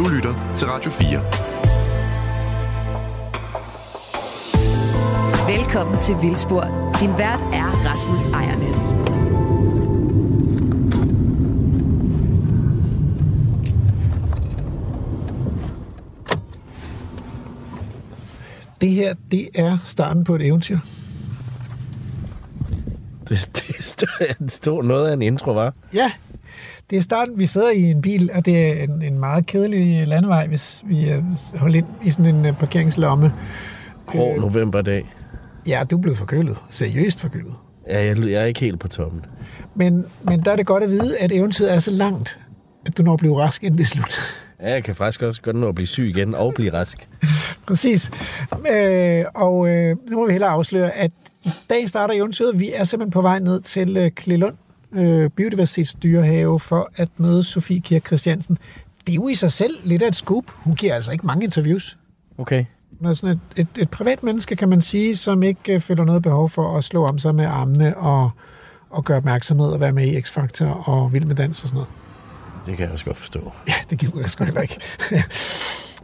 Du lytter til Radio 4. Velkommen til Vildspor. Din vært er Rasmus Ejernes. Det her, det er starten på et eventyr. Det, det, stod, det stod noget af en intro, var. Ja, det er starten. Vi sidder i en bil, og det er en, en meget kedelig landevej, hvis vi er holdt ind i sådan en uh, parkeringslomme. Grå Øh. novemberdag. Ja, du blev forkølet. Seriøst forkølet. Ja, jeg, jeg er ikke helt på toppen. Men, men der er det godt at vide, at eventyret er så langt, at du når at blive rask, inden det er slut. Ja, jeg kan faktisk også godt nå at blive syg igen og blive rask. Præcis. Øh, og øh, nu må vi hellere afsløre, at i dag starter eventyret. Vi er simpelthen på vej ned til øh, Klilund øh, Biodiversitetsdyrehave for at møde Sofie Kirk Christiansen. Det er jo i sig selv lidt af et scoop. Hun giver altså ikke mange interviews. Okay. Hun er sådan et, et, et privat menneske, kan man sige, som ikke øh, føler noget behov for at slå om sig med armene og, og gøre opmærksomhed og være med i X-Factor og Vild med Dans og sådan noget. Det kan jeg også godt forstå. Ja, det gider jeg sgu heller ikke.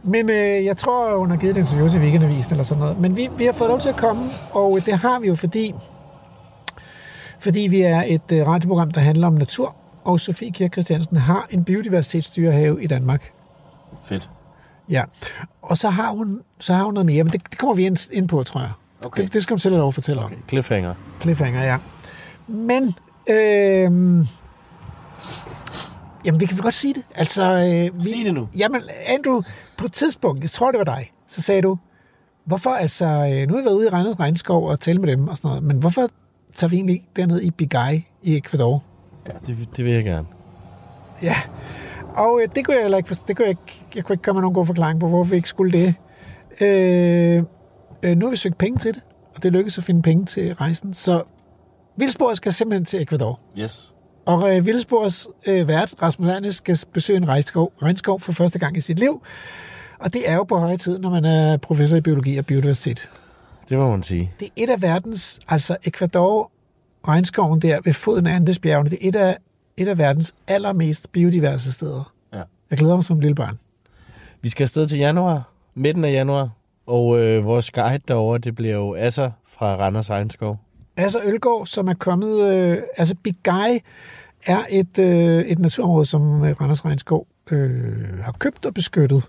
Men øh, jeg tror, hun har givet et interview til Weekendavisen eller sådan noget. Men vi, vi har fået lov til at komme, og det har vi jo, fordi, fordi vi er et øh, radioprogram, der handler om natur, og Sofie Kirk Christiansen har en biodiversitetsdyrehave i Danmark. Fedt. Ja, og så har hun, så har hun noget mere, men det, det kommer vi ind, ind på, tror jeg. Okay. Det, det skal hun selv lov at fortælle okay. om. Cliffhanger. Cliffhanger, ja. Men, øh, jamen vi kan vel godt sige det. Altså, øh, vi, Sig det nu. Jamen, Andrew, på et tidspunkt, jeg tror det var dig, så sagde du, hvorfor altså, øh, nu har vi været ude i Regnet Regnskov og tale med dem og sådan noget, men hvorfor tager vi egentlig derned i Bigay i Ecuador? Ja, det, det vil jeg gerne. Ja, og øh, det kunne jeg heller ikke, det kunne jeg, ikke, jeg kunne ikke komme med nogen god forklaring på, hvorfor vi ikke skulle det. Øh, øh, nu har vi søgt penge til det, og det lykkedes at finde penge til rejsen, så Vildspor skal simpelthen til Ecuador. Yes. Og øh, Vildspors øh, vært, Rasmus Ernest, skal besøge en regnskov, regnskov for første gang i sit liv. Og det er jo på høje tid, når man er professor i biologi og biodiversitet. Det må man sige. Det er et af verdens, altså Ecuador, regnskoven der ved foden af Andesbjergene, det er et af, et af verdens allermest biodiverse steder. Ja. Jeg glæder mig som lille barn. Vi skal afsted til januar, midten af januar, og øh, vores guide derovre, det bliver jo Asser fra Randers Egenskov. Altså Ølgaard, som er kommet... Øh, altså Big Guy er et, øh, et naturområde, som øh, Randers Regnskov øh, har købt og beskyttet.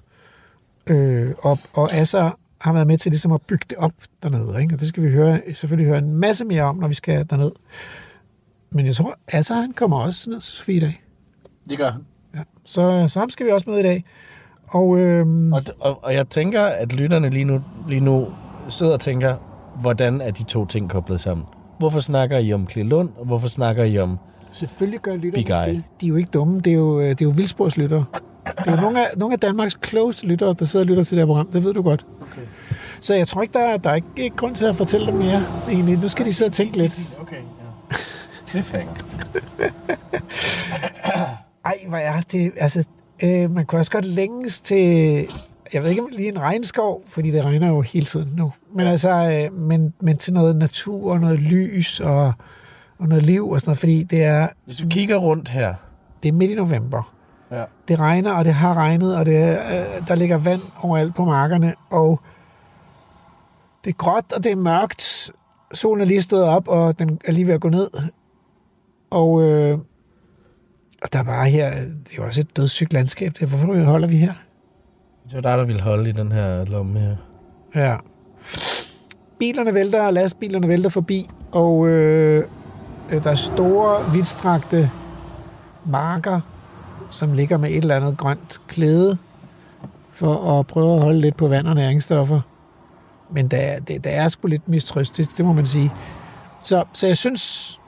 Øh, og, og Asser har været med til ligesom at bygge det op dernede. Ikke? Og det skal vi høre, selvfølgelig høre en masse mere om, når vi skal derned. Men jeg tror, Asser han kommer også ned til Sofie i dag. Det gør han. Ja. Så, så ham skal vi også møde i dag. Og, øhm, Og, og, og jeg tænker, at lytterne lige nu, lige nu sidder og tænker, hvordan er de to ting koblet sammen? Hvorfor snakker I om Klilund, og hvorfor snakker I om... Selvfølgelig gør lytterne det. De er jo ikke dumme. Det er jo, øh, det er jo vildsporslyttere. Det er nogle af, nogle af Danmarks klogeste lyttere, der sidder og lytter til det her program. Det ved du godt. Okay. Så jeg tror ikke, der er, der er ikke, ikke grund til at fortælle dem mere. Egentlig. Nu skal de sidde og tænke lidt. Okay, ja. Cliffhanger. Ej, hvad er det? Altså, øh, man kunne også godt længes til... Jeg ved ikke, om lige en regnskov, fordi det regner jo hele tiden nu. Men altså, øh, men, men til noget natur og noget lys og, og noget liv og sådan noget, fordi det er, Hvis du kigger rundt her, det er midt i november. Ja. Det regner, og det har regnet, og det, øh, der ligger vand overalt på markerne, og det er gråt, og det er mørkt. Solen er lige stået op, og den er lige ved at gå ned. Og, øh, og der er bare her, det er jo også et dødssygt landskab. Det. Hvorfor holder vi her? det var dig, der ville holde i den her lomme her. Ja. Bilerne vælter, og lastbilerne vælter forbi, og øh, øh, der er store, vidtstrakte marker, som ligger med et eller andet grønt klæde, for at prøve at holde lidt på vand og næringsstoffer. Men der, det, der er sgu lidt mistrøstigt, det må man sige. Så, så jeg, synes,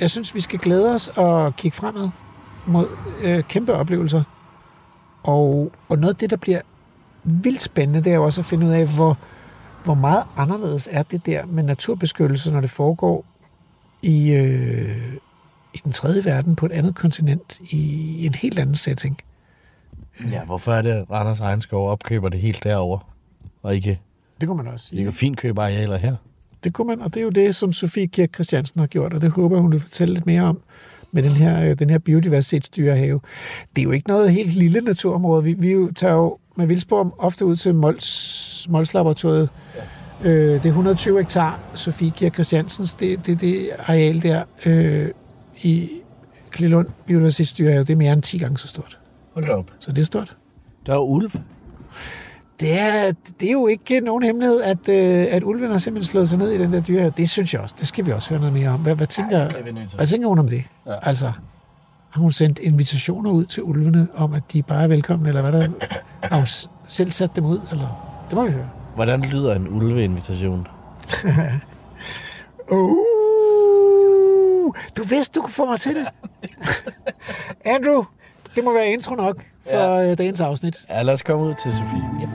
jeg synes, vi skal glæde os og kigge fremad mod øh, kæmpe oplevelser. Og, og noget af det, der bliver vildt spændende, det er jo også at finde ud af, hvor, hvor meget anderledes er det der med naturbeskyttelse, når det foregår i, øh, i den tredje verden på et andet kontinent i en helt anden setting. Ja, hvorfor er det, at Randers Egenskov opkøber det helt derovre, og ikke, Det kunne man også sige. ikke fint købe arealer her? Det kunne man, og det er jo det, som Sofie Kirk Christiansen har gjort, og det håber hun vil fortælle lidt mere om med den her, øh, den her biodiversitetsdyrehave. Det er jo ikke noget helt lille naturområde. Vi, vi jo tager jo med Vildsborg ofte ud til Mols, Mols Laboratoriet. Øh, det er 120 hektar, Sofie Kirk Christiansens, det, det, det areal der øh, i Klilund Biodiversitetsdyrehave, det er mere end 10 gange så stort. Hold da op. Så det er stort. Der er ulv. Det er, det er jo ikke nogen hemmelighed, at, øh, at ulven har simpelthen slået sig ned i den der dyr. Det synes jeg også. Det skal vi også høre noget mere om. Hvad, hvad, tænker, er til. hvad tænker hun om det? Ja. Altså, har hun sendt invitationer ud til ulvene om, at de bare er velkomne, eller hvad der Har hun selv sat dem ud? Eller? Det må vi høre. Hvordan lyder en ulveinvitation? Uh, du vidste, du kunne få mig til det. Andrew, det må være intro nok for ja. dagens afsnit. Ja, lad os komme ud til Sofie. Ja.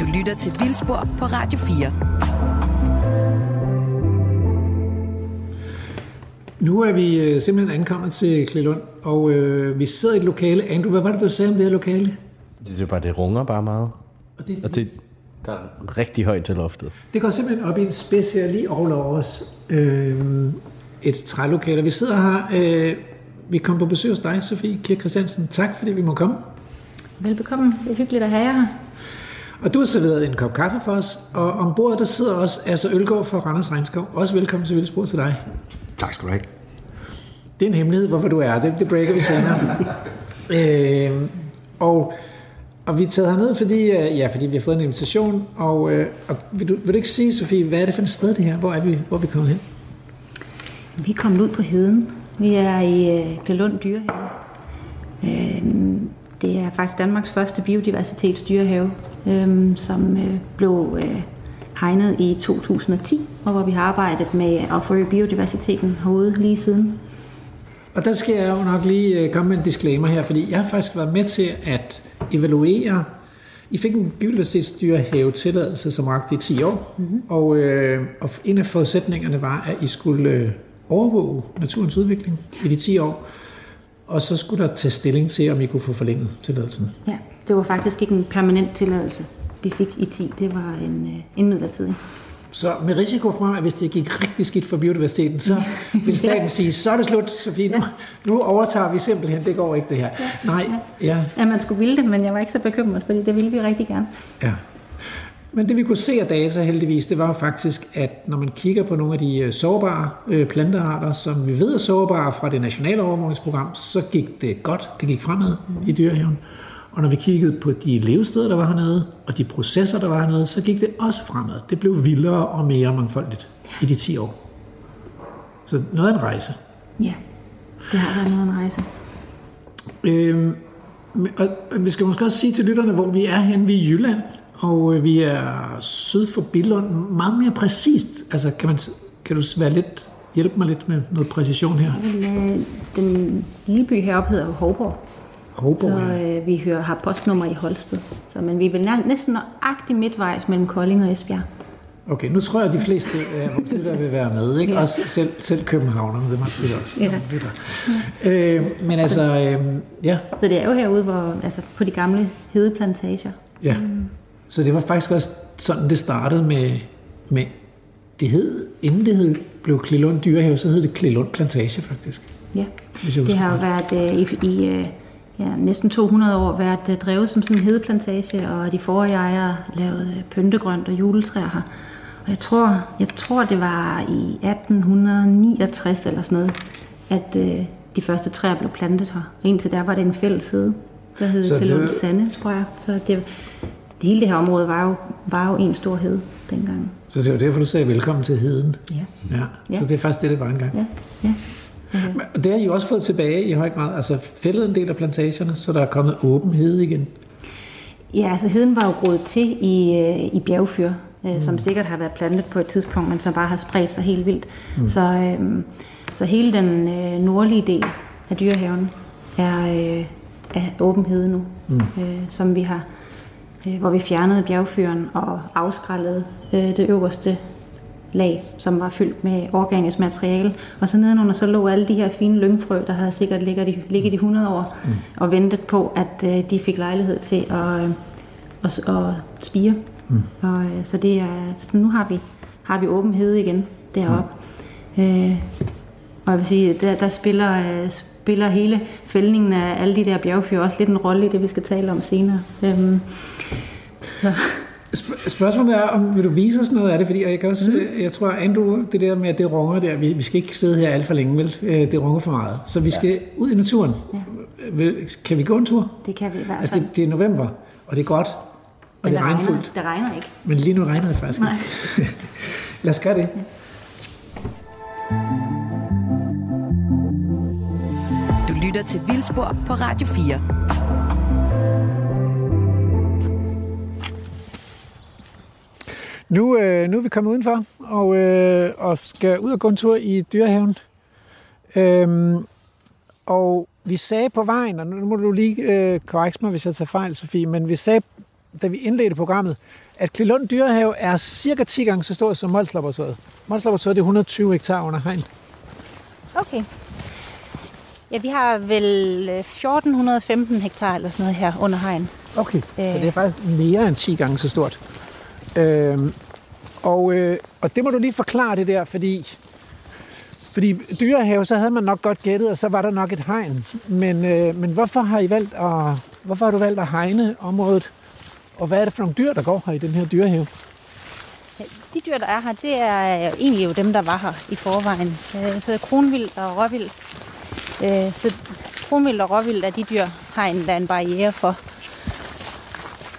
Du lytter til Vildspor på Radio 4. Nu er vi øh, simpelthen ankommet til Klelund, og øh, vi sidder i et lokale. Andrew, hvad var det, du sagde om det her lokale? Det er bare, det runger bare meget. Og det, Og det, der er rigtig højt til loftet. det går simpelthen op i en spids her lige over os. Øh, et trælokale. Vi sidder her. Øh, vi kom på besøg hos dig, Sofie Kirk Christiansen. Tak, fordi vi må komme. Velbekomme. Det er hyggeligt at have jer her. Og du har serveret en kop kaffe for os, og ombord der sidder også altså Ølgaard fra Randers Regnskov. Også velkommen til Vildspor til dig. Tak skal du have. Det er en hemmelighed, hvorfor du er. Det, det breaker vi senere. øh, og, og vi er taget herned, fordi, øh, ja, fordi vi har fået en invitation. Og, øh, og vil, du, vil du ikke sige, Sofie, hvad er det for et sted, det her? Hvor er vi, hvor er vi kommet hen? Vi er kommet ud på heden. Vi er i øh, Glelund Dyrehave. Øh, det er faktisk Danmarks første biodiversitetsdyrehave, øh, som øh, blev øh, hegnet i 2010, og hvor vi har arbejdet med at forøge biodiversiteten herude lige siden. Og der skal jeg jo nok lige øh, komme med en disclaimer her, fordi jeg har faktisk været med til at evaluere. I fik en biodiversitetsdyrehave tilladelse, som rakte i 10 år, mm-hmm. og, øh, og en af forudsætningerne var, at I skulle øh, overvåge naturens udvikling i de 10 år, og så skulle der tage stilling til, om I kunne få forlænget tilladelsen. Ja, det var faktisk ikke en permanent tilladelse, vi fik i 10. Det var en, øh, en midlertidig. Så med risiko for, at hvis det gik rigtig skidt for biodiversiteten, så vil staten sige, så er det slut, Sofie, nu, nu overtager vi simpelthen, det går ikke det her. Nej, ja, Ja, man skulle ville det, men jeg var ikke så bekymret, fordi det ville vi rigtig gerne. Ja. Men det vi kunne se af data heldigvis, det var jo faktisk, at når man kigger på nogle af de øh, sårbare øh, plantearter, som vi ved er sårbare fra det nationale overvågningsprogram, så gik det godt, det gik fremad i dyrehaven. Og når vi kiggede på de levesteder, der var hernede, og de processer, der var hernede, så gik det også fremad. Det blev vildere og mere mangfoldigt i de 10 år. Så noget af en rejse. Ja, det har været noget af en rejse. Øhm, og vi skal måske også sige til lytterne, hvor vi er henne. Vi er i Jylland, og øh, vi er syd for Billund. Meget mere præcist. Altså, kan, man, kan du være lidt, hjælpe mig lidt med noget præcision her? Øh, den lille by heroppe hedder Hovborg, Hovborg, så ja. øh, vi hører, har postnummer i Holsted. Så, men vi er vel næsten nøjagtigt midtvejs mellem Kolding og Esbjerg. Okay, nu tror jeg, at de fleste af vores lyttere vil være med. Ikke? Ja. Også selv, selv københavnerne, det må jeg også. Ja. Lytter. Øh, men altså, øh, ja, Så det er jo herude, hvor, altså på de gamle hedeplantager. ja. Så det var faktisk også sådan, det startede med, med det hed, inden det hed, blev Klilund Dyrehave, så hed det Klilund Plantage faktisk. Ja, det har jo været øh, i, i øh, ja, næsten 200 år været øh, drevet som sådan en hedeplantage, og de forrige ejere lavede øh, pyntegrønt og juletræer her. Og jeg tror, jeg tror, det var i 1869 eller sådan noget, at øh, de første træer blev plantet her. Og indtil der var det en fælles hede, der hed Så det- Sande, tror jeg. Så det, det hele det her område var jo, var jo en stor hede dengang. Så det var derfor, du sagde velkommen til heden. Ja. Ja, Ja. så det er faktisk det, det var engang. Ja, ja. Men- Og det har I jo også fået tilbage i høj grad. Altså fældet en del af plantagerne, så der er kommet åben hede igen. Ja, altså heden var jo groet til i, øh, i bjergfyr, øh, mm. som sikkert har været plantet på et tidspunkt, men som bare har spredt sig helt vildt. Mm. Så, øh, så hele den øh, nordlige del af dyrehaven er, øh, er åben hede nu, mm. øh, som vi har, øh, hvor vi fjernede bjergfyren og afskrællede øh, det øverste lag, som var fyldt med organisk materiale. Og så nedenunder så lå alle de her fine lyngfrø, der havde sikkert ligget i, ligget i 100 år, mm. og ventet på, at øh, de fik lejlighed til at, øh, at, at spire. Mm. Og, øh, så, det er, så nu har vi, har vi åben hede igen deroppe. Mm. Øh, Og jeg vil sige, der, der spiller, øh, spiller hele fældningen af alle de der bjergfyr også lidt en rolle i det, vi skal tale om senere. Øhm, så. Sp- spørgsmålet er, om vil du vise os noget af det? Fordi jeg, kan også, mm. jeg tror, Andrew, det der med, at det runger der, vi, vi skal ikke sidde her alt for længe, vel? Øh, Det runger for meget. Så vi skal ud i naturen. Ja. Kan vi gå en tur? Det kan vi i hvert Altså, fald. det, det er november, og det er godt, og Men det er regner, regnfuldt. det regner ikke. Men lige nu regner det faktisk Nej. ikke. Lad os gøre det. Du lytter til Vildspor på Radio 4. Nu, øh, nu er vi kommet udenfor, og, øh, og skal ud og gå en tur i dyrehaven. Øhm, og vi sagde på vejen, og nu må du lige øh, korrekse mig, hvis jeg tager fejl, Sofie, men vi sagde, da vi indledte programmet, at Klilund Dyrehave er cirka 10 gange så stor som Mols Laboratoriet. Mols Laboratoriet er 120 hektar under hegn. Okay. Ja, vi har vel øh, 1415 hektar eller sådan noget her under hegn. Okay, øh. så Øh. det er faktisk mere end 10 gange så stort. Øhm, og, øh, og det må du lige forklare det der, fordi, fordi dyrehave, så havde man nok godt gættet, og så var der nok et hegn. Men, øh, men hvorfor har I valgt at, hvorfor har du valgt at hegne området? Og hvad er det for nogle dyr, der går her i den her dyrehave? De dyr, der er her, det er egentlig jo dem, der var her i forvejen. Øh, så kronvildt og råvildt. Øh, så kronvildt og råvildt er de dyr, hegn der er en barriere for.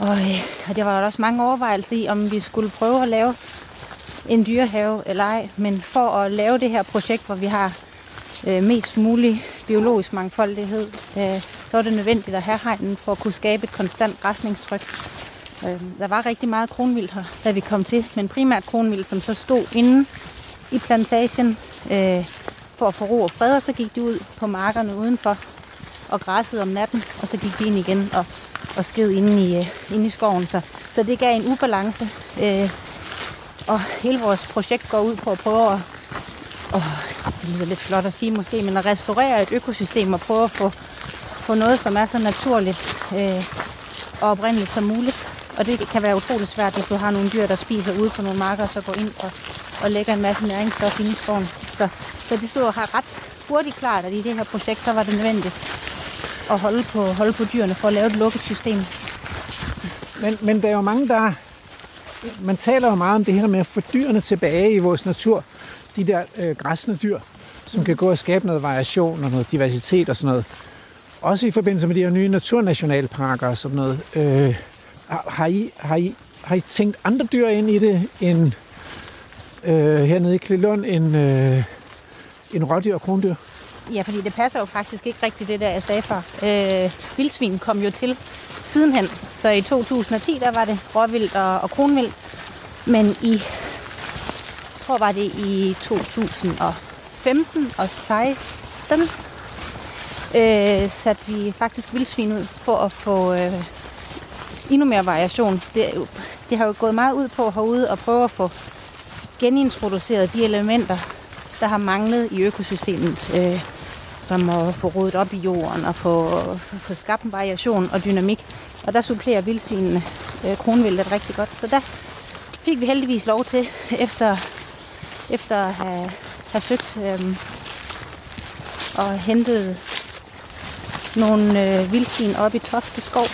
Og, øh, og der var også mange overvejelser i, om vi skulle prøve at lave en dyrehave eller ej. Men for at lave det her projekt, hvor vi har øh, mest mulig biologisk mangfoldighed, øh, så er det nødvendigt at have hegnen for at kunne skabe et konstant græsningstryk. Øh, der var rigtig meget kronvild her, da vi kom til, men primært kronvild, som så stod inde i plantagen øh, for at få ro og fred, og så gik de ud på markerne udenfor og græssede om natten, og så gik de ind igen og, og sked inde i, ind inde i skoven. Så, så det gav en ubalance, øh, og hele vores projekt går ud på at prøve at, åh, det er lidt flot at sige måske, men at restaurere et økosystem og prøve at få, få noget, som er så naturligt øh, og oprindeligt som muligt. Og det kan være utroligt svært, hvis du har nogle dyr, der spiser ude på nogle marker, og så går ind og, og lægger en masse næringsstof ind i skoven. Så, så det stod har ret hurtigt klart, at i det her projekt, så var det nødvendigt at holde på, holde på dyrene for at lave et lukket system. Men, men der er jo mange, der... Man taler jo meget om det her med at få dyrene tilbage i vores natur. De der øh, græsne dyr, som kan gå og skabe noget variation og noget diversitet og sådan noget. Også i forbindelse med de her nye naturnationalparker og sådan noget. Øh, har, har, I, har, I, har I tænkt andre dyr ind i det end øh, hernede i Klilund, end, øh, end rådyr og krondyr? Ja, fordi det passer jo faktisk ikke rigtigt det der, jeg sagde før. Øh, vildsvin kom jo til sidenhen. Så i 2010, der var det råvildt og, og kronvildt. Men i, jeg tror var det i 2015 og 16, øh, satte vi faktisk vildsvin ud for at få øh, endnu mere variation. Det, er jo- det har jo gået meget ud på herude at prøve at få genintroduceret de elementer, der har manglet i økosystemet. Øh, som at få rodet op i jorden og få, få, få skabt en variation og dynamik. Og der supplerer vildsvinene øh, kronvildet rigtig godt. Så der fik vi heldigvis lov til, efter, efter at have, have søgt øh, og hentet nogle øh, vildsvin op i Tofte Skov,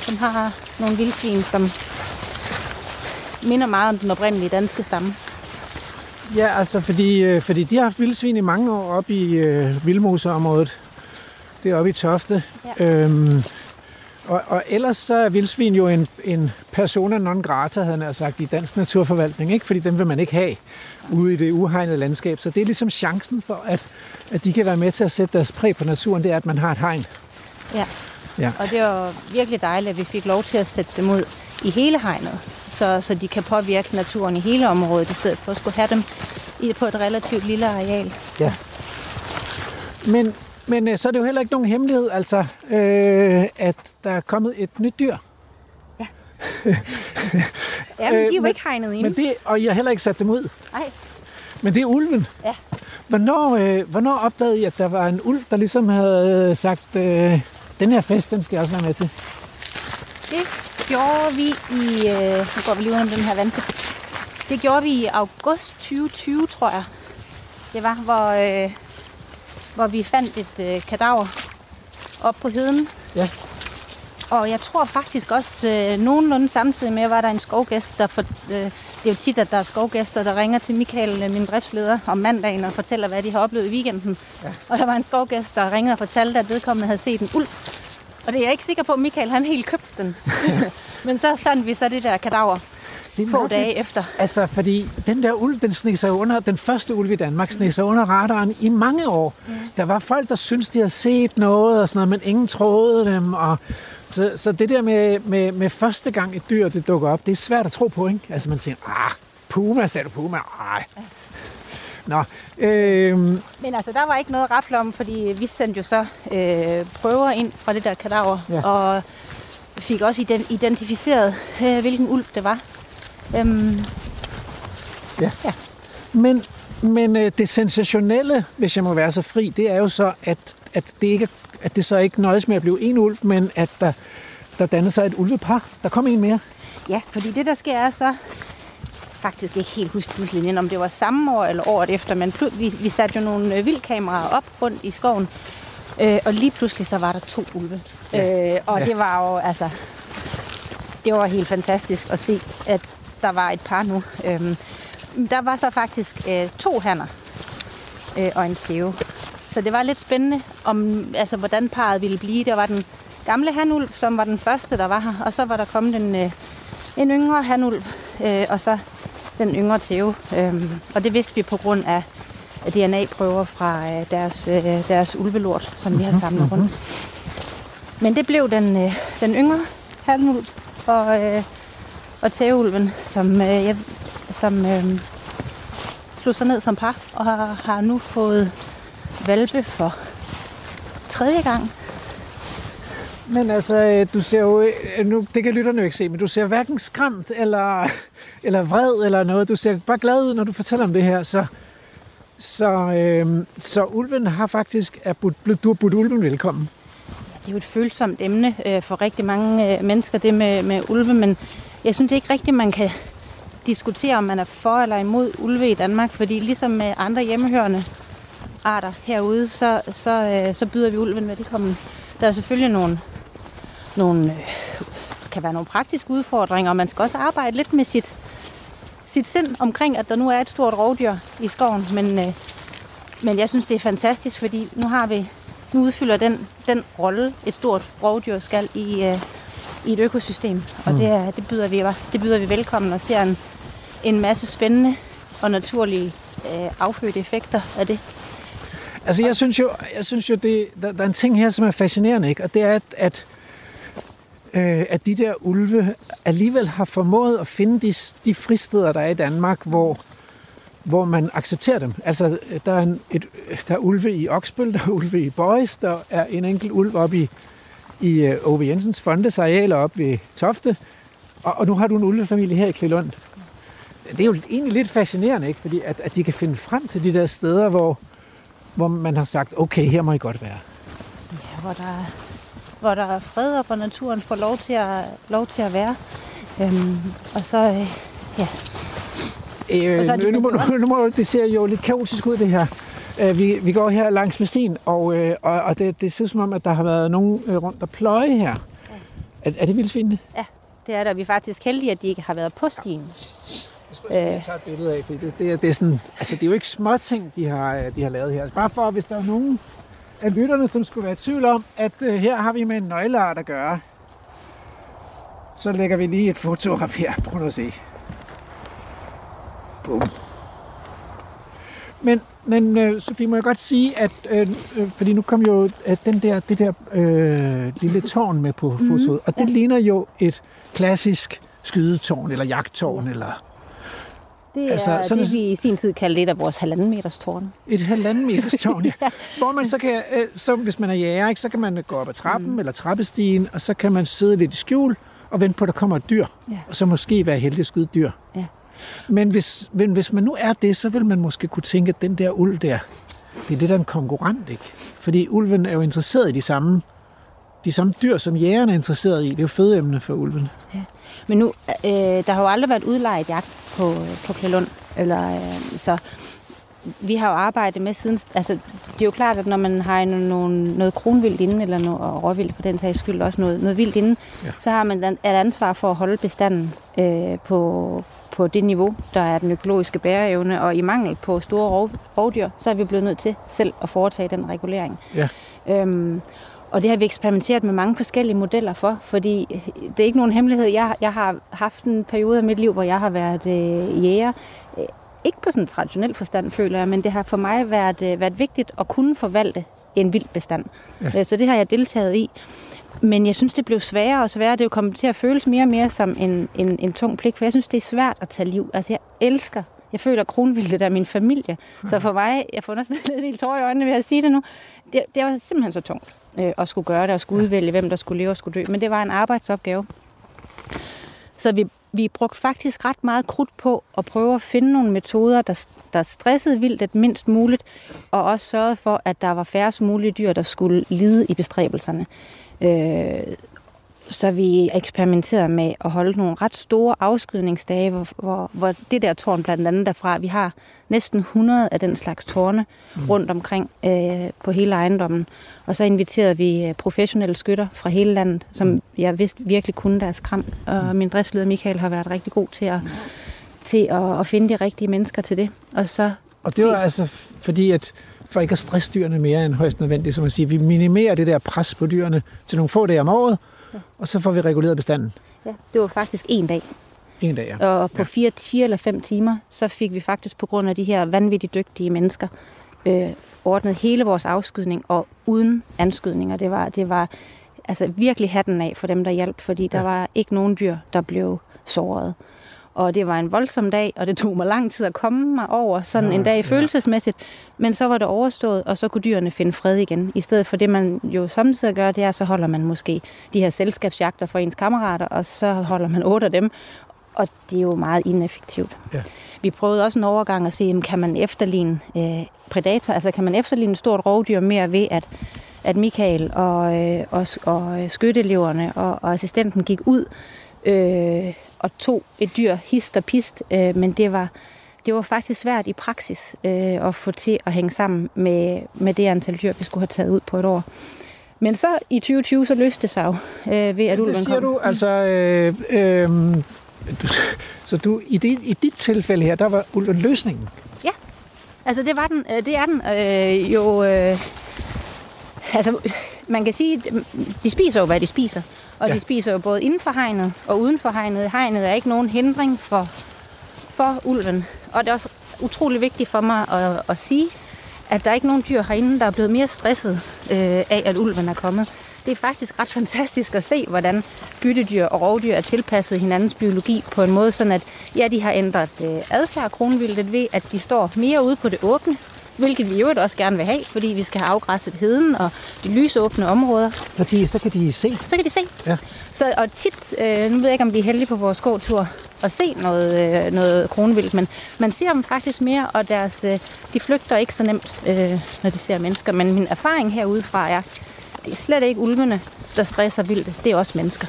som har nogle vildsvin, som minder meget om den oprindelige danske stamme. Ja, altså fordi, øh, fordi de har haft vildsvin i mange år oppe i øh, Vildmoseområdet. Det er oppe i Tofte. Ja. Øhm, og, og ellers så er vildsvin jo en, en persona non grata, havde han sagt, i dansk naturforvaltning, ikke? fordi dem vil man ikke have ude i det uhegnede landskab. Så det er ligesom chancen for, at, at de kan være med til at sætte deres præg på naturen, det er, at man har et hegn. Ja. Ja. Og det var virkelig dejligt, at vi fik lov til at sætte dem ud i hele hegnet, så, så de kan påvirke naturen i hele området, i stedet for at skulle have dem i, på et relativt lille areal. Ja. Men, men øh, så er det jo heller ikke nogen hemmelighed, altså, øh, at der er kommet et nyt dyr. Ja, men de er jo men- ikke hegnet inde. Men det, og I har heller ikke sat dem ud. Nej, Men det er ulven. Ja. Hvornår, øh, hvornår opdagede I, at der var en ulv, der ligesom havde øh, sagt, øh, den her fest, den skal jeg også være med til? det gjorde vi i... Øh, nu går vi lige under den her vand. Det gjorde vi i august 2020, tror jeg. det var, hvor, øh, hvor vi fandt et øh, kadaver op på heden. Ja. Og jeg tror faktisk også øh, nogenlunde samtidig med, var der en skovgæst, der for, øh, det er jo tit, at der er skovgæster, der ringer til Michael, øh, min driftsleder, om mandagen og fortæller, hvad de har oplevet i weekenden. Ja. Og der var en skovgæst, der ringede og fortalte, at vedkommende havde set en ulv. Og det er jeg ikke sikker på, at Michael han helt købte den. Men så fandt vi så det der kadaver Det få dage efter. Altså, fordi den der ulv, den sneg sig under, den første ulv i Danmark, sneg sig under radaren i mange år. Mm. Der var folk, der syntes, de havde set noget og sådan noget, men ingen troede dem. Og så, så det der med, med, med første gang et dyr, det dukker op, det er svært at tro på, ikke? Altså, man tænker, ah, puma, sagde du puma? Ej. Nå, øhm, Men altså, der var ikke noget at fordi vi sendte jo så øh, prøver ind fra det der kadaver, Ja. ja. og fik også ident- identificeret, øh, hvilken ulv det var. Øhm, Men, men øh, det sensationelle, hvis jeg må være så fri, det er jo så, at, at, det, ikke, at det så ikke nøjes med at blive en ulv, men at der, der dannede sig et ulvepar. Der kom en mere. ja, fordi det der sker er så, faktisk ikke helt huske tidslinjen, om det var samme år eller året efter, men vi, vi satte jo nogle øh, vildkameraer op rundt i skoven, øh, og lige pludselig så var der to ulve. Ja. Øh, og Ja. det var jo, altså, det var helt fantastisk at se, at der var et par nu. Øhm, der var så faktisk øh, to hanner øh, og en tæve. Så det var lidt spændende, om, altså, hvordan parret ville blive. Der var den gamle hanulv, som var den første, der var her, og så var der kommet en, øh, en yngre hanulv, øh, og så den yngre tæve. Øhm, og det vidste vi på grund af DNA-prøver fra øh, deres, øh, deres ulvelort, som vi har samlet rundt. Men det blev den, øh, den yngre hanulv og, øh, og tæveulven, som, øh, jeg, som øh, slog sig ned som par, og har, har nu fået valpe for tredje gang. Men altså, øh, du ser jo, øh, nu, det kan lytterne jo ikke se, men du ser hverken skræmt eller, eller vred eller noget. Du ser bare glad ud, når du fortæller om det her. Så, så, øh, så ulven har faktisk, er budt, du har budt ulven velkommen. Det er jo et følsomt emne øh, for rigtig mange øh, mennesker, det med, med ulve, men jeg synes ikke rigtigt, man kan diskutere, om man er for eller imod ulve i Danmark, fordi ligesom med andre hjemmehørende arter herude, så, så, øh, så byder vi ulven velkommen. Der er selvfølgelig nogle, nogle øh, kan være nogle praktiske udfordringer, og man skal også arbejde lidt med sit, sit sind omkring, at der nu er et stort rovdyr i skoven, men, øh, men jeg synes, det er fantastisk, fordi nu har vi nu udfylder den, den rolle, et stort rovdyr skal i, øh, i et økosystem. Og det, er, det, byder vi, det byder vi velkommen og ser en, en masse spændende og naturlige øh, affødte effekter af det. Altså, jeg synes jo, jeg synes jo det, der, der er en ting her, som er fascinerende, ikke? og det er, at, at, øh, at de der ulve alligevel har formået at finde de, de fristeder, der er i Danmark, hvor, hvor man accepterer dem. Altså, der er, en, et, der er ulve i Oksbøl, der er ulve i Bøjs, der er en enkelt ulv op i, i øh, Ove Jensens fondes arealer op ved Tofte, og, og nu har du en ulvefamilie her i Klilund. Det er jo egentlig lidt fascinerende, ikke? Fordi at, at de kan finde frem til de der steder, hvor, hvor man har sagt, okay, her må I godt være. Ja, hvor der, er- hvor der er fred, og hvor naturen får lov til at, lov til at være. Øhm, og så, øh, ja, Øh, Og så nu, nu, må, nu, nu må, det ser jo lidt kaotisk ud, det her. Øh, vi, vi går her langs med stien, og, øh, og, og det, det ser som om, at der har været nogen øh, rundt og pløje her. Er, er det vildsvinene? det er der. Vi er faktisk heldige, at de ikke har været på stien. Jeg tror, jeg tager et billede af, for det, det, er, det, er sådan, altså, det er jo ikke små ting, de har, øh, de har lavet her. Bare for, hvis der er nogen af lytterne, som skulle være i tvivl om, at øh, her har vi med en nøgleart at gøre, så lægger vi lige et foto op her. Prøv at se. Bum. Men, men øh, Sofie, må jeg godt sige, at øh, øh, fordi nu kom jo øh, den der, det der øh, lille tårn med på fotoet, og det ligner jo et klassisk skydetårn, eller jagttårn, eller Det Altså, er sådan det, vi i sin tid kaldte et af vores halvanden meters tårn. Et halvanden meters tårn, ja. Hvor man så kan, øh, så hvis man er jæger, ikke, så kan man gå op ad trappen mm. eller trappestigen, og så kan man sidde lidt i skjul og vente på, at der kommer et dyr. Ja. Og så måske være heldig at skyde dyr. Ja. Men hvis, men hvis man nu er det, så vil man måske kunne tænke, at den der ulv der, det er det, der er en konkurrent, ikke? Fordi ulven er jo interesseret i de samme, de samme dyr, som jægerne er interesseret i. Det er jo fødeemne for ulven. Men nu, øh, der har jo aldrig været udlejet jagt på, på Klælund. Eller, øh, så vi har jo arbejdet med siden... Altså, det er jo klart, at når man har en, nogen, noget kronvildt inde, eller noget og råvildt for den sags skyld, også noget, noget vildt inde, Ja. ja. så har man et ansvar for at holde bestanden øh, på, på det niveau, der er den økologiske bæreevne, og i mangel på store rov, rovdyr, så er vi blevet nødt til selv at foretage den regulering. Ja. Øhm, og det har vi eksperimenteret med mange forskellige modeller for, fordi det er ikke nogen hemmelighed. Jeg, jeg har haft en periode af mit liv, hvor jeg har været øh, jæger. Øh, Ikke på sådan en traditionel forstand, føler jeg, men det har for mig været, øh, været vigtigt at kunne forvalte en vild bestand. Ja. Ja. Så det har jeg deltaget i. Men jeg synes, det blev sværere og sværere. Det er jo kommet til at føles mere og mere som en, en, en tung pligt, for jeg synes, det er svært at tage liv. Altså, jeg elsker jeg føler, at kronvildet er min familie. Så for mig, jeg får næsten lidt helt tår i øjnene ved at sige det nu, det, det var simpelthen så tungt øh, at skulle gøre det, og skulle udvælge, hvem der skulle leve og skulle dø. Men det var en arbejdsopgave. Så vi, vi brugte faktisk ret meget krudt på at prøve at finde nogle metoder, der, der stressede vildt mindst muligt, og også sørgede for, at der var færrest mulige dyr, der skulle lide i bestræbelserne. Øh, så vi eksperimenterede med at holde nogle ret store afskydningsdage, hvor, hvor, hvor det der tårn blandt andet derfra, vi har næsten 100 af den slags tårne rundt omkring øh, på hele ejendommen. Og så inviterede vi øh, professionelle skytter fra hele landet, som jeg vidste virkelig kunne deres kram. Og min driftsleder Michael har været rigtig god til at, til at, at finde de rigtige mennesker til det. Og så Og det var altså fordi, at for ikke at stresse dyrene mere end højst nødvendigt, som man siger, vi minimerer det der pres på dyrene til nogle få dage om året, og så får vi reguleret bestanden ja, det var faktisk en dag. en dag. Ja. Og på fire, fire eller fem timer, så fik vi faktisk på grund af de her vanvittigt dygtige mennesker øh, ordnet hele vores afskydning og uden anskydninger. Det var, det var altså virkelig hatten af for dem, der hjalp, fordi der Ja. var ikke nogen dyr, der blev såret. Og det var en voldsom dag, og det tog mig lang tid at komme mig over sådan Ja, en dag ja. følelsesmæssigt. Men så var det overstået, og så kunne dyrene finde fred igen. I stedet for det, man jo samtidig gør, det er, så holder man måske de her selskabsjagter for ens kammerater, og så holder man otte af dem. Og det er jo meget ineffektivt. Ja. Vi prøvede også en overgang at se, jamen, kan man efterligne øh, predator, altså kan man efterligne et stort rovdyr mere ved, at, at Michael og, øh, og, og øh, skytteeleverne og, og assistenten gik ud øh, og tog et dyr hist og pist, øh, men det var, det var faktisk svært i praksis øh, at få til at hænge sammen med, med det antal dyr, vi skulle have taget ud på et år. Men så i 2020, så løste det sig jo øh, ved, at ulven det siger kom. du, altså... Øh, øh, du, så du, i, det, i dit tilfælde her, der var ulven løsningen. Altså det var den, øh, det er den øh, jo. Øh, altså man kan sige, de spiser jo hvad de spiser, og Ja. de spiser jo både inden for hegnet og uden for hegnet. Hegnet er ikke nogen hindring for for ulven, og det er også utrolig vigtigt for mig at, at sige, at der er ikke nogen dyr herinde, der er blevet mere stresset øh, af, at ulven er kommet. Det er faktisk ret fantastisk at se, hvordan byttedyr og rovdyr er tilpasset hinandens biologi på en måde, sådan at ja, de har ændret øh, adfærd kronvildet ved, at de står mere ude på det åbne, hvilket vi i øvrigt også gerne vil have, fordi vi skal have afgræsset heden og de lysåbne områder. Fordi så kan de se. Så kan de se. Ja. Så, og tit, øh, nu ved jeg ikke, om vi er heldige på vores gåtur at se noget, øh, noget kronvildt, men man ser dem faktisk mere, og deres, øh, de flygter ikke så nemt, øh, når de ser mennesker. Men min erfaring herudefra er, det er slet ikke ulvene, der stresser vildt. Det er også mennesker.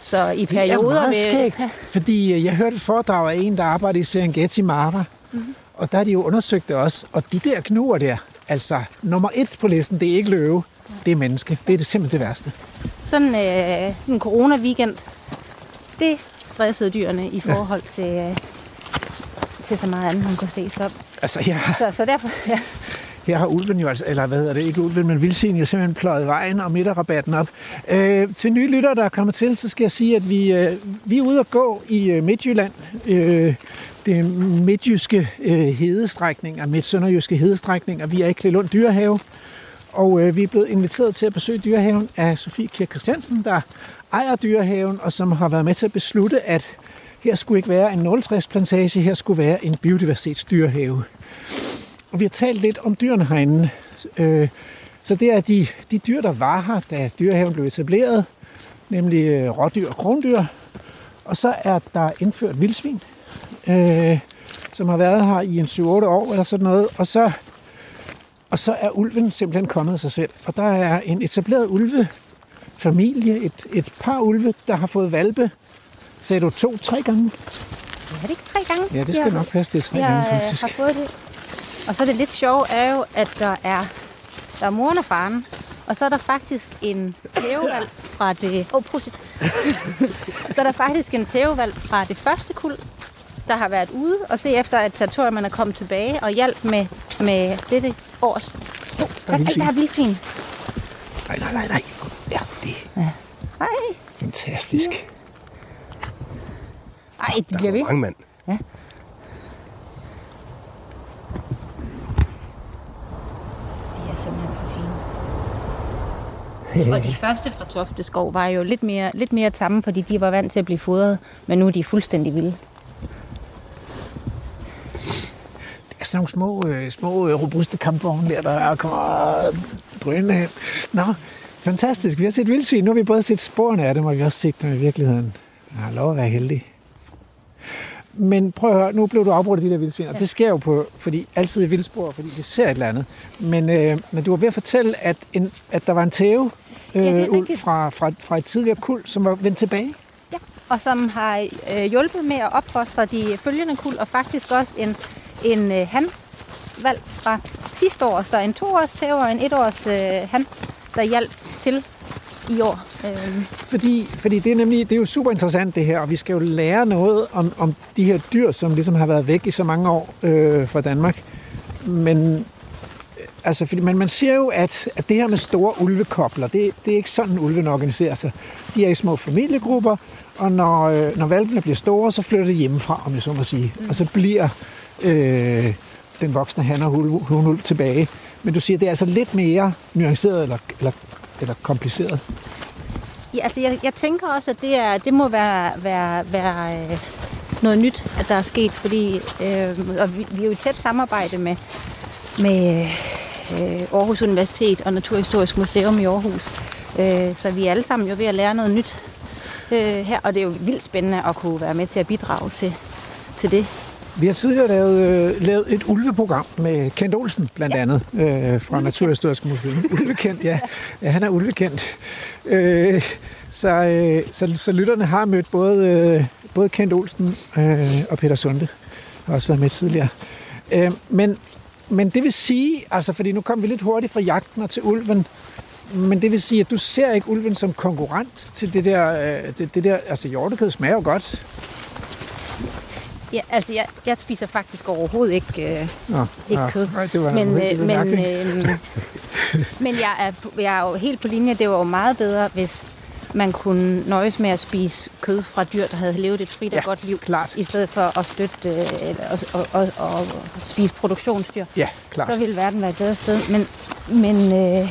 Så i Det er perioder... meget skægt, fordi øh, jeg hørte et foredrag af en, der arbejder i Serengeti Mara, mm-hmm. Og der har de jo undersøgt det også, og de der knuer der, altså nummer et på listen, det er ikke løve, det er menneske. Det er det simpelthen det værste. Sådan øh, sådan en corona-weekend, det stressede dyrene i forhold til, øh, til så meget andet, man kunne se. Så, Altså, jeg, så, så derfor, ja. her har ulven jo altså, eller hvad hedder det, ikke ulven, men vildsvin jo simpelthen pløjet vejen og midterrabatten op. Øh, til nye lyttere, der er kommet til, så skal jeg sige, at vi, øh, vi er ude at gå i øh, Midtjylland. Øh, det midtjyske øh, hedestrækninger, midt-sønderjyske hedestrækninger. Vi er i Klelund Dyrehave, og øh, vi er blevet inviteret til at besøge dyrehaven af Sofie Kirk Christiansen, der ejer dyrehaven, og som har været med til at beslutte, at her skulle ikke være en 060 plantage, her skulle være en biodiversitetsdyrehave. Og vi har talt lidt om dyrene herinde. Øh, så det er de, de dyr, der var her, da dyrehaven blev etableret, nemlig øh, rådyr og krondyr. Og så er der indført vildsvin, øh, som har været her i en 7-8 år eller sådan noget. Og så, og så er ulven simpelthen kommet af sig selv. Og der er en etableret ulvefamilie, et, et par ulve, der har fået valpe. Sagde du to, tre gange? Er det ikke tre gange? Ja, det skal jeg, nok passe, det er tre jeg, gange øh, faktisk. har fået det. Og så er det lidt sjovt er jo, at der er, der er moren og faren, og så er der faktisk en tævevalg fra det... Åh, oh, prosit. så er der faktisk en tævevalg fra det første kul, der har været ude og se efter, at territoriet er kommet tilbage og hjælp med, med dette års... Oh, der, er vildsvin. der er vildsvin. Nej, nej, nej, nej. Ja, det er Ej, fantastisk. ej, det bliver ved. Mange mand. Er så fine. Og de første fra Tofteskov var jo lidt mere, lidt mere tamme, fordi de var vant til at blive fodret, men nu er de fuldstændig vilde. Det er sådan nogle små, øh, små øh, robuste kampvogne der, der kommer drønende hen. Nå, fantastisk. Vi har set vildsvin. Nu har vi både set sporene af dem, og vi har også set dem i virkeligheden. Jeg har lov at være heldig. Men prøv at høre, nu blev du afbrudt af de der vildsvin, og det sker jo på, fordi altid i vildspor, fordi det ser et eller andet. Men, øh, men du var ved at fortælle, at, en, at der var en tæve øh, er ulv fra, fra, fra et tidligere kul, som var vendt tilbage. Ja. Og som har øh, hjulpet med at opfostre de følgende kul, og faktisk også en, en øh, handvalg fra sidste år. Så en toårs tæve og en etårs øh, han, der hjalp til i år. Øh, Fordi, fordi det er nemlig det er jo super interessant det her, og vi skal jo lære noget om, om de her dyr, som ligesom har været væk i så mange år øh, fra Danmark. Men, øh, altså, fordi, man, man ser jo, at, at det her med store ulvekobler, det, det er ikke sådan, ulven organiserer sig. De er i små familiegrupper, og når, øh, når valpene bliver store, så flytter de hjemmefra, om jeg så må sige. Og så bliver øh, den voksne han og hul- hunulv tilbage. Men du siger, det er altså lidt mere nuanceret eller, eller, eller kompliceret. Ja, altså jeg, jeg tænker også, at det, er, det må være, være, være øh, noget nyt, at der er sket, fordi øh, og vi, vi er jo i tæt samarbejde med, med øh, Aarhus Universitet og Naturhistorisk Museum i Aarhus. Øh, så vi er alle sammen jo ved at lære noget nyt øh, her, og det er jo vildt spændende at kunne være med til at bidrage til, til det. Vi har tidligere lavet, øh, lavet et ulveprogram med Kent Olsen, blandt ja. andet, øh, fra Naturhistorisk Museum. Ulvekendt, ja. ja. han er ulvekendt. Øh, så, øh, så, så lytterne har mødt både, øh, både Kent Olsen øh, og Peter Sunde. Har også været med tidligere. Øh, men, men det vil sige, altså fordi nu kom vi lidt hurtigt fra jagten og til ulven, men det vil sige, at du ser ikke ulven som konkurrent til det der, øh, det, det der altså hjortekød smager jo godt. Ja, altså jeg, jeg spiser faktisk overhovedet ikke, øh, Nå, ikke nå, kød. Nej, det var men, øh, men, øh, men jeg er, jeg er jo helt på linje. Det var jo meget bedre, hvis man kunne nøjes med at spise kød fra dyr, der havde levet et frit og Ja, godt liv, klart. i stedet for at støtte øh, og, og, og, og spise produktionsdyr. Ja, klart. Så ville verden være et bedre sted. Men, men, øh,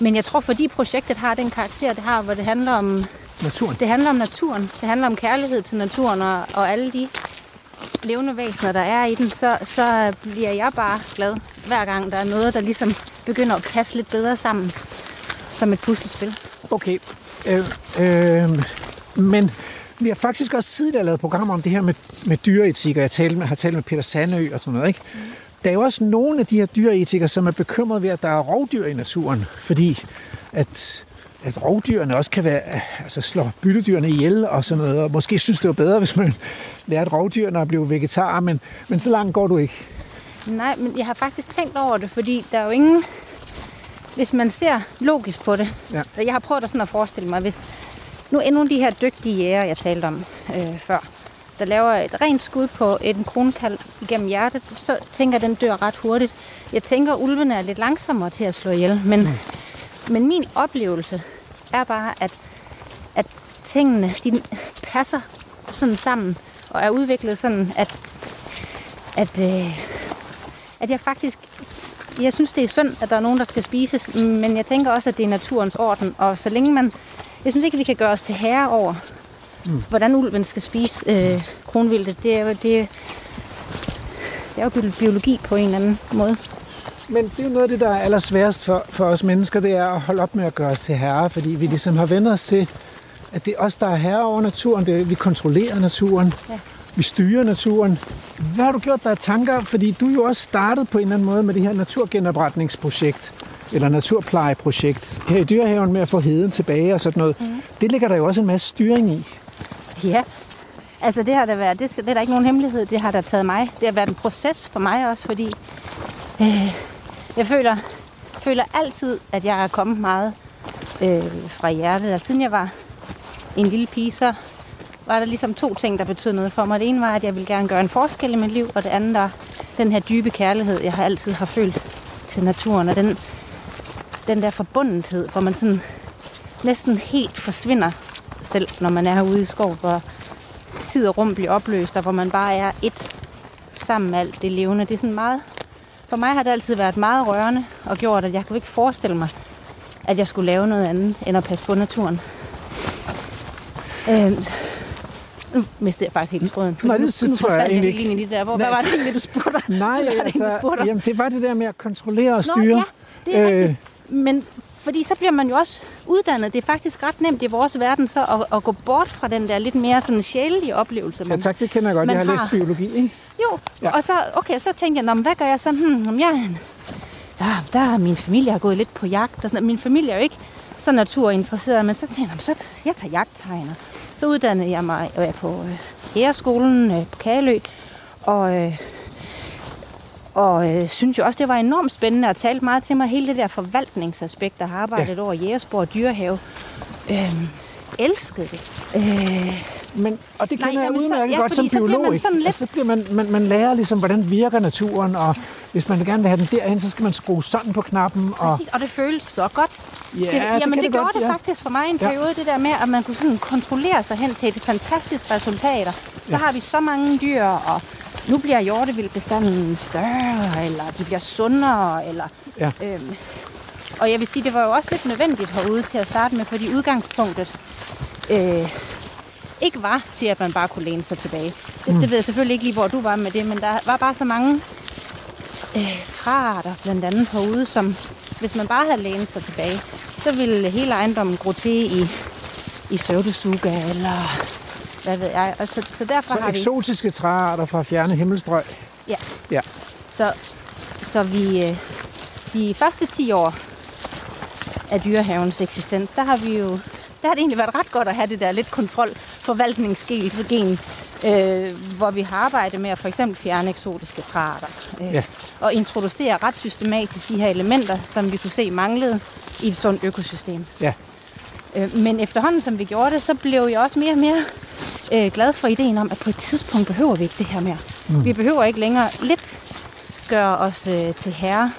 men jeg tror, fordi projektet har den karakter, det har, hvor det handler om Naturen. det handler om naturen. Det handler om kærlighed til naturen og, og alle de levende væsener, der er i den. Så, så bliver jeg bare glad, hver gang der er noget, der ligesom begynder at passe lidt bedre sammen som et puslespil. Okay. Øh, øh, men vi har faktisk også tidligere lavet programmer om det her med, med dyreetik, og jeg talte med, har talt med Peter Sandø og sådan noget. Ikke? Der er jo også nogle af de her dyreetikere, som er bekymrede ved, at der er rovdyr i naturen, fordi at, at rovdyrene også kan være, altså slå byttedyrene ihjel og sådan noget, og måske synes det var bedre, hvis man lærte rovdyrene at blive vegetar, men, men så langt går du ikke. Nej, men jeg har faktisk tænkt over det, fordi der er jo ingen... Hvis man ser logisk på det, Ja. jeg har prøvet at, sådan at forestille mig, hvis nu er nogle af de her dygtige jæger, jeg talte om øh, før, der laver et rent skud på en kroneshalv igennem hjertet, så tænker den dør ret hurtigt. Jeg tænker, at ulvene er lidt langsommere til at slå ihjel, men, mm. Men min oplevelse er bare, at, at tingene de passer sådan sammen og er udviklet sådan, at, at, øh, at jeg faktisk jeg synes, det er synd, at der er nogen, der skal spises, men jeg tænker også, at det er naturens orden, og så længe man... Jeg synes ikke, at vi kan gøre os til herre over, mm. hvordan ulven skal spise øh, kronvildet. Det er, jo, det, er, det er jo bi- biologi på en eller anden måde. Men det er jo noget af det, der er allersværest for, for os mennesker, det er at holde op med at gøre os til herre, fordi vi ligesom har vendt os til, at det er os, der er herre over naturen. Det, er- vi kontrollerer naturen. Ja. Vi styrer naturen. Hvad har du gjort dig af tanker? Fordi du jo også startet på en eller anden måde med det her naturgenopretningsprojekt, eller naturplejeprojekt her i Dyrehaven med at få heden tilbage og sådan noget. Mm. Det ligger der jo også en masse styring i. Ja, Altså det har da været, det, det er der ikke nogen hemmelighed, det har da taget mig. Det har været en proces for mig også, fordi øh, jeg føler, føler altid, at jeg er kommet meget øh, fra hjertet. Altså, siden jeg var en lille pige, så var der ligesom to ting, der betød noget for mig. Det ene var, at jeg ville gerne gøre en forskel i mit liv, og det andet var den her dybe kærlighed, jeg har altid har følt til naturen, og den, den der forbundethed, hvor man sådan næsten helt forsvinder selv, når man er herude i skov, hvor tid og rum bliver opløst, og hvor man bare er et sammen med alt det levende. Det er sådan meget... For mig har det altid været meget rørende og gjort, at jeg kunne ikke forestille mig, at jeg skulle lave noget andet end at passe på naturen. Øhm, nu mistede jeg faktisk helt tråden. Nej, det nu, tror nu jeg egentlig helt ind i det der. Hvor, Nej. hvad var det egentlig, du spurgte? Nej, var det altså, du spurgte jamen, det var det der med at kontrollere og styre. Nå, ja, det er Øh, rigtigt. Men fordi så bliver man jo også uddannet. Det er faktisk ret nemt i vores verden så at, at gå bort fra den der lidt mere sådan sjælelige oplevelse. ja, Man, tak, det kender jeg godt. Jeg har læst har- biologi, ikke? Jo, Ja. ja. og så, okay, så tænkte jeg, hvad gør jeg så? Hmm, jeg, ja, der er min familie har gået lidt på jagt. Og sådan, min familie er jo ikke så naturinteresseret, men så tænkte jeg, "Nå, så jeg tager jagttegner. Så uddannede jeg mig øh, på øh, Jægerskolen øh, på Kalø, og, øh, og øh, synes jo også, det var enormt spændende og talte meget til mig hele det der forvaltningsaspekt, der har arbejdet ja. over Jægersborg Dyrehave. Øh, elskede det. Øh, Men, og det Nej, kender jeg jamen, så- udmærket ja, godt som fordi så bliver man biolog. sådan lidt- Altså, så bliver man, man, man lærer ligesom, hvordan virker naturen, og hvis man gerne vil have den derhen, så skal man skrue sådan på knappen. Og, Præcis, og det føles så godt. ja, det, jamen, kan det, det gjorde godt, det ja. faktisk for mig en Ja. periode, det der med, at man kunne sådan kontrollere sig hen til et fantastisk resultater. Så Ja. har vi så mange dyr, og nu bliver hjortevildbestanden større, eller de bliver sundere, eller... Ja. Øhm, og jeg vil sige, det var jo også lidt nødvendigt herude til at starte med, fordi udgangspunktet øh, ikke var til, at man bare kunne læne sig tilbage. Det, Mm. det ved jeg selvfølgelig ikke lige, hvor du var med det, men der var bare så mange øh, træarter blandt andet herude, som hvis man bare havde lænet sig tilbage, så ville hele ejendommen gro til i, i søvdesuga, eller hvad ved jeg. Og så, så derfor Så har vi... eksotiske træarter fra fjerne himmelstrøg. Ja. Ja. Så, så vi øh, de første 10 år af dyrehavens eksistens, der har vi jo der har det egentlig været ret godt at have det der lidt kontrol forvaltningsgen, øh, hvor vi har arbejdet med at for eksempel fjerne eksotiske træarter. Øh, Ja. Og introducere ret systematisk de her elementer, som vi kunne se manglede i et sundt økosystem. Ja. Øh, men efterhånden, som vi gjorde det, så blev jeg også mere og mere øh, glad for ideen om, at på et tidspunkt behøver vi ikke det her mere. Mm. Vi behøver ikke længere lidt gøre os øh, til herre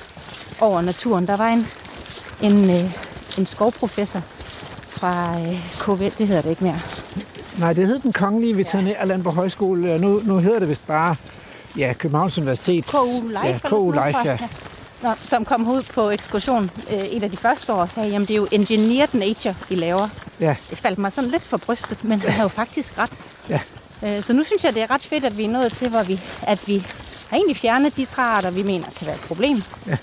over naturen. Der var en, en, øh, en skovprofessor fra øh, KV, det hedder det ikke mere. Nej, det hed den kongelige veterinærland på højskole, og nu, nu hedder det vist bare ja, Københavns Universitet. KU Life, Ja, KU Life, ja. Jeg. Nå, som kom ud på ekskursion øh, et af de første år og sagde, jamen det er jo engineered nature, I laver. Ja, Det faldt mig sådan lidt for brystet, men han havde jo faktisk ret. Ja. Øh, så nu synes jeg, det er ret fedt, at vi er nået til, hvor vi, at vi har egentlig fjernet de træarter, vi mener kan være et problem. Ja.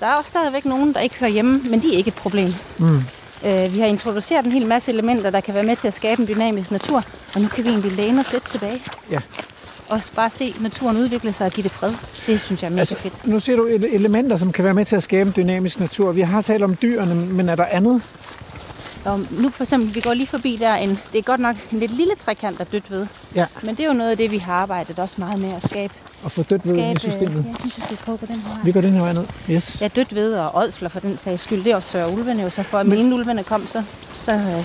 Der er også stadigvæk nogen, der ikke hører hjemme, men de er ikke et problem. Mm. Øh, vi har introduceret en hel masse elementer, der kan være med til at skabe en dynamisk natur, og nu kan vi egentlig læne os lidt tilbage. Ja. Og bare se naturen udvikle sig og give det fred. Det synes jeg er mega altså, fedt. nu ser du ele- elementer, som kan være med til at skabe en dynamisk natur. Vi har talt om dyrene, men er der andet? Og nu for eksempel, vi går lige forbi der, en, det er godt nok en lidt lille trekant af dødt ved, Ja, men det er jo noget af det, vi har arbejdet også meget med at skabe. og få dødt ved i systemet. jeg synes, vi skal prøve på den her. Vi går den her vej ned. Yes. Ja, dødt ved og ådsler for den sags skyld. Det er også sørger ulvene jo så for. Men inden ulvene kom, så, så øh,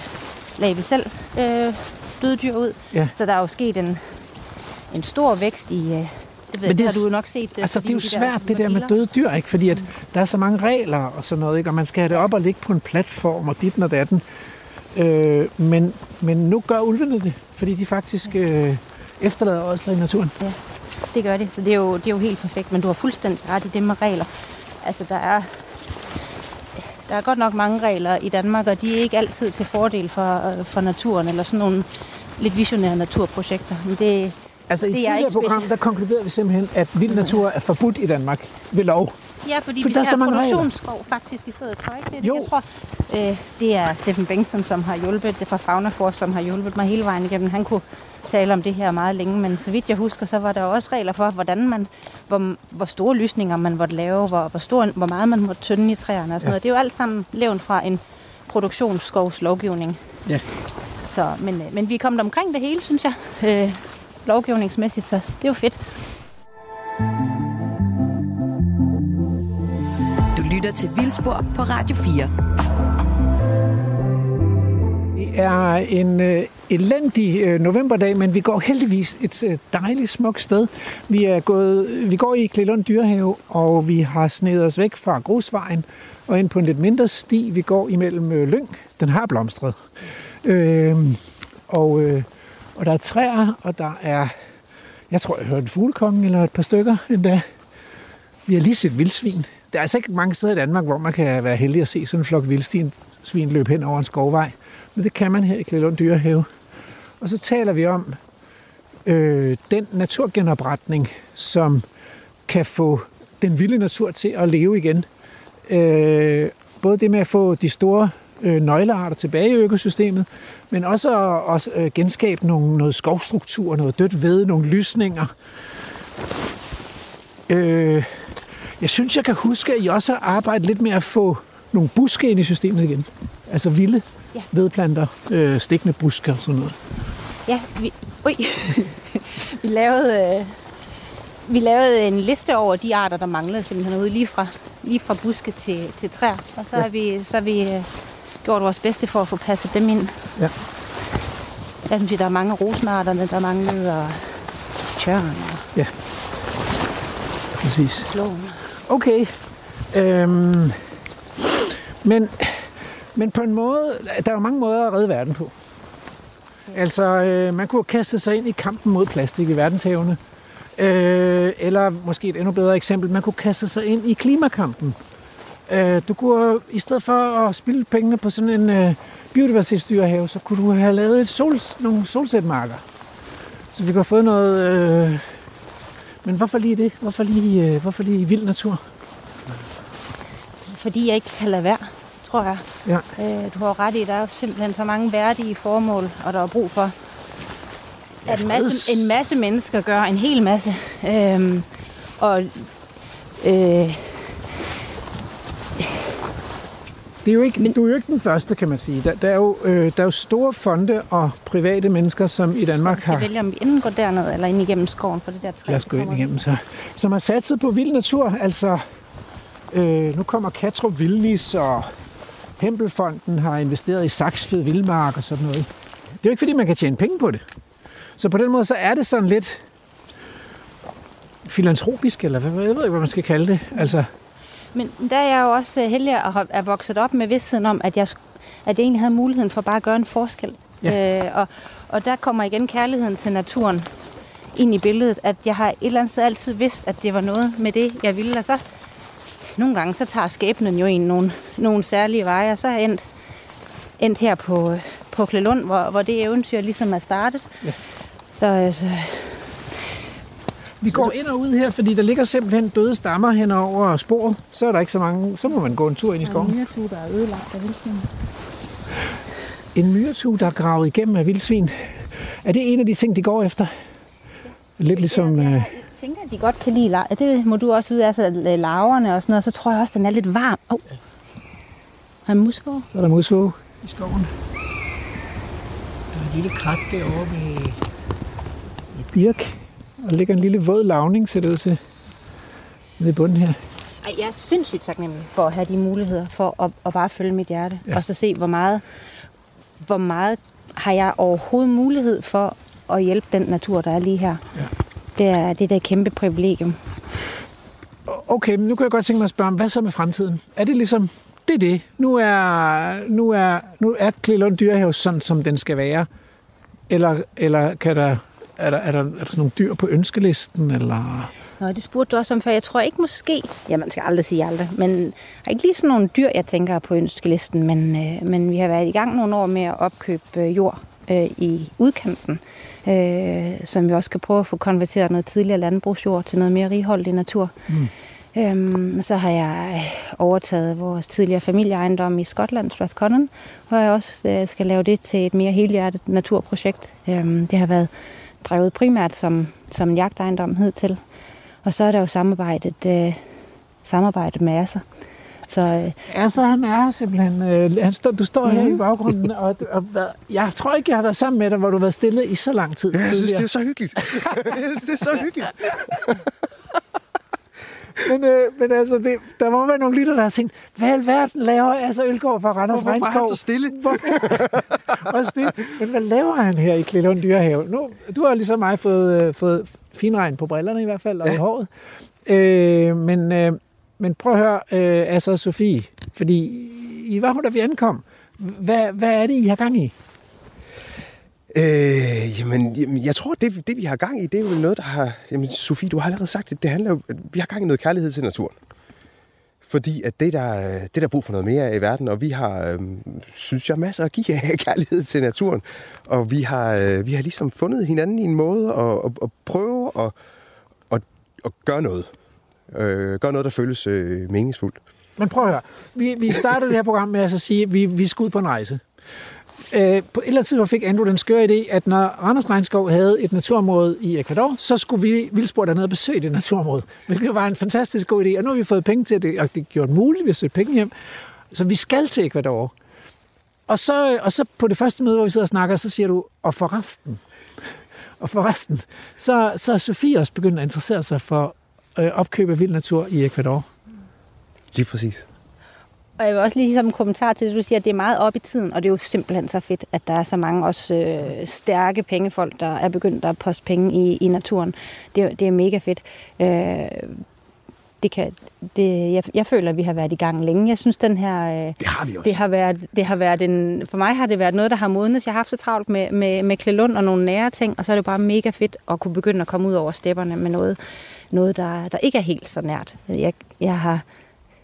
lagde vi selv øh, døde dyr ud. Ja. Så der er jo sket en, en stor vækst i... Øh, det, ved Men det det har du jo nok set. øh, Altså, det er jo de svært, det der med døde dyr, ikke? Fordi at der er så mange regler og sådan noget, ikke? Og man skal have det op og ligge på en platform og dit og datten. Øh, men, men nu gør ulvene det, fordi de faktisk øh, efterlader ådsler i naturen. Det gør det, så det er, jo, det er jo helt perfekt. Men du har fuldstændig ret i det med regler. Altså, der er, der er godt nok mange regler i Danmark, og de er ikke altid til fordel for, øh, for naturen, eller sådan nogle lidt visionære naturprojekter. Men det, Altså i Det et er tidligere program, der konkluderede vi simpelthen, at vild natur er forbudt i Danmark ved lov. Ja, fordi For vi skal have mange regler. produktionsskov faktisk i stedet for, ikke? Det Jo. jeg tror. Øh, det er Steffen Bengtsson, som har hjulpet, det fra Faunafors, som har hjulpet mig hele vejen igennem. Han kunne tale om det her meget længe, men så vidt jeg husker, så var der også regler for, hvordan man, hvor, hvor store lysninger man måtte lave, hvor, hvor, stor, hvor meget man måtte tynde i træerne og sådan Ja. noget. Det er jo alt sammen levn fra en produktionsskovslovgivning. Ja. Så, men, øh, men vi er kommet omkring det hele, synes jeg, øh, lovgivningsmæssigt, så det er jo fedt. Du lytter til Vildspor på Radio 4. Det er en øh, elendig øh, novemberdag, men vi går heldigvis et øh, dejligt smukt sted. Vi, er gået, vi går i Klelund Dyrehave, og vi har snedet os væk fra grusvejen og ind på en lidt mindre sti. Vi går imellem øh, lyng. Den har blomstret. Øh, og, øh, og der er træer, og der er, jeg tror, jeg hørte en fuglekonge eller et par stykker endda. Vi har lige set vildsvin. Der er altså ikke mange steder i Danmark, hvor man kan være heldig at se sådan en flok vildsvin svin løb hen over en skovvej. Men det kan man her i Klælund Dyrehave. Og så taler vi om øh, den naturgenopretning, som kan få den vilde natur til at leve igen. Øh, både det med at få de store øh, nøglearter tilbage i økosystemet, men også at, også, øh, genskabe nogle, noget skovstruktur, noget dødt ved, nogle lysninger. Øh, jeg synes, jeg kan huske, at I også har arbejdet lidt med at få nogle buske ind i systemet igen. Altså vilde Ja. vedplanter, øh, stikkende buske og sådan noget. Ja, vi, ui. vi, lavede, øh, vi lavede en liste over de arter, der manglede simpelthen ude lige fra, lige fra buske til, til træer. Og så Ja. har vi, så har vi øh, gjort vores bedste for at få passet dem ind. Ja. Jeg synes, der er mange rosenarterne, der manglede, og tjørn og Præcis. kloven. Okay. Øhm, men, men på en måde, der er jo mange måder at redde verden på. Altså, øh, man kunne kaste sig ind i kampen mod plastik i verdenshavene. Øh, eller måske et endnu bedre eksempel, man kunne kaste sig ind i klimakampen. Øh, du kunne, i stedet for at spille pengene på sådan en øh, biodiversitetsdyrehave, så kunne du have lavet et sol, nogle solsætmarker. Så vi kunne have fået noget... Øh, men hvorfor lige det? Hvorfor lige, øh, hvorfor lige vild natur? Fordi jeg ikke kan lade være, tror jeg. Ja. Øh, du har ret i, der er jo simpelthen så mange værdige formål, og der er brug for, Ja, at en masse, en masse mennesker gør en hel masse. Øhm, og øh, Det er jo ikke, Men... Du er jo ikke den første, kan man sige. Der, der, er, jo, øh, der er jo store fonde og private mennesker, som i Danmark skal har... vælge, om vi enten går derned eller ind igennem skoven for det der træ. Lad os gå ind igennem så. Som har satset på vild natur. Altså, øh, nu kommer Katrup Vildnis, og Hempelfonden har investeret i Saksfed Vildmark og sådan noget. Det er jo ikke, fordi man kan tjene penge på det. Så på den måde, så er det sådan lidt filantropisk, eller hvad, jeg ved ikke, hvad man skal kalde det. Altså, Men der er jeg jo også øh, heldig at have- er vokset op med vidstheden om, at jeg, at jeg egentlig havde muligheden for bare at gøre en forskel. Ja. Øh, og, og der kommer igen kærligheden til naturen ind i billedet, at jeg har et eller andet sted altid vidst, at det var noget med det, jeg ville. Og så nogle gange, så tager skæbnen jo en nogle, nogle særlige veje, og så er jeg endt, endt her på, øh, på Klelund, hvor, hvor det eventyr ligesom er startet. Ja. Så altså, Vi går ind og ud her, fordi der ligger simpelthen døde stammer hen over spor. Så er der ikke så mange. Så må man gå en tur ind i skoven. myretue, der er ødelagt af vildsvin. En myretue, der er gravet igennem af vildsvin. Er det en af de ting, de går efter? Lidt ligesom... Øh, Jeg tænker, at de godt kan lide Det må du også vide, altså laverne og sådan noget. Så tror jeg også, at den er lidt varm. Åh, oh. er en musvåge? så er der musvåge i skoven. Der er et lille krat derovre med, med birk. Og der ligger en lille våd lavning, ser det ud til. I bunden her. Ej, jeg er sindssygt taknemmelig for at have de muligheder for at, at bare følge mit hjerte. Ja. Og så se, hvor meget, hvor meget har jeg overhovedet mulighed for at hjælpe den natur, der er lige her. Ja. Det er det der kæmpe privilegium. Okay, men nu kan jeg godt tænke mig at spørge, hvad så med fremtiden? Er det ligesom, det er det. Nu er, nu er, nu er Klelund Dyrehave sådan, som den skal være. Eller, eller kan der, er, der, er, der, er der sådan nogle dyr på ønskelisten? Eller? Nå, det spurgte du også om før. Jeg tror ikke måske, ja, man skal aldrig sige aldrig, men er ikke lige sådan nogle dyr, jeg tænker er på ønskelisten, men, øh, men vi har været i gang nogle år med at opkøbe øh, jord øh, i udkanten, øh, som vi også skal prøve at få konverteret noget tidligere landbrugsjord til noget mere righoldig natur. Mm. Øhm, så har jeg overtaget vores tidligere familieejendom i Skotland, Strathconnen, hvor jeg også øh, skal lave det til et mere helhjertet naturprojekt. Øhm, det har været drevet primært som, som en jagtejendom hed til. Og så er der jo samarbejdet, øh, samarbejdet med Asser, Så øh, Altså, han er simpelthen... Øh, han stå, du står mm. her i Mhm. baggrunden, og, og hvad, jeg tror ikke, jeg har været sammen med dig, hvor du har været stille i så lang tid Ja, jeg synes, det er så hyggeligt. jeg synes, det er så hyggeligt. Men, øh, men altså, det, der må være nogle lytter, der har tænkt, hvad i alverden laver altså Ølgaard fra Randers Hvorfor er Regnskov? han så stille? Hvorfor? Og stille. Men hvad laver han her i Klillund Dyrehave? Nu, du har ligesom mig fået, øh, fået finregn på brillerne i hvert fald, og ja. i håret. Øh, men, øh, men prøv at høre, øh, altså Sofie, fordi I var her, da vi ankom. Hvad, hvad er det, I har gang i? Øh, jamen, jamen, jeg tror, det, det vi har gang i, det er jo noget, der har... Jamen, Sofie, du har allerede sagt det. Det handler jo... Vi har gang i noget kærlighed til naturen. Fordi at det, der, det der er brug for noget mere af i verden, og vi har, øh, synes jeg, masser at give af kærlighed til naturen. Og vi har, øh, vi har ligesom fundet hinanden i en måde at, at, at prøve at, at, at gøre noget. Øh, gøre noget, der føles øh, meningsfuldt. Men prøv at høre. Vi, vi startede det her program med at sige, at vi, vi skal ud på en rejse. Øh, på et eller andet tidspunkt fik Andrew den skøre idé, at når Randers Regnskov havde et naturområde i Ecuador, så skulle vi vildspor dernede og besøge det naturområde. Hvilket var en fantastisk god idé. Og nu har vi fået penge til det, og det gjorde muligt, vi har søgt penge hjem. Så vi skal til Ecuador. Og så, og så på det første møde, hvor vi sidder og snakker, så siger du, og forresten, og forresten, så, så er Sofie også begyndt at interessere sig for øh, opkøb af vild natur i Ecuador. Lige præcis. Og jeg vil også lige som en kommentar til det, du siger, at det er meget op i tiden, og det er jo simpelthen så fedt, at der er så mange også øh, stærke pengefolk, der er begyndt at poste penge i, i naturen. Det, er- det er mega fedt. Øh, det kan, det, jeg, jeg føler, at vi har været i gang længe. Jeg synes, den her... Øh, Det har vi også. det har været, det har været en, for mig har det været noget, der har modnes. Jeg har haft så travlt med, med, med Klelund og nogle nære ting, og så er det bare mega fedt at kunne begynde at komme ud over stepperne med noget, noget der, der ikke er helt så nært. Jeg, jeg har,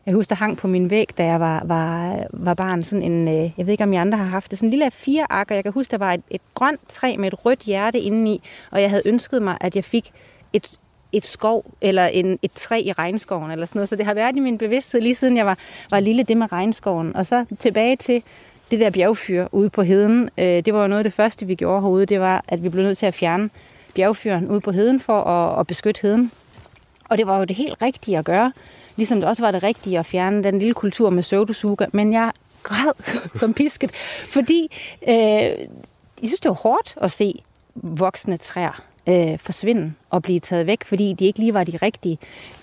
jeg husker, der hang på min væg, da jeg var, var, var barn, sådan en, øh, jeg ved ikke, om I andre har haft det, sådan en lille fire akker. jeg kan huske, der var et, et grønt træ med et rødt hjerte indeni, og jeg havde ønsket mig, at jeg fik et, et skov, eller en, et træ i regnskoven, eller sådan noget. Så det har været i min bevidsthed, lige siden jeg var, var lille, det med regnskoven. Og så tilbage til det der bjergfyr ude på heden. Øh, det var jo noget af det første, vi gjorde herude, det var, at vi blev nødt til at fjerne bjergfyren ude på heden for at, at beskytte heden. Og det var jo det helt rigtige at gøre. Ligesom det også var det rigtige at fjerne den lille kultur med pseudosuga. Men jeg græd som pisket, fordi øh, jeg synes, det var hårdt at se voksne træer øh, forsvinde og blive taget væk, fordi de ikke lige var de rigtige.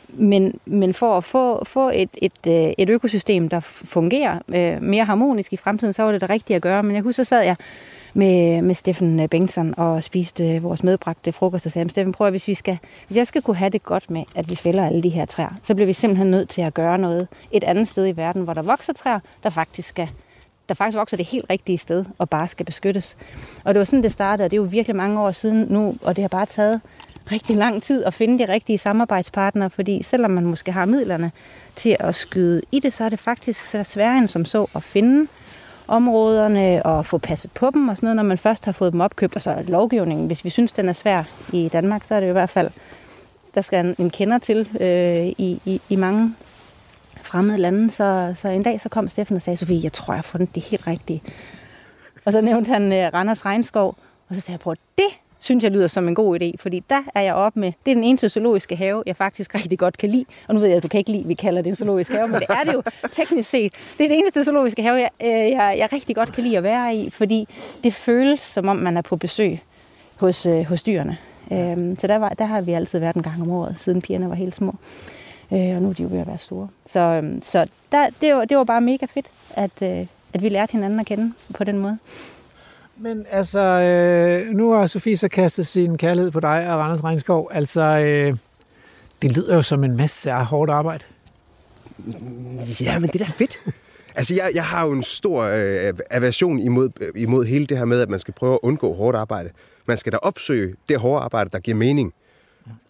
Men, men for at få, få et, et, øh, et økosystem, der fungerer øh, mere harmonisk i fremtiden, så var det det rigtige at gøre. Men jeg husker, så sad jeg med, med Steffen øh, Bengtsson og spiste øh, vores medbragte frokost og sagde, Steffen, prøv at, hvis, vi skal, hvis jeg skal kunne have det godt med, at vi fælder alle de her træer, så bliver vi simpelthen nødt til at gøre noget et andet sted i verden, hvor der vokser træer, der faktisk skal der faktisk vokser det helt rigtige sted og bare skal beskyttes. Og det var sådan, det startede, og det er jo virkelig mange år siden nu, og det har bare taget rigtig lang tid at finde de rigtige samarbejdspartnere, fordi selvom man måske har midlerne til at skyde i det, så er det faktisk så sværere end som så at finde områderne og få passet på dem og sådan noget, når man først har fået dem opkøbt. Og så lovgivningen, hvis vi synes, den er svær i Danmark, så er det i hvert fald, der skal en, en kender til øh, i, i, i mange fremmede lande. Så, så en dag så kom Steffen og sagde, Sofie, jeg tror, jeg har fundet det helt rigtige. Og så nævnte han øh, Randers Regnskov, og så sagde jeg prøv det synes jeg lyder som en god idé, fordi der er jeg oppe med, det er den eneste zoologiske have, jeg faktisk rigtig godt kan lide. Og nu ved jeg, at du kan ikke lide, at vi kalder det en zoologisk have, men det er det jo teknisk set. Det er det eneste zoologiske have, jeg, øh, jeg, jeg rigtig godt kan lide at være i, fordi det føles, som om man er på besøg hos, øh, hos dyrene. Øhm, så der, var, der har vi altid været en gang om året, siden pigerne var helt små. Øh, og nu er de jo ved at være store. Så, øhm, så der, det, var, det var bare mega fedt, at, øh, at vi lærte hinanden at kende på den måde. Men altså, øh, nu har Sofie så kastet sin kærlighed på dig og Randers Regnskov. Altså, øh, det lyder jo som en masse af hårdt arbejde. Ja, men det er da fedt. Altså, jeg, jeg har jo en stor øh, aversion imod, øh, imod hele det her med, at man skal prøve at undgå hårdt arbejde. Man skal da opsøge det hårde arbejde, der giver mening.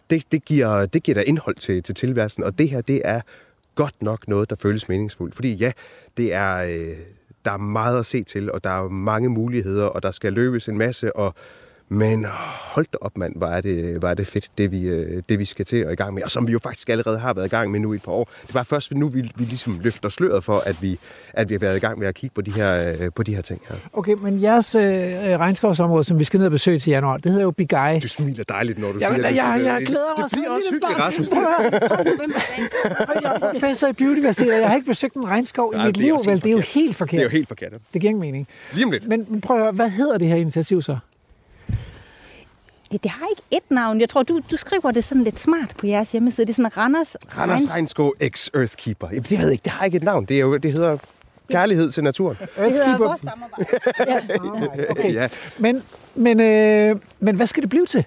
Det, det, giver, det giver da indhold til, til tilværelsen, og det her, det er godt nok noget, der føles meningsfuldt. Fordi ja, det er, øh, der er meget at se til, og der er mange muligheder, og der skal løbes en masse, og men hold da op, mand, hvor er det, hvor er det fedt, det vi, øh, det vi skal til at i gang med. Og som vi jo faktisk allerede har været i gang med nu i et par år. Det var først nu, vi, vi ligesom løfter sløret for, at vi, at vi har været i gang med at kigge på de her, øh, på de her ting her. Okay, men jeres øh, regnskovsområde, som vi skal ned og besøge til januar, det hedder jo Bigai. Du smiler dejligt, når du Jamen, siger det. jeg, Det- jeg glæder mig Det bliver så også hyggeligt. Rasmus. Prøv at Jeg er professor i biodiversitet, og jeg har ikke besøgt en regnskov i Nej, mit det er liv, vel? Det er jo helt forkert. Det er jo helt forkert. Det giver ingen mening. Lige om lidt. Men, men prøv at høre, hvad hedder det her initiativ så? Det, det har ikke et navn. Jeg tror, du, du skriver det sådan lidt smart på jeres hjemmeside. Det er sådan Randers, Randers Regns- Regnskov X Earthkeeper. Jamen, det ved jeg ikke, det har ikke et navn. Det, er jo, det hedder kærlighed til naturen. Det hedder Earthkeeper. vores samarbejde. Okay. Ja. Men, men, øh, men hvad skal det blive til?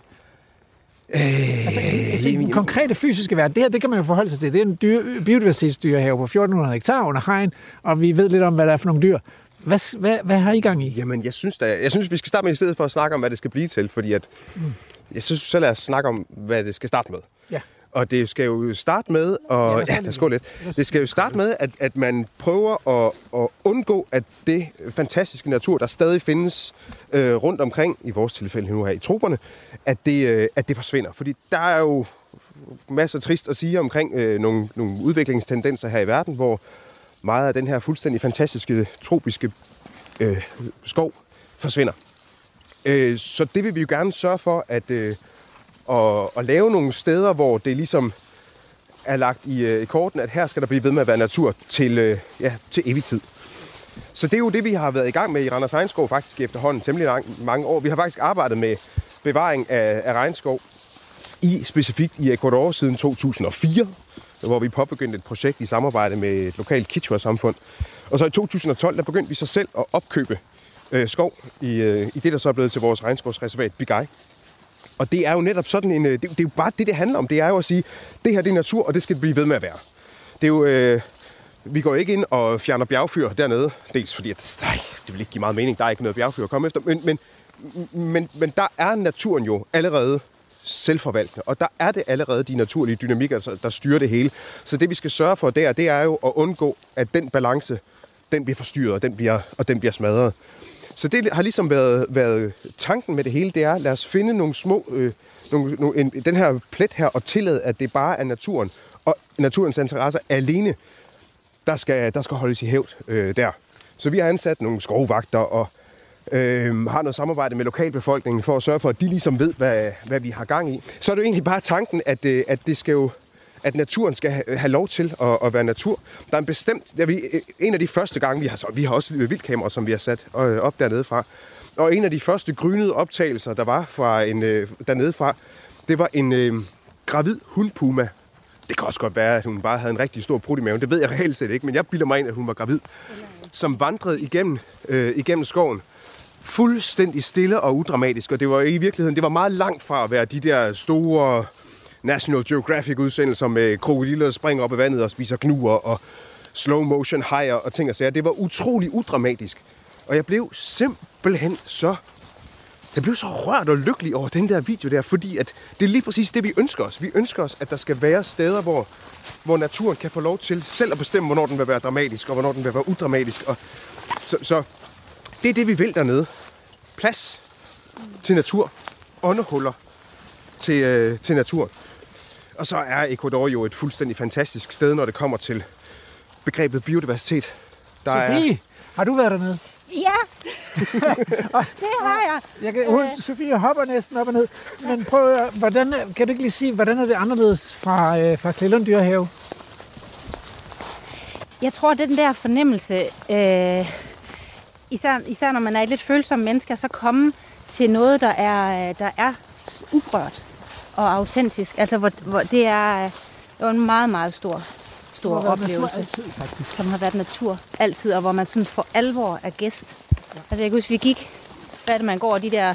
altså, altså, i den konkrete fysiske verden, det her, det kan man jo forholde sig til. Det er en dyr, biodiversitetsdyrehave på 1400 hektar under hegn, og vi ved lidt om, hvad der er for nogle dyr. Hvad, hvad, hvad har I gang i? Jamen, jeg synes, da, jeg synes, vi skal starte med i stedet for at snakke om, hvad det skal blive til, fordi at, jeg synes, så lad os snakke om, hvad det skal starte med. Ja. Og det skal jo starte med, og Ja, lad ja lidt. Det skal jo starte med, at, at man prøver at, at undgå, at det fantastiske natur, der stadig findes øh, rundt omkring, i vores tilfælde nu her i troberne, at det, øh, at det forsvinder. Fordi der er jo masser trist at sige omkring øh, nogle, nogle udviklingstendenser her i verden, hvor meget af den her fuldstændig fantastiske tropiske øh, skov forsvinder. Øh, så det vil vi jo gerne sørge for, at, øh, at, at lave nogle steder, hvor det ligesom er lagt i, øh, i korten, at her skal der blive ved med at være natur til, øh, ja, til evig tid. Så det er jo det, vi har været i gang med i Randers Regnskov faktisk efterhånden temmelig lang, mange år. Vi har faktisk arbejdet med bevaring af, af regnskov i specifikt i Ecuador siden 2004, hvor vi påbegyndte et projekt i samarbejde med et lokalt Kichwa-samfund. Og så i 2012, der begyndte vi så selv at opkøbe øh, skov i, øh, i det, der så er blevet til vores regnskovsreservat Bigai. Og det er jo netop sådan en... Øh, det, det er jo bare det, det handler om. Det er jo at sige, det her det er natur, og det skal det blive ved med at være. Det er jo... Øh, vi går ikke ind og fjerner bjergfyr dernede. Dels fordi, at nej, det vil ikke give meget mening. Der er ikke noget bjergfyr at komme efter. Men, men, men, men der er naturen jo allerede selvforvaltende, og der er det allerede de naturlige dynamikker, der- styrer det hele. Så det vi skal sørge for der, det er jo at undgå, at den balance, den bliver forstyrret, og den bliver, og den bliver smadret. Så det har ligesom været, været tanken med det hele, det er, lad os finde nogle små, øh, nogle, nogle, en, den her plet her, og tillade, at det bare er naturen, og naturens interesser alene, der skal, der skal holdes i hævd øh, der. Så vi har ansat nogle skovvagter og øh, har noget samarbejde med lokalbefolkningen for at sørge for, at de ligesom ved, hvad, hvad vi har gang i. Så er det jo egentlig bare tanken, at, øh, at det skal jo at naturen skal have, lov til at, at være natur. Der er en bestemt... Ja, vi, øh, en af de første gange, vi har, så, vi har også vildkameraer, som vi har sat øh, op dernede fra. Og en af de første grynede optagelser, der var fra en, dernede fra, det var en øh, gravid hundpuma. Det kan også godt være, at hun bare havde en rigtig stor prut i maven. Det ved jeg reelt set ikke, men jeg bilder mig ind, at hun var gravid. Som vandrede igennem, øh, igennem skoven. Fuldstændig stille og udramatisk. Og det var i virkeligheden, det var meget langt fra at være de der store National Geographic-udsendelser med krokodiller, der springer op i vandet og spiser gnuer og slow motion hajer og ting og sager. Det var utrolig udramatisk. Og jeg blev simpelthen så jeg blev så rørt og lykkelig over den der video der, fordi at det er lige præcis det, vi ønsker os. Vi ønsker os, at der skal være steder, hvor, hvor naturen kan få lov til selv at bestemme, hvornår den vil være dramatisk, og hvornår den vil være udramatisk. Og så, så det er det, vi vil dernede. Plads til natur. Åndehuller til, øh, til natur. Og så er Ecuador jo et fuldstændig fantastisk sted, når det kommer til begrebet biodiversitet. Der Sofie, har du været dernede? Ja, det har jeg. Jeg kan, hun, Sofie hopper næsten op og ned. Men prøv at, hvordan, er- kan du ikke lige sige, hvordan er det anderledes fra, øh, fra Klillund Dyrehave? Jeg tror, den der fornemmelse, øh, især, især når man er et lidt følsom menneske, så komme til noget, der er, der er uprørt og autentisk. Altså, hvor, hvor det er det var en meget, meget stor, stor har været natur oplevelse. altid, faktisk. som har været natur altid, og hvor man sådan for alvor er gæst. Altså jeg kan huske, vi gik, hvad er det, man går de der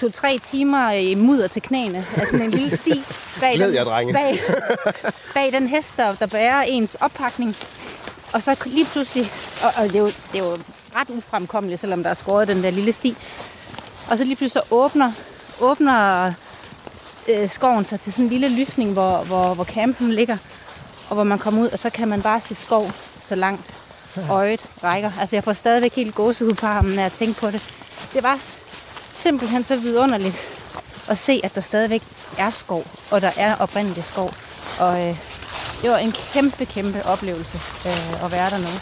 to-tre timer i mudder til knæene, af sådan en lille sti bag, Glæd den, jer, drenge. bag, bag den hest, der, der bærer ens oppakning. Og så lige pludselig, og, og det, er jo, det er jo ret ufremkommelig, selvom der er skåret den der lille sti. Og så lige pludselig så åbner, åbner øh, skoven sig til sådan en lille lysning, hvor, hvor, hvor campen ligger. Og hvor man kommer ud, og så kan man bare se skov så langt øjet rækker. Altså jeg får stadigvæk helt gåsehud på armen, når jeg tænker på det. Det var simpelthen så vidunderligt at se, at der stadigvæk er skov, og der er oprindelig skov. Og øh, det var en kæmpe, kæmpe oplevelse øh, at være dernede.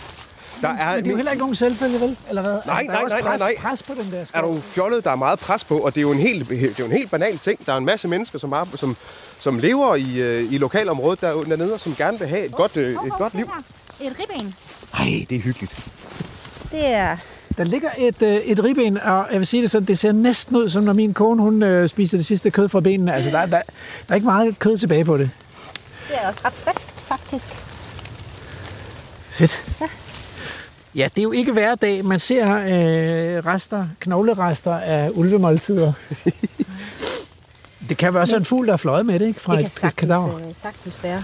Der er, Men det er jo heller ikke nogen selvfølge, vel? Eller hvad? Nej, der er nej, også nej, nej, pres, nej. pres på den der skov. er du fjollet, der er meget pres på, og det er jo en helt, det er jo en helt banal ting. Der er en masse mennesker, som, er, som, som lever i, øh, i lokalområdet der, dernede, og som gerne vil have et godt, øh, et godt liv. Et ribben. Ej, det er hyggeligt. Det er... Der ligger et, øh, et ribben, og jeg vil sige det sådan, det ser næsten ud, som når min kone hun, øh, spiser det sidste kød fra benene. Altså, der, der, der er ikke meget kød tilbage på det. Det er også ret friskt, faktisk. Fedt. Ja. Ja, det er jo ikke hver dag, man ser øh, rester, knoglerester af ulvemåltider. det kan være også en fugl, der er fløjet med det, ikke? Fra Det kan et, et sagtens, kadaver. øh, sagtens være.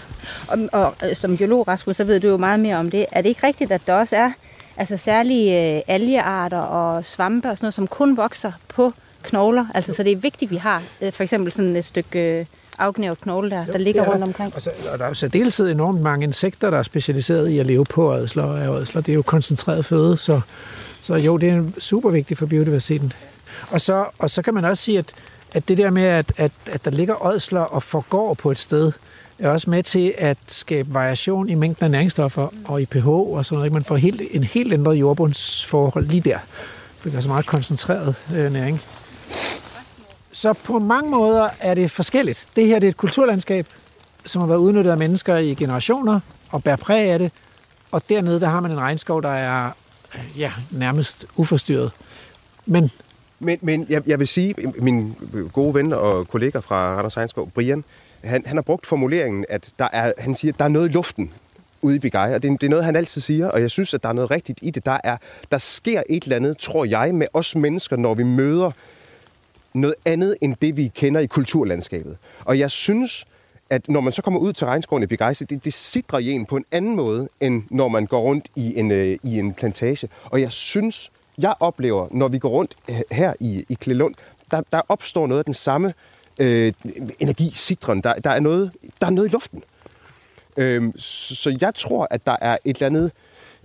Og, og øh, som biolog, Rasmus, så ved du jo meget mere om det. Er det ikke rigtigt, at der også er altså, særlige øh, algearter og svampe og sådan noget, som kun vokser på knogler? Altså, så det er vigtigt, at vi har øh, for eksempel sådan et stykke øh, afgnævet knogle der, der ligger er rundt omkring. Og, så, og der er jo særdeleshed enormt mange insekter, der er specialiseret i at leve på ådsler og af ådsler. Det er jo koncentreret føde, så, så jo, det er super vigtigt for biodiversiteten. Og så, og så kan man også sige, at, at det der med, at, at, at der ligger ådsler og forgår på et sted, er også med til at skabe variation i mængden af næringsstoffer og i pH og sådan noget. Man får helt, en helt ændret jordbundsforhold lige der. For det er så meget koncentreret øh, næring. Så på mange måder er det forskelligt. Det her det er et kulturlandskab, som har været udnyttet af mennesker i generationer og bærer præg af det. Og dernede, der har man en regnskov, der er øh, ja, nærmest uforstyrret. Men Men, men jeg, jeg vil sige, min gode ven og kollega fra Randers Egenskov, Brian, han, han har brugt formuleringen, at der er, han siger, at der er noget i luften ude i Bigai, og det, det er noget, han altid siger, og jeg synes, at der er noget rigtigt i det. Der, er, der sker et eller andet, tror jeg, med os mennesker, når vi møder noget andet end det, vi kender i kulturlandskabet. Og jeg synes, at når man så kommer ud til regnskoven i Begejse, det, det sidder i en på en anden måde, end når man går rundt i en, øh, i en plantage. Og jeg synes, jeg oplever, når vi går rundt her i, i Klelund, der, der opstår noget af den samme øh, energi, citron. Der, der, er noget, der er noget i luften. Øh, så, så jeg tror, at der er et eller andet,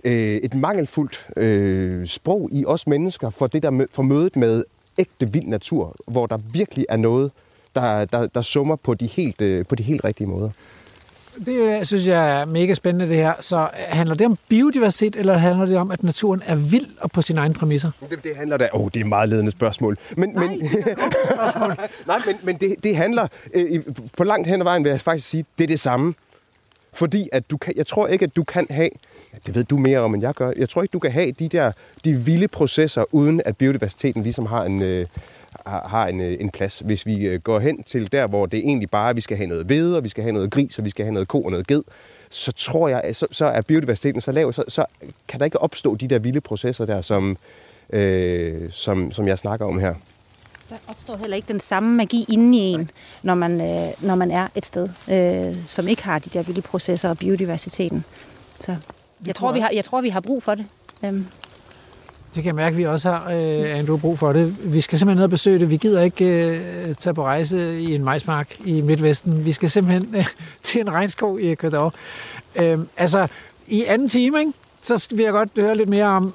øh, et mangelfuldt øh, sprog i os mennesker for det der mø- for mødet med ægte vild natur, hvor der virkelig er noget, der, der, der summer på de, helt, øh, på de helt rigtige måder. det øh, synes jeg er mega spændende det her. Så handler det om biodiversitet, eller handler det om, at naturen er vild og på sine egne præmisser? Det, det handler da... Åh, oh, det er et meget ledende spørgsmål. Men, Nej, men, Nej, men, men det, det handler... Øh, på langt hen ad vejen vil jeg faktisk sige, det er det samme. Fordi at du kan, jeg tror ikke, at du kan have... Det ved du mere om, end jeg gør. Jeg tror ikke, du kan have de der de vilde processer, uden at biodiversiteten ligesom har en, øh, har en, øh, en plads. Hvis vi øh, går hen til der, hvor det egentlig bare er, at vi skal have noget hvede, og vi skal have noget gris, og vi skal have noget ko og noget ged, så tror jeg, så, så er biodiversiteten så lav, så, så kan der ikke opstå de der vilde processer der, som, øh, som, som jeg snakker om her. Der opstår heller ikke den samme magi inde i en, når man, øh, når man er et sted, øh, som ikke har de der vilde processer og biodiversiteten. Så jeg tror, vi har, jeg tror, vi har brug for det. Øhm, Det kan jeg mærke, at vi også har, øh, Andrew, brug for det. Vi skal simpelthen ned og besøge det. Vi gider ikke øh, tage på rejse i en majsmark i Midtvesten. Vi skal simpelthen øh, til en regnskov i Ecuador. Øh, altså, i anden time, ikke, så vil jeg godt høre lidt mere om,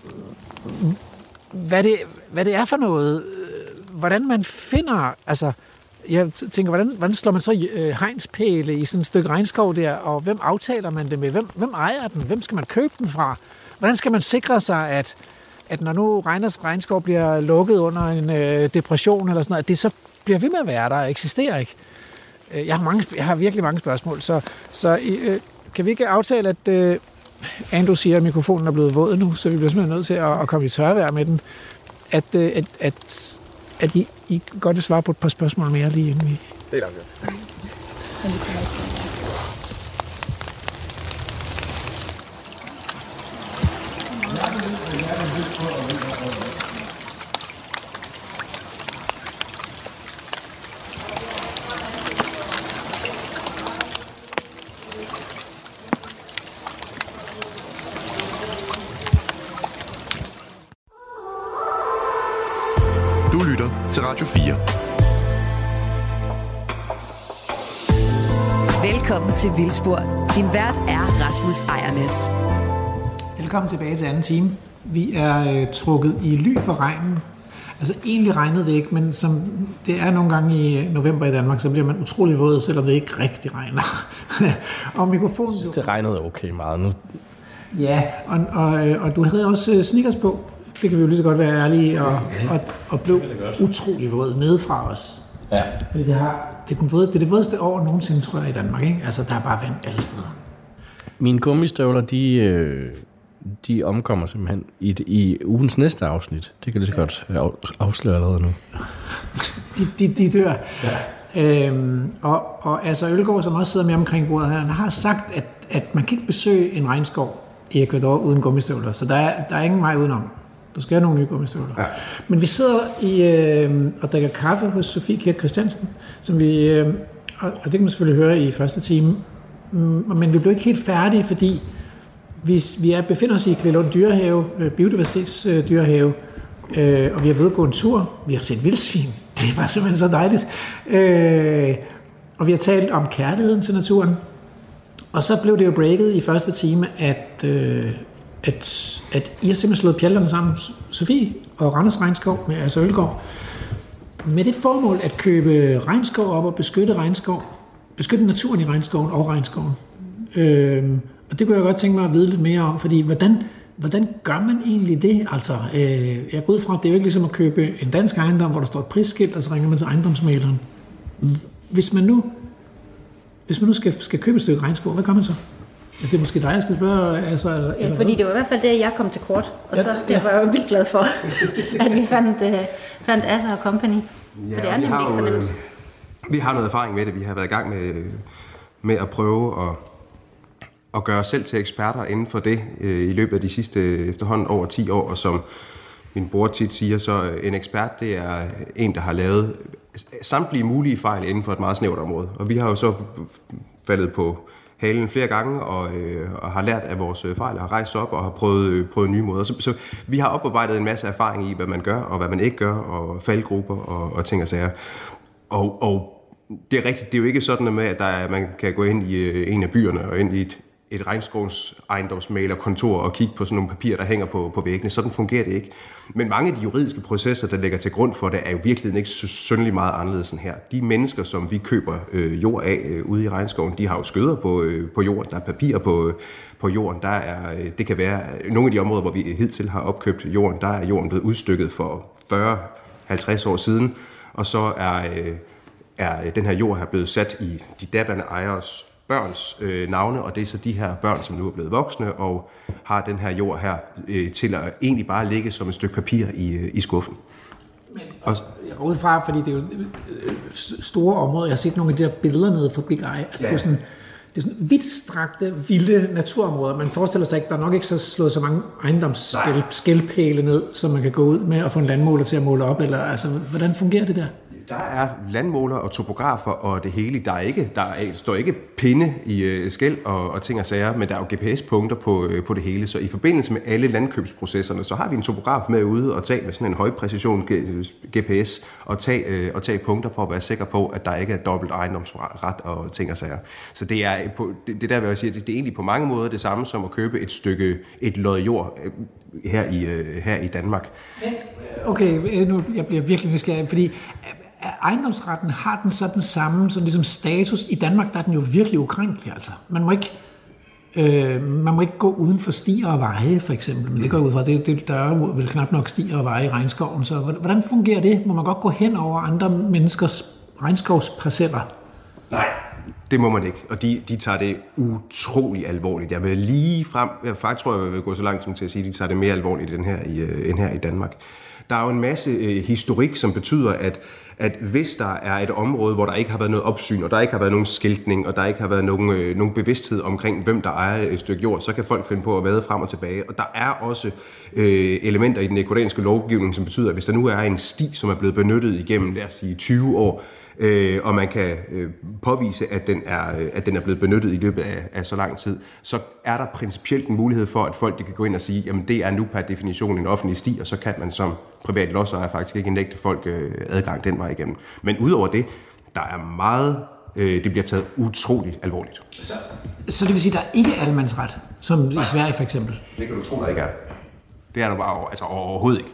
hvad det, hvad det er for noget. Hvordan man finder... Altså, jeg tænker, hvordan, hvordan slår man så øh, hegnspæle i sådan et stykke regnskov der, og hvem aftaler man det med? Hvem, hvem ejer den? Hvem skal man købe den fra? Hvordan skal man sikre sig, at, at når nu Regners regnskov bliver lukket under en øh, depression eller sådan noget, at det så bliver ved med at være der og eksisterer ikke? Øh, jeg har, mange, jeg har virkelig mange spørgsmål, så, så øh, kan vi ikke aftale, at øh, Andrew siger, at mikrofonen er blevet våd nu, så vi bliver simpelthen nødt til at, at komme i tørvejr med den. At, øh, at, at, at I, I godt vil svare på et par spørgsmål mere lige inden vi... Det er langt. Du til Vildspor. Din vært er Rasmus Ejernes. Velkommen tilbage til anden time. Vi er øh, trukket i ly for regnen. Altså egentlig regnede det ikke, men som det er nogle gange i november i Danmark, så bliver man utrolig våd, selvom det ikke rigtig regner. og mikrofonen... Jeg synes, det regnede okay meget nu. Ja, og, og, øh, og du havde også øh, sneakers på. Det kan vi jo lige så godt være ærlige, og, og, og blev utrolig våd nede fra os. Ja. Fordi det, har, det, er den våde, det er det vådeste år nogensinde, tror jeg, i Danmark. Ikke? Altså, der er bare vand alle steder. Mine gummistøvler, de, øh, de omkommer simpelthen i, i ugens næste afsnit. Det kan lige så godt af- afsløre allerede nu. De, de, de dør. Ja. Øhm, og, og altså Ølgaard, som også sidder med omkring bordet her, han har sagt, at, at man kan ikke besøge en regnskov i Ecuador uden gummistøvler. Så der er, der er ingen vej udenom. Du skal have nogle nye gummistøvler. Ja. Men vi sidder i, øh, og drikker kaffe hos Sofie Kirk Christiansen, som vi, øh, og, det kan man selvfølgelig høre i første time. Mm, Men vi blev ikke helt færdige, fordi vi, vi er, befinder os i Klelund Dyrehave, øh, biodiversitetsdyrehave, øh, og vi har været gå en tur. Vi har set vildsvin. Det var simpelthen så dejligt. Øh, og vi har talt om kærligheden til naturen. Og så blev det jo breaket i første time, at, øh, at, at I har simpelthen slået pjalterne sammen, Sofie og Randers Regnskov med altså Ølgaard, med det formål at købe regnskov op og beskytte regnskov, beskytte naturen i regnskoven og regnskoven. Øh, og det kunne jeg godt tænke mig at vide lidt mere om, fordi hvordan, hvordan gør man egentlig det? Altså, øh, jeg går ud fra, at det er jo ikke ligesom at købe en dansk ejendom, hvor der står et prisskilt, og så ringer man til ejendomsmaleren. Hvis man nu, hvis man nu skal, skal købe et stykke regnskov, hvad gør man så? Ja, det er måske dig, jeg skal spørge. Altså, eller, Ja, eller fordi hvad? det var i hvert fald det, jeg kom til kort. Og Ja, så ja. derfor var jeg vildt glad for, at vi fandt, uh, fandt Asser og Company. Ja, for det er nemlig har ikke så jo, nemt. øh, Vi har noget erfaring med det. Vi har været i gang med, med at prøve at, at gøre os selv til eksperter inden for det øh, i løbet af de sidste efterhånden over 10 år. Og som min bror tit siger, så øh, en ekspert, det er en, der har lavet samtlige mulige fejl inden for et meget snævert område. Og vi har jo så faldet på halen flere gange og, øh, og har lært af vores øh, fejl og har rejst op og har prøvet, øh, prøvet nye måder. Så, så vi har oparbejdet en masse erfaring i, hvad man gør og hvad man ikke gør, og faldgrupper og, og ting og sager. Og, og det er rigtigt, det er jo ikke sådan noget med, at der er, man kan gå ind i øh, en af byerne og ind i et, et regnskovens ejendomsmalerkontor og kigge på sådan nogle papirer, der hænger på, på væggene. Sådan fungerer det ikke. Men mange af de juridiske processer, der ligger til grund for det, er jo virkelig ikke så synderligt meget anderledes end her. De mennesker, som vi køber øh, jord af øh, ude i regnskoven, de har jo skøder på, øh, på jorden, der er papir på, øh, på jorden. Der er, øh, det kan være øh, nogle af de områder, hvor vi hidtil har opkøbt jorden, der er jorden blevet udstykket for 40-50 år siden, og så er, øh, er den her jord her blevet sat i de daværende ejers børns øh, navne, og det er så de her børn, som nu er blevet voksne og har den her jord her øh, til at egentlig bare ligge som et stykke papir i, øh, i skuffen. Og, Jeg går ud fra, fordi det er jo øh, store områder. Jeg har set nogle af de der billeder nede for Big Eye. Altså, ja. det, er sådan, det er sådan vidtstrakte, vilde naturområder. Man forestiller sig ikke, der er nok ikke så slået så mange ejendomsskælpæle ned, som man kan gå ud med og få en landmåler til at måle op. Eller, altså, hvordan fungerer det der? Der er landmåler og topografer og det hele. Der, er ikke, der er, står ikke pinde i øh, skæld og, og ting og sager, men der er jo GPS-punkter på, øh, på det hele. Så i forbindelse med alle landkøbsprocesserne, så har vi en topograf med ude og tage med sådan en højpræcision GPS og tage, øh, og tage punkter for at være sikker på, at der ikke er dobbelt ejendomsret og ting og sager. Så det er, på, det, det der vil jeg sige, det, det er egentlig på mange måder det samme som at købe et stykke, et lod jord øh, her i, øh, her i Danmark. Øh, okay, nu jeg bliver virkelig nysgerrig, fordi ejendomsretten har den så den samme sådan ligesom status. I Danmark der er den jo virkelig ukrænkelig, altså. Man må ikke, øh, man må ikke gå uden for stier og veje, for eksempel. Men det går ud fra, det, det, der er jo vel knap nok stier og veje i regnskoven. Så hvordan fungerer det? Må man godt gå hen over andre menneskers regnskovsparceller? Nej, det må man ikke. Og de, de tager det utrolig alvorligt. Jeg vil lige frem, jeg faktisk tror, jeg vil gå så langt som til at sige, at de tager det mere alvorligt end her i, øh, end her i Danmark. Der er jo en masse øh, historik, som betyder, at, at hvis der er et område, hvor der ikke har været noget opsyn, og der ikke har været nogen skiltning, og der ikke har været nogen, øh, nogen bevidsthed omkring, hvem der ejer et stykke jord, så kan folk finde på at vade frem og tilbage. Og der er også øh, elementer i den ekvadorianske lovgivning, som betyder, at hvis der nu er en sti, som er blevet benyttet igennem, lad os sige, 20 år, øh, og man kan øh, påvise, at den, er, øh, at den er blevet benyttet i løbet af, af så lang tid, så er der principielt en mulighed for, at folk de kan gå ind og sige, jamen det er nu per definition en offentlig sti, og så kan man som privat lodsejer faktisk ikke nægte folk øh, adgang den vej igennem. Men udover det, der er meget, øh, det bliver taget utroligt alvorligt. Så det vil sige, at der ikke er almandsret, som i Sverige for eksempel? Det kan du tro, der ikke er. Det er der bare altså, overhovedet ikke.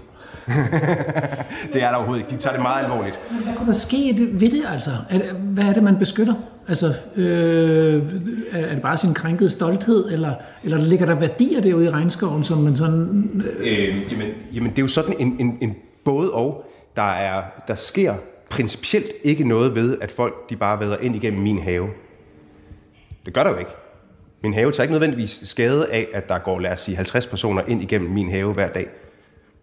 det er der overhovedet ikke. De tager det meget alvorligt. Hvad kunne der ske ved det, altså? Er det, hvad er det, man beskytter? Altså, øh, er det bare sin krænkede stolthed, eller, eller ligger der værdier derude i regnskoven, som man sådan... Øh... Øh, jamen, jamen, det er jo sådan en, en, en både og. Der, er, der sker principielt ikke noget ved, at folk de bare væder ind igennem min have. Det gør der jo ikke. Min have tager ikke nødvendigvis skade af, at der går, lad os sige, 50 personer ind igennem min have hver dag.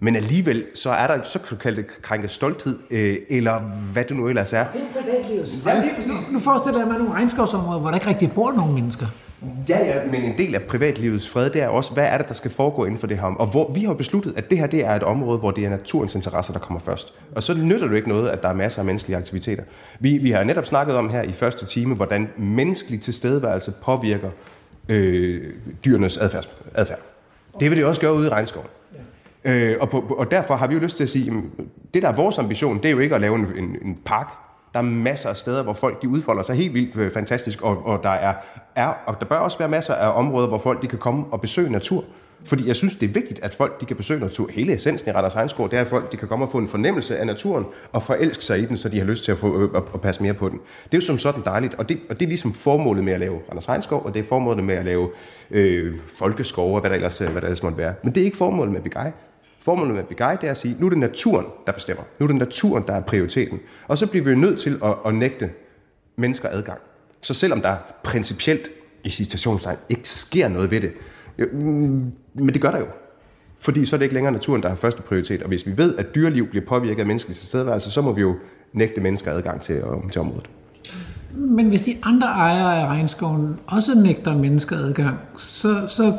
Men alligevel, så er der, så kan du kalde det krænket stolthed, øh, eller hvad det nu ellers er. Det er privatlivets ja. Nu, forestiller jeg mig nogle regnskovsområder, hvor der ikke rigtig bor nogen mennesker. Ja, ja, men en del af privatlivets fred, det er også, hvad er det, der skal foregå inden for det her? Og hvor vi har besluttet, at det her det er et område, hvor det er naturens interesser, der kommer først. Og så nytter det jo ikke noget, at der er masser af menneskelige aktiviteter. Vi, vi har netop snakket om her i første time, hvordan menneskelig tilstedeværelse påvirker øh, dyrenes adfærd. adfærd. Det vil det også gøre ude i regnskoven. Øh, og, på, og derfor har vi jo lyst til at sige, det der er vores ambition, det er jo ikke at lave en, en, en park. Der er masser af steder, hvor folk de udfolder sig helt vildt øh, fantastisk, og, og der er, er, og der bør også være masser af områder, hvor folk de kan komme og besøge natur. Fordi jeg synes, det er vigtigt, at folk de kan besøge natur. Hele essensen i Randers Regnskov, det er, at folk de kan komme og få en fornemmelse af naturen og forelske sig i den, så de har lyst til at, få, øh, at, at passe mere på den. Det er jo som sådan dejligt, og det, og det er ligesom formålet med at lave Randers Regnskov, og det er formålet med at lave øh, folkeskov og hvad der, ellers, øh, hvad der ellers måtte være. Men det er ikke formålet med Begej. Formålet med Begej, det er at sige, nu er det naturen, der bestemmer. Nu er det naturen, der er prioriteten. Og så bliver vi jo nødt til at, at nægte mennesker adgang. Så selvom der principielt i citationstegn ikke sker noget ved det, jo, mm, men det gør der jo. Fordi så er det ikke længere naturen, der har første prioritet. Og hvis vi ved, at dyreliv bliver påvirket af menneskelig tilstedeværelse, så må vi jo nægte mennesker adgang til, øh, til området. Men hvis de andre ejere af regnskoven også nægter mennesker adgang, så, så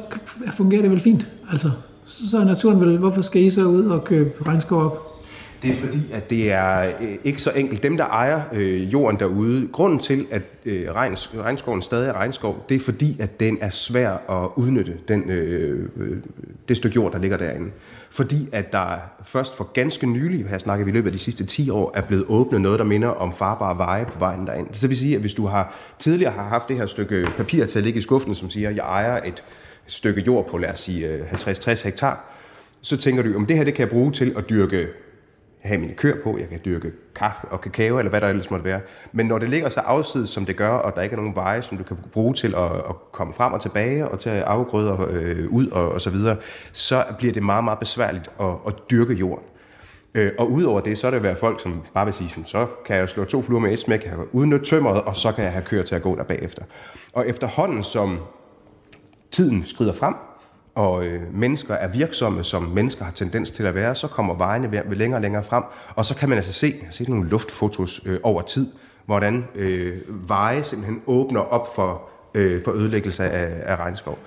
fungerer det vel fint? Altså så er naturen vel, hvorfor skal I så ud og købe regnskov op? Det er fordi, at det er øh, ikke så enkelt. Dem, der ejer øh, jorden derude, grunden til, at øh, regns, regnskoven stadig er regnskov, det er fordi, at den er svær at udnytte, den, øh, øh, det stykke jord, der ligger derinde. Fordi at der først for ganske nylig, her snakker vi i løbet af de sidste 10 år, er blevet åbnet noget, der minder om farbare veje på vejen derind. Så vil sige, at hvis du har tidligere har haft det her stykke papir til at ligge i skuffen, som siger, at jeg ejer et et stykke jord på, lad os sige, øh, 50-60 hektar, så tænker du, om det her det kan jeg bruge til at dyrke have mine køer på, jeg kan dyrke kaffe og kakao, eller hvad der ellers måtte være. Men når det ligger så afsides, som det gør, og der ikke er nogen veje, som du kan bruge til at, at komme frem og tilbage, og til at afgrøder øh, ud og, og så videre, så bliver det meget, meget besværligt at, at dyrke jorden. Øh, og udover det, så er det være folk, som bare vil sige, som, så kan jeg slå to fluer med et smæk, jeg kan udnytte tømmeret, og så kan jeg have køer til at gå der bagefter. Og efterhånden, som tiden skrider frem, og øh, mennesker er virksomme, som mennesker har tendens til at være, så kommer vejene længere og længere frem, og så kan man altså se, se nogle luftfotos øh, over tid, hvordan øh, veje simpelthen åbner op for, øh, for ødelæggelse af, af regnskov.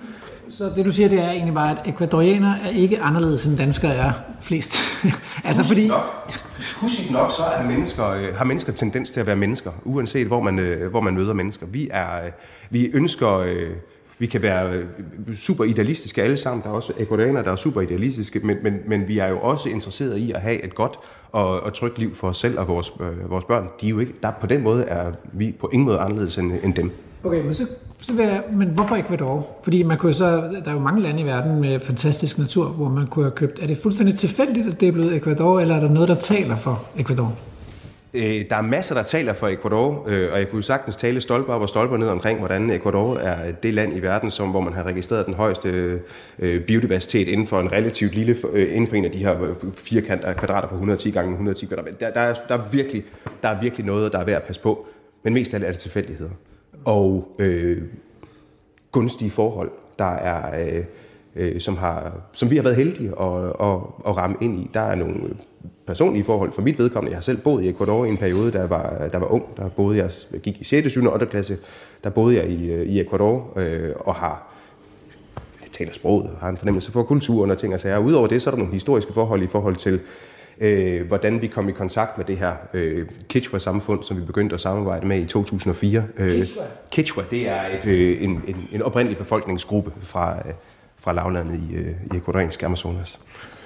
Så det du siger, det er egentlig bare, at ekvadorianere er ikke anderledes end danskere er flest. altså husk fordi... Nok, husk nok, så er mennesker, øh, har mennesker tendens til at være mennesker, uanset hvor man, øh, hvor man møder mennesker. Vi, er, øh, vi ønsker... Øh, vi kan være øh, super idealistiske alle sammen. Der er også ecuadorianere, der er super idealistiske, men, men, men vi er jo også interesserede i at have et godt og, og trygt liv for os selv og vores, øh, vores børn. De er jo ikke, der, på den måde er vi på ingen måde anderledes end, end dem. Okay, men, så, så vil jeg, men hvorfor Ecuador? Fordi man kunne så, der er jo mange lande i verden med fantastisk natur, hvor man kunne have købt. Er det fuldstændig tilfældigt, at det er blevet Ecuador, eller er der noget, der taler for Ecuador? Øh, der er masser, der taler for Ecuador, øh, og jeg kunne sagtens tale stolper op og stolper ned omkring, hvordan Ecuador er det land i verden, som, hvor man har registreret den højeste øh, biodiversitet inden for en relativt lille, øh, inden for en af de her øh, firkanter kvadrater på 110 gange 110 kvadrater. Der, der, er, der, er virkelig, der er virkelig noget, der er værd at passe på, men mest af alt er det tilfældigheder. Og øh, gunstige forhold, der er... Øh, øh, som, har, som vi har været heldige at, at, at ramme ind i. Der er nogle personlige forhold for mit vedkommende. Jeg har selv boet i Ecuador i en periode, der var, der var ung. Der boede jeg, jeg gik i 6. 7. og 8. klasse. Der boede jeg i, øh, i Ecuador øh, og har jeg taler sproget, har en fornemmelse for kulturen og ting og sager. Udover det, så er der nogle historiske forhold i forhold til, øh, hvordan vi kom i kontakt med det her øh, Kichwa-samfund, som vi begyndte at samarbejde med i 2004. Øh, Kichwa? Det er et, øh, en, en, en oprindelig befolkningsgruppe fra, øh, fra lavlandet i, øh, i Ecuadoriansk Amazonas.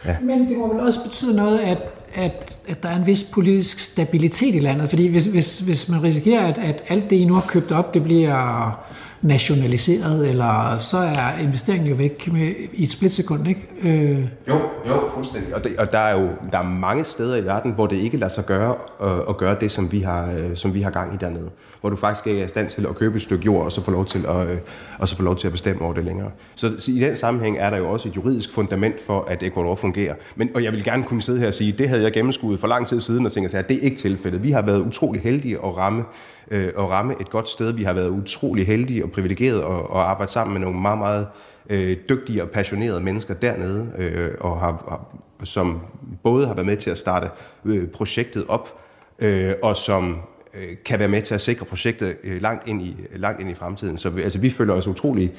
Ja. Men det må vel også betyde noget, at at, at der er en vis politisk stabilitet i landet? Fordi hvis, hvis, hvis man risikerer, at, at alt det, I nu har købt op, det bliver nationaliseret, eller så er investeringen jo væk med, i et splitsekund, ikke? Øh, Jo, jo, fuldstændig. Og, det, og der er jo der er mange steder i verden, hvor det ikke lader sig gøre øh, at gøre det, som vi, har, øh, som vi har gang i dernede. Hvor du faktisk ikke er i stand til at købe et stykke jord, og så få lov til at, øh, og så få lov til at bestemme over det længere. Så, så i den sammenhæng er der jo også et juridisk fundament for, at Ecuador fungerer. Men, og jeg vil gerne kunne sidde her og sige, det havde jeg gennemskuet for lang tid siden, og tænke at det er ikke tilfældet. Vi har været utrolig heldige at ramme, øh, at ramme et godt sted. Vi har været utrolig heldige og privilegerede at, at arbejde sammen med nogle meget, meget øh, dygtige og passionerede mennesker dernede, øh, og har, har, som både har været med til at starte øh, projektet op, øh, og som øh, kan være med til at sikre projektet øh, langt, ind i, langt ind i fremtiden. Så vi, altså, vi føler os utrolig,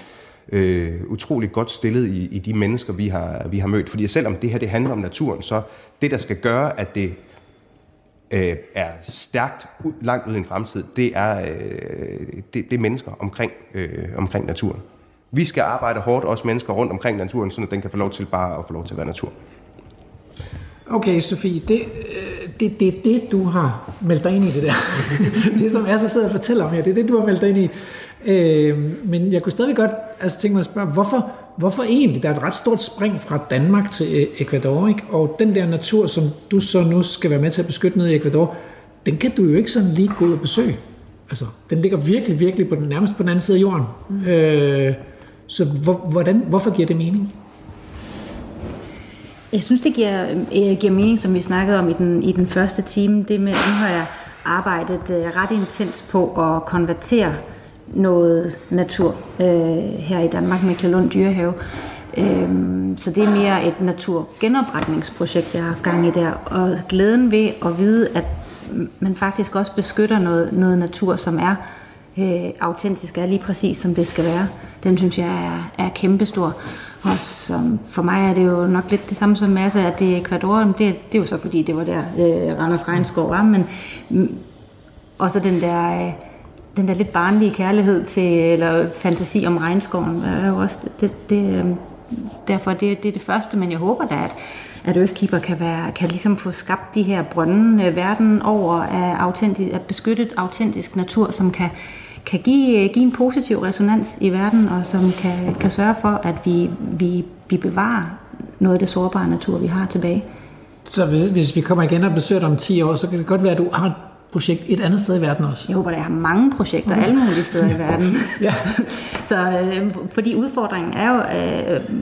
øh, utrolig godt stillet i, i de mennesker, vi har, vi har mødt. Fordi selvom det her det handler om naturen, så det, der skal gøre, at det øh, er stærkt ud, langt ud i en fremtid, det er, øh, det, det er mennesker omkring, øh, omkring naturen. Vi skal arbejde hårdt, også mennesker rundt omkring naturen, så den kan få lov til bare at få lov til at være natur. Okay, Sofie, det, er det, det det, du har meldt dig ind i det der. det, som jeg så sidder og fortæller om her, det er det, du har meldt dig ind i. Øh, men jeg kunne stadig godt altså, tænke mig at spørge, hvorfor, hvorfor egentlig? Der er et ret stort spring fra Danmark til Ecuador, ikke? og den der natur, som du så nu skal være med til at beskytte nede i Ecuador, den kan du jo ikke sådan lige gå ud og besøge. Altså, den ligger virkelig, virkelig på den, nærmest på den anden side af jorden. Mm. Øh, så hvor, hvordan, hvorfor giver det mening? Jeg synes, det giver, øh, giver mening, som vi snakkede om i den, i den første time. Det med, nu har jeg arbejdet øh, ret intens på at konvertere noget natur øh, her i Danmark med Kjellund Dyrehave. Øh, så det er mere et naturgenopretningsprojekt, jeg har haft gang i der. Og glæden ved at vide, at man faktisk også beskytter noget, noget natur, som er øh, autentisk, er lige præcis som det skal være. Den synes jeg er, er kæmpestor. Og som, for mig er det jo nok lidt det samme som masse, at det er Ecuador, det, det er jo så fordi, det var der øh, Randers Regnskov var, men og også den der, øh, den der lidt barnlige kærlighed til, eller fantasi om regnskoven, er jo også det, det, øhm, derfor det, det er det første, men jeg håber da, at, at Earthkeeper kan, være, kan ligesom få skabt de her brønde øh, verden over af, autentisk, af beskyttet autentisk natur, som kan, kan give, øh, give en positiv resonans i verden, og som kan, kan sørge for, at vi, vi, vi bevarer noget af det sårbare natur, vi har tilbage. Så hvis, hvis vi kommer igen og besøger dig om 10 år, så kan det godt være, at du har projekt et andet sted i verden også. Jeg håber, jeg har mange projekter alle mulige steder i verden. Ja. Så øh, fordi udfordringen er jo,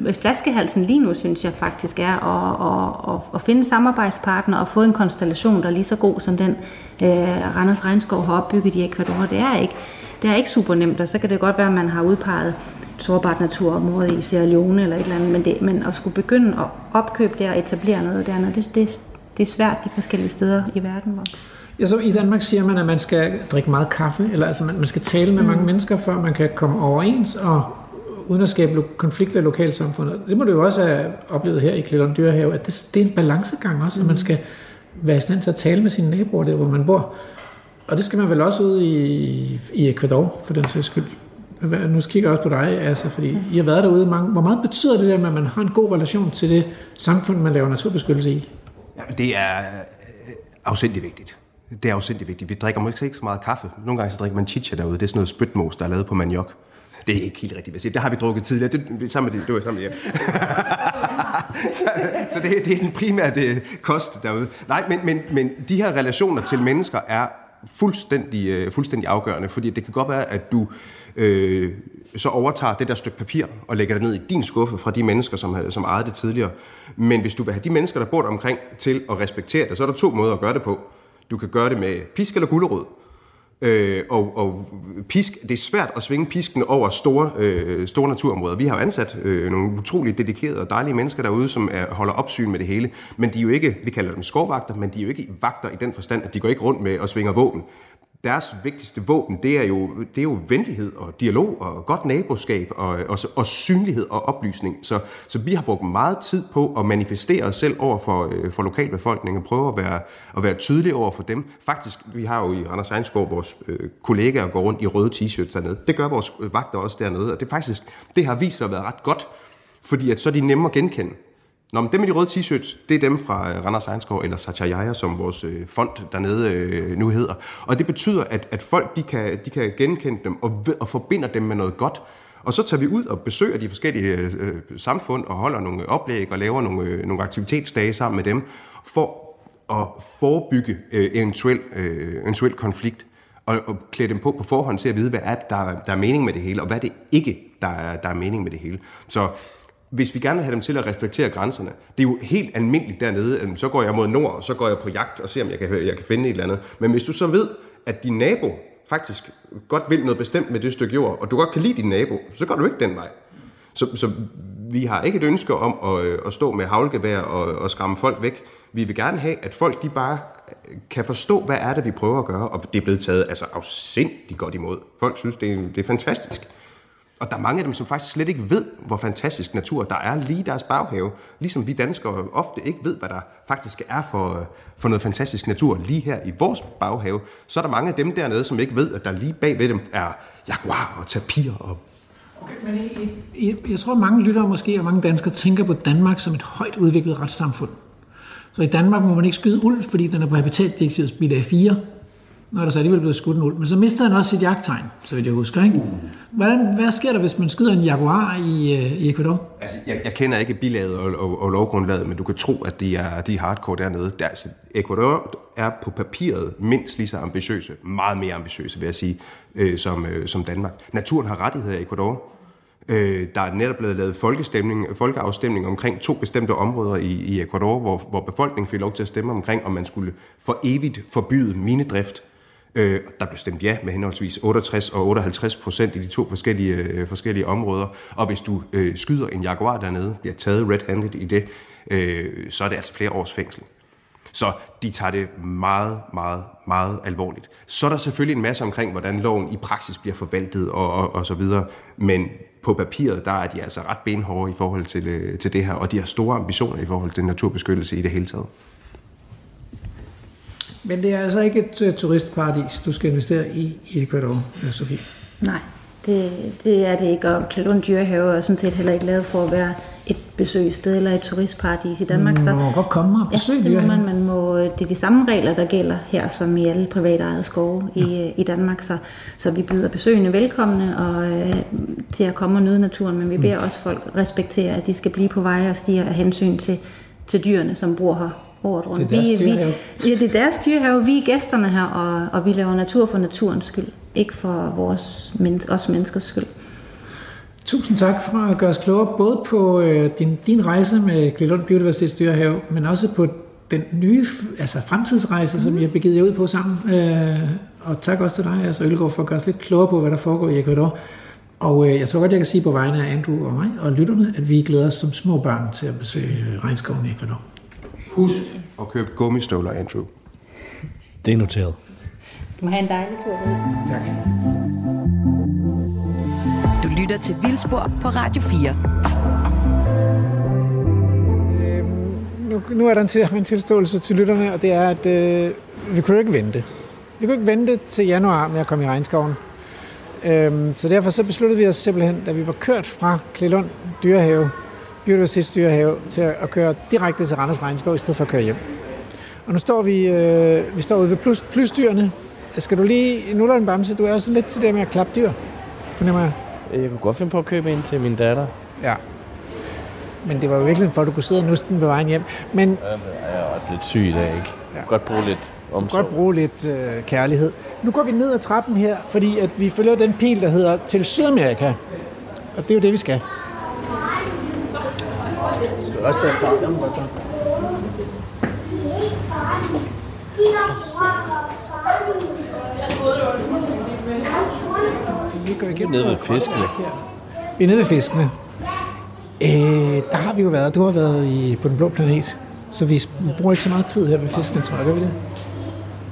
øh, flaskehalsen lige nu, synes jeg faktisk er at, at, at, at finde samarbejdspartner og få en konstellation, der er lige så god som den øh, Randers Regnskov har opbygget i Ecuador. Det er ikke, det er ikke super nemt, og så kan det godt være, at man har udpeget et sårbart naturområde i Sierra Leone eller et eller andet, men, det, men at skulle begynde at opkøbe det og etablere noget dernede, det, det, det er svært de forskellige steder i verden. Hvor Ja, så I Danmark siger man, at man skal drikke meget kaffe, eller altså man, man skal tale med mm. mange mennesker, før man kan komme overens, og uden at skabe lo- konflikter i lokalsamfundet. Det må du jo også have oplevet her i Klillund Dyrehave, at det, det er en balancegang også, mm. at man skal være i stand til at tale med sine naboer der, hvor man bor. Og det skal man vel også ud i, i Ecuador, for den sags skyld. Nu kigger jeg også på dig, altså, fordi I har været derude mange. Hvor meget betyder det der med, at man har en god relation til det samfund, man laver naturbeskyttelse i? Jamen, det er øh, afsindig vigtigt. Det er afsindig vigtigt. Vi drikker måske ikke så meget kaffe. Nogle gange så drikker man chicha derude. Det er sådan noget spytmos, der er lavet på maniok. Det er ikke helt rigtigt. hvad jeg. Det har vi drukket tidligere. Det, det, sammen med det, det var sammen med så så det, det er den primære det, kost derude. Nej, men, men, men de her relationer til mennesker er fuldstændig, øh, fuldstændig afgørende, fordi det kan godt være, at du øh, så overtager det der stykke papir og lægger det ned i din skuffe fra de mennesker, som, havde- som ejede det tidligere. Men hvis du vil have de mennesker, der bor der omkring, til at respektere det, så er der to måder at gøre det på. Du kan gøre det med pisk eller gulerod. Øh, og, og pisk, det er svært at svinge pisken over store, øh, store naturområder. Vi har jo ansat øh, nogle utroligt dedikerede og dejlige mennesker derude, som er, holder opsyn med det hele. Men de er jo ikke, vi kalder dem skovvagter, men de er jo ikke vagter i den forstand, at de går ikke rundt med og svinger våben. Deres vigtigste våben, det er jo, det er jo venlighed og dialog og godt naboskab og, og, og synlighed og oplysning. Så, så vi har brugt meget tid på at manifestere os selv over for, øh, for lokalbefolkningen og prøve at være, at være tydelige over for dem. Faktisk, vi har jo i Randers Egenskov vores øh, kollegaer går rundt i røde t-shirts dernede. Det gør vores vagter også dernede, og det, faktisk, det har vist sig at være ret godt, fordi at så er de nemme at genkende. Nå, men dem med de røde t-shirts, det er dem fra øh, Randers Egenskov, eller Satchayaya, som vores øh, fond dernede øh, nu hedder. Og det betyder, at, at folk de kan, de kan genkende dem og, og forbinder dem med noget godt. Og så tager vi ud og besøger de forskellige øh, øh, samfund og holder nogle oplæg og laver nogle, øh, nogle aktivitetsdage sammen med dem, for at forebygge øh, eventuel, øh, eventuel konflikt og, og klæde dem på på forhånd til at vide, hvad er det, der, der er mening med det hele, og hvad er det ikke, der er, der er mening med det hele. Så hvis vi gerne vil have dem til at respektere grænserne, det er jo helt almindeligt dernede, øhm, så går jeg mod nord, og så går jeg på jagt og ser, om jeg kan, jeg kan finde et eller andet. Men hvis du så ved, at din nabo faktisk godt vil noget bestemt med det stykke jord, og du godt kan lide din nabo, så går du ikke den vej. Så, så vi har ikke et ønske om at, øh, at stå med havlgevær og, og skræmme folk væk. Vi vil gerne have, at folk de bare øh, kan forstå, hvad er det, vi prøver at gøre, og det er blevet taget altså, afsindigt godt imod. Folk synes, det er, det er fantastisk. Og der er mange af dem, som faktisk slet ikke ved, hvor fantastisk natur der er lige i deres baghave. Ligesom vi danskere ofte ikke ved, hvad der faktisk er for, for noget fantastisk natur lige her i vores baghave. Så er der mange af dem dernede, som ikke ved, at der lige bagved dem er jaguar og tapir og Okay, Men I, I, jeg tror, mange lyttere måske, og mange danskere tænker på Danmark som et højt udviklet retssamfund. Så i Danmark må man ikke skyde ulv, fordi den er på habitatdirektivets bilag 4. Nå er der så alligevel blevet skudt en ulv. Men så mister han også sit jagttegn, så vidt jeg husker. Ikke? Hvordan, hvad sker der, hvis man skyder en jaguar i, øh, i Ecuador? Altså, jeg, jeg kender ikke bilaget og, og, og lovgrundlaget, men du kan tro, at de er, de er hardcore dernede. Der, altså, Ecuador er på papiret mindst lige så ambitiøse, meget mere ambitiøse, vil jeg sige, øh, som, øh, som Danmark. Naturen har rettigheder i Ecuador. Øh, der er netop blevet lavet folkestemning, folkeafstemning omkring to bestemte områder i, i Ecuador, hvor, hvor befolkningen fik lov til at stemme omkring, om man skulle for evigt forbyde minedrift. Øh, der blev stemt ja med henholdsvis 68 og 58 procent i de to forskellige, øh, forskellige områder. Og hvis du øh, skyder en jaguar dernede, bliver taget red-handed i det, øh, så er det altså flere års fængsel. Så de tager det meget, meget, meget alvorligt. Så er der selvfølgelig en masse omkring, hvordan loven i praksis bliver forvaltet og, og, og så videre. Men på papiret, der er de altså ret benhårde i forhold til, øh, til det her, og de har store ambitioner i forhold til naturbeskyttelse i det hele taget. Men det er altså ikke et uh, turistparadis, du skal investere i i Ecuador, øh, Sofie. Nej, det, det er det ikke, og Kladlund Dyrehave er sådan set heller ikke lavet for at være et besøgssted eller et turistparadis i Danmark. Man må godt komme og besøge ja, det må man, man må, det er de samme regler, der gælder her, som i alle private ejede skove i, i Danmark. Så, så vi byder besøgende velkomne og, øh, til at komme og nyde naturen, men vi beder også folk respektere, at de skal blive på veje og stiger af hensyn til, til dyrene, som bor her året rundt. Det er deres vi, dyrehave. Vi, ja, det er deres dyrehave. Vi er gæsterne her, og, og vi laver natur for naturens skyld, ikke for vores, men, os menneskers skyld. Tusind tak for at gøre os klogere, både på øh, din, din rejse med Glillund Biodiversitets Dyrehave, men også på den nye altså fremtidsrejse, mm. som vi har begivet jer ud på sammen. Øh, og tak også til dig, altså Ølgaard, for at gøre os lidt klogere på, hvad der foregår i Ecuador. Og øh, jeg tror godt, jeg kan sige på vegne af Andrew og mig og lytterne, at vi glæder os som små børn til at besøge øh, regnskoven i Ecuador. Husk at købe gummistøvler, Andrew. Det er noteret. Du må have en dejlig tur. Tak. Du lytter til Vildspor på Radio 4. Nu, nu er der en, til, en tilståelse til lytterne, og det er, at øh, vi kunne jo ikke vente. Vi kunne ikke vente til januar med at komme i regnskoven. Øhm, så derfor så besluttede vi os simpelthen, da vi var kørt fra Klelund Dyrehave, Biodiversitets Dyrehave, til at, køre direkte til Randers Regnskov, i stedet for at køre hjem. Og nu står vi, øh, vi står ude ved plus, plusdyrene. Skal du lige, nu er en bamse, du er også lidt til det med at klappe dyr, fornemmer jeg. Jeg kunne godt finde på at købe en til min datter. Ja. Men det var jo virkelig for, at du kunne sidde og nuste den på vejen hjem. Men Jeg er også lidt syg i dag, ikke? Kan godt bruge lidt omsorg. godt bruge lidt øh, kærlighed. Nu går vi ned ad trappen her, fordi at vi følger den pil, der hedder til Sydamerika. Og det er jo det, vi skal. Skal du også tage akvarium? Vi går igennem Nede ved fiskene. Vi er nede ved fiskene. Øh, der har vi jo været. Du har været i, på den blå planet. Så vi bruger ikke så meget tid her ved fiskene, tror jeg. Gør vi det?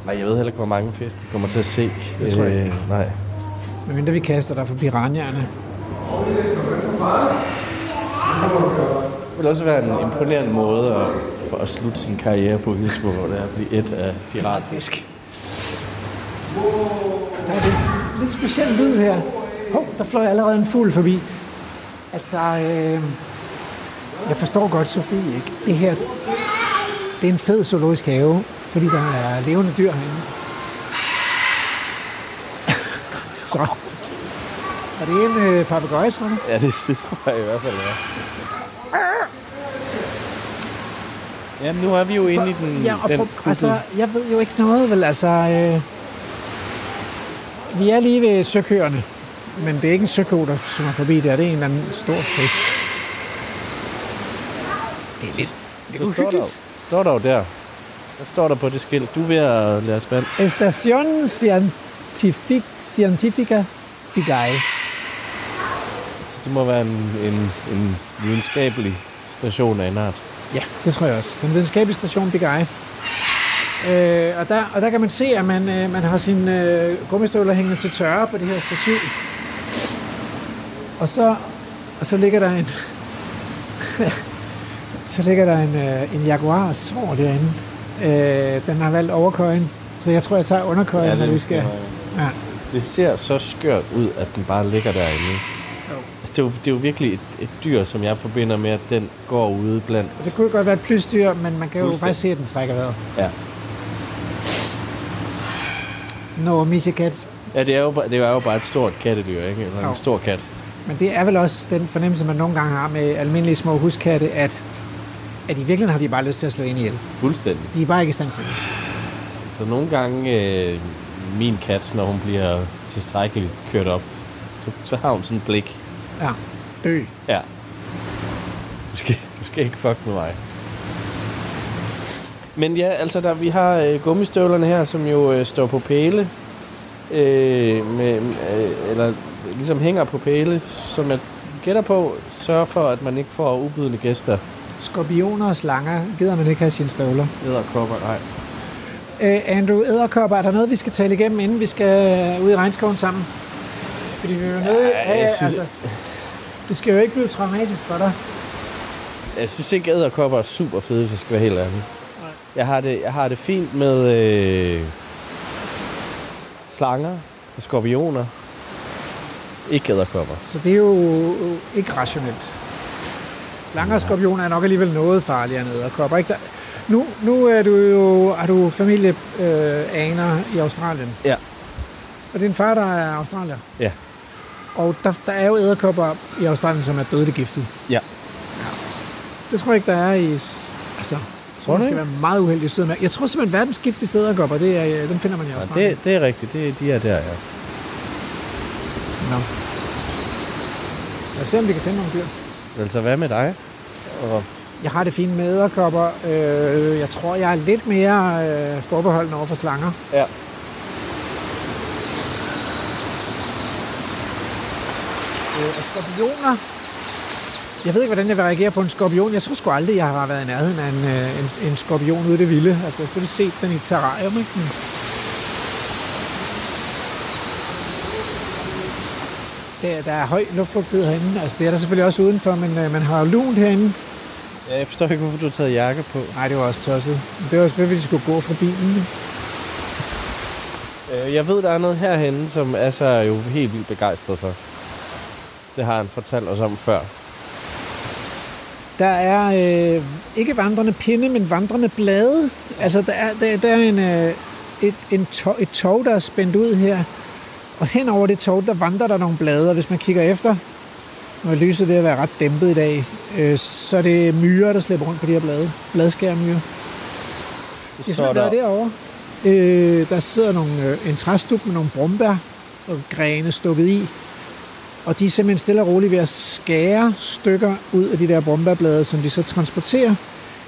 Nej, jeg ved heller ikke, hvor mange fisk vi kommer til at se. Det tror jeg ikke. Øh, nej. Men mindre vi kaster dig for piranjerne. Det vil også være en imponerende måde at, for at slutte sin karriere på Vildspor, hvor det er at blive et af piratfisk. Der er det lidt speciel lyd her. Hov, der fløj allerede en fugl forbi. Altså, øh, Jeg forstår godt, Sofie, ikke? Det her, det er en fed zoologisk have, fordi der er levende dyr herinde. Så. Er det en øh, papegøje, tror du? Ja, det, det tror jeg i hvert fald, ja. Jamen, nu er vi jo inde i den, Ja, og den prøv, altså, jeg ved jo ikke noget, vel, altså... Øh, vi er lige ved søkøerne, men det er ikke en søko, der svømmer forbi der. Det er en eller anden stor fisk. Det er lidt, det er Så står der, jo- står der jo der. Hvad står der på det skilt? Du er ved at lære spansk. Estación Científic, Científica Bigay. Så det må være en, en, en videnskabelig station af en art. Ja, det tror jeg også. Den videnskabelige station Bigay. Øh, og, der, og der kan man se, at man, øh, man har sine øh, gummistøvler hængende til tørre på det her stativ. Og så, og så ligger der en... så ligger der en, øh, en Jaguar sår derinde. Øh, den har valgt overkøjen, så jeg tror, jeg tager underkøjen, ja, når vi skal... Ja. Det ser så skørt ud, at den bare ligger derinde. Altså, det, er jo, det er jo virkelig et, et dyr, som jeg forbinder med, at den går ude blandt... Det kunne godt være et plysdyr, men man kan jo faktisk se, at den trækker vejret. Ja. Nå, missekat. Ja, det er, jo, bare- det er jo bare et stort kattedyr, ikke? Eller en stor kat. Men det er vel også den fornemmelse, man nogle gange har med almindelige små huskatte, at, at i virkeligheden har de bare lyst til at slå ind ihjel. Fuldstændig. De er bare ikke i stand til det. Så nogle gange, øh, min kat, når hun bliver tilstrækkeligt kørt op, så, så har hun sådan et blik. Ja. Dø. Ja. Du skal, du skal ikke fuck med mig. Men ja, altså der, vi har øh, gummistøvlerne her, som jo øh, står på pæle. Øh, med, øh, eller ligesom hænger på pæle, som jeg gætter på, sørger for, at man ikke får ubydende gæster. Skorpioner og slanger gider man ikke have sine støvler. Æderkopper, nej. Øh, Andrew, æderkopper, er der noget, vi skal tale igennem, inden vi skal ud i regnskoven sammen? Fordi vi er jo nødt... Ja, jeg synes- altså, det skal jo ikke blive traumatisk for dig. Jeg synes ikke, at æderkopper er super fede, hvis jeg skal være helt ærlig. Jeg har det, jeg har det fint med øh, slanger og skorpioner. Ikke æderkopper. Så det er jo ikke rationelt. Slanger og skorpioner er nok alligevel noget farligere end æderkopper. Ikke? Der, nu, nu er du jo, har du familie øh, aner i Australien. Ja. Og din far, der er australier. Ja. Og der, der er jo æderkopper i Australien, som er dødeligt giftet. Ja. Det tror jeg ikke, der er i... Altså, jeg tror, man skal være meget uheldig i Sydamerika. Jeg tror simpelthen, verdens giftigste æderkopper, det er, øh, dem finder man i Ja, Australien. det, det er rigtigt. Det, de er der, ja. Nå. Lad os se, om vi kan finde nogle dyr. Altså, hvad med dig? Og, Jeg har det fint med æderkopper. Øh, jeg tror, jeg er lidt mere øh, forbeholden over for slanger. ja. Øh, og skorpioner. Jeg ved ikke, hvordan jeg vil reagere på en skorpion. Jeg tror sgu aldrig, jeg har været i nærheden af en, øh, en, en skorpion ude i det vilde. Altså, jeg har set den i et terrarium, ikke? Der, der er høj luftfugtighed herinde. Altså, det er der selvfølgelig også udenfor, men øh, man har lunt herinde. ja. Jeg forstår ikke, hvorfor du har taget jakke på. Nej, det var også tosset. Men Det var selvfølgelig, fordi de skulle gå fra bilen. Øh, Jeg ved, der er noget herhenne, som Assa er jo helt vildt begejstret for. Det har han fortalt os om før. Der er øh, ikke vandrende pinde, men vandrende blade. Altså, der er, der, der er en, øh, et, en tog, et tog, der er spændt ud her. Og hen over det tog, der vandrer der nogle blade. Og hvis man kigger efter, nu er lyset ved at være ret dæmpet i dag, øh, så er det myrer, der slipper rundt på de her blade. Bladskærmyrer. Det Det står der der. derovre. Øh, der sidder nogle, øh, en træstup med nogle brumbær og grene stukket i. Og de er simpelthen stille og roligt ved at skære stykker ud af de der brumbærblade, som de så transporterer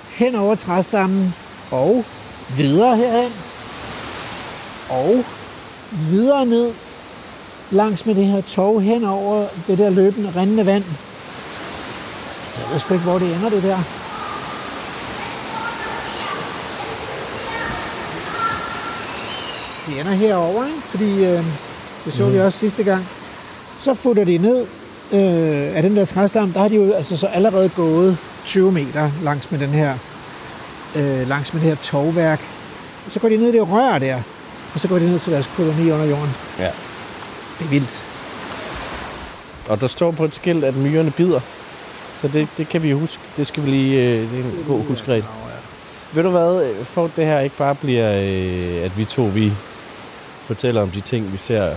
hen over træstammen og videre herhen. Og videre ned langs med det her tog hen over det der løbende, rindende vand. Så jeg ved sgu ikke, hvor det ender, det der. De ender herover, ikke? fordi øh, det så mm. vi også sidste gang. Så futter de ned øh, af den der træstamme. Der har de jo altså så allerede gået 20 meter langs med den her øh, langs med det her tovværk. Så går de ned i det rør der, og så går de ned til deres koloni under jorden. Ja. Det er vildt. Og der står på et skilt, at myrerne bider. Så det, det kan vi huske. Det skal vi lige... Øh, det er en god huskregel. Ved du hvad? øh, For at det her ikke bare bliver, øh, at vi to vi fortæller om de ting, vi ser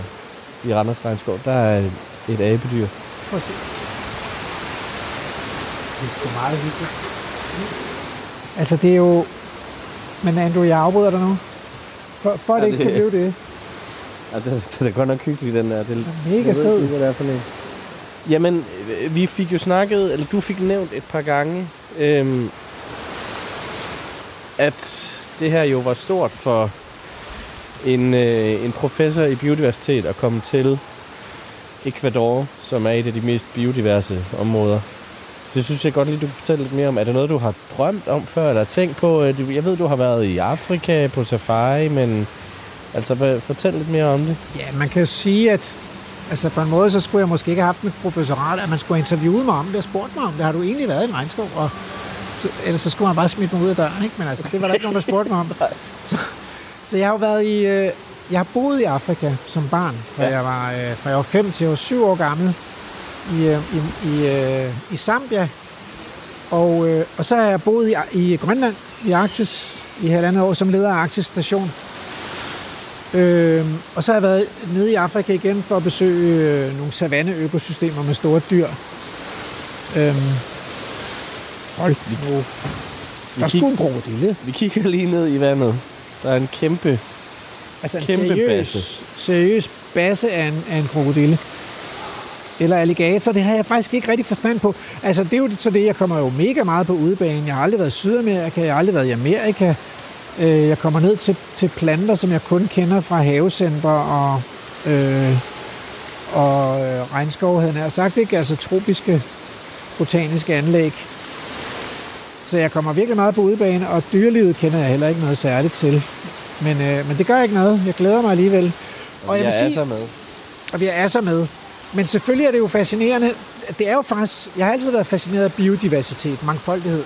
i Randers Regnskov. Der er et abedyr. Prøv at se. Det er sgu meget hyggeligt. Altså, det er jo... Men Andrew, jeg afbryder dig nu. For, for Ja, det ikke det- skulle blive det. Ja, den, den er godt nok hyggelig, den der. Det, er mega ved sød. hvad det er for en. Jamen, øh, vi fik jo snakket, eller du fik nævnt et par gange, øhm, at det her jo var stort for en, øh, en professor i biodiversitet at komme til Ecuador, som er et af de mest biodiverse områder. Det synes jeg godt lige, du kan fortælle lidt mere om. Er det noget, du har drømt om før, eller tænkt på? Øh, Jeg ved, du har været i Afrika på safari, men altså, fortæl lidt mere om det. Ja, man kan jo sige, at altså på en måde, så skulle jeg måske ikke have haft mit professorat, at man skulle have interviewet mig om det og spurgt mig om det. Har du egentlig været i en regnskov? Og så, ellers så skulle man bare smide mig ud af døren, ikke? Men altså, det var der ikke nogen, der spurgte mig om. Så, så jeg har jo været i... Øh, jeg har boet i Afrika som barn, fra, Ja. jeg, var, øh, fra jeg var 5 til jeg var 7 år gammel i, øh, i, i, øh, i Zambia. Og, øh, og så har jeg boet i, i Grønland, i Arktis, i halvandet år, som leder af Arktis station. Øhm, og så har jeg været nede i Afrika igen for at besøge øh, nogle savanneøkosystemer med store dyr. Øhm, hold nu. Der er kig- sgu en krokodille. Vi kigger lige ned i vandet. Der er en kæmpe... Altså en Kæmpe seriøs, basse. seriøs basse af en, af en krokodille. Eller alligator, det har jeg faktisk ikke rigtig forstand på. Altså det er jo så det, jeg kommer jo mega meget på udebanen. Jeg har aldrig været i Sydamerika, jeg har aldrig været i Amerika. Øh, Jeg kommer ned til, til planter, som jeg kun kender fra havecentre og, øh, og øh, regnskov, havde jeg sagt, ikke? Altså tropiske botaniske anlæg. Så jeg kommer virkelig meget på udebane, og dyrelivet kender jeg heller ikke noget særligt til. Men, øh, men det gør ikke noget. Jeg glæder mig alligevel. Og jeg vil jeg er sige, så med. og vi er så med. Men selvfølgelig er det jo fascinerende. Det er jo faktisk, jeg har altid været fascineret af biodiversitet, mangfoldighed.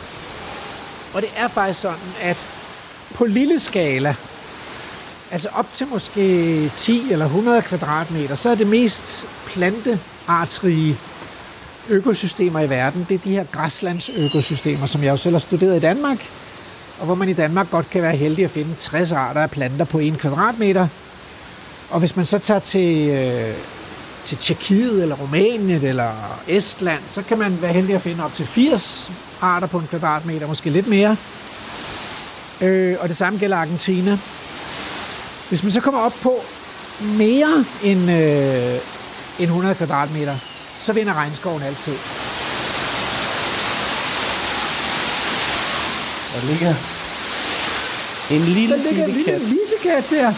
Og det er faktisk sådan, at på lille skala, altså op til måske 10 eller 100 kvadratmeter, så er det mest planteartsrige økosystemer i verden, det er de her græslandsøkosystemer, som jeg jo selv har studeret i Danmark, og hvor man i Danmark godt kan være heldig at finde 60 arter af planter på 1 kvadratmeter. Og hvis man så tager til, øh, til Tjekkiet eller Rumænien eller Estland, så kan man være heldig at finde op til 80 arter på en kvadratmeter, måske lidt mere. Øh, og det samme gælder Argentina. Hvis man så kommer op på mere end, øh, end 100 kvadratmeter, så vinder regnskoven altid. Der ligger en lille, Der ligger en lille lille kat lisekat der.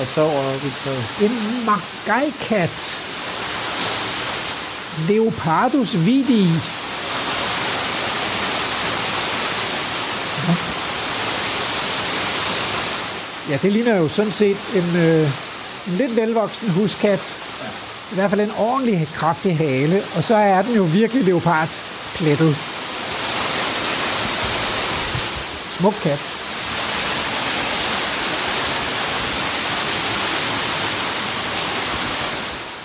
og sover oppe i træet. En magaikat. Leopardus vidi. Ja, det ligner jo sådan set en, øh, en lidt velvoksen huskat. I hvert fald en ordentlig kraftig hale, og så er den jo virkelig leopardplettet. Smuk kat.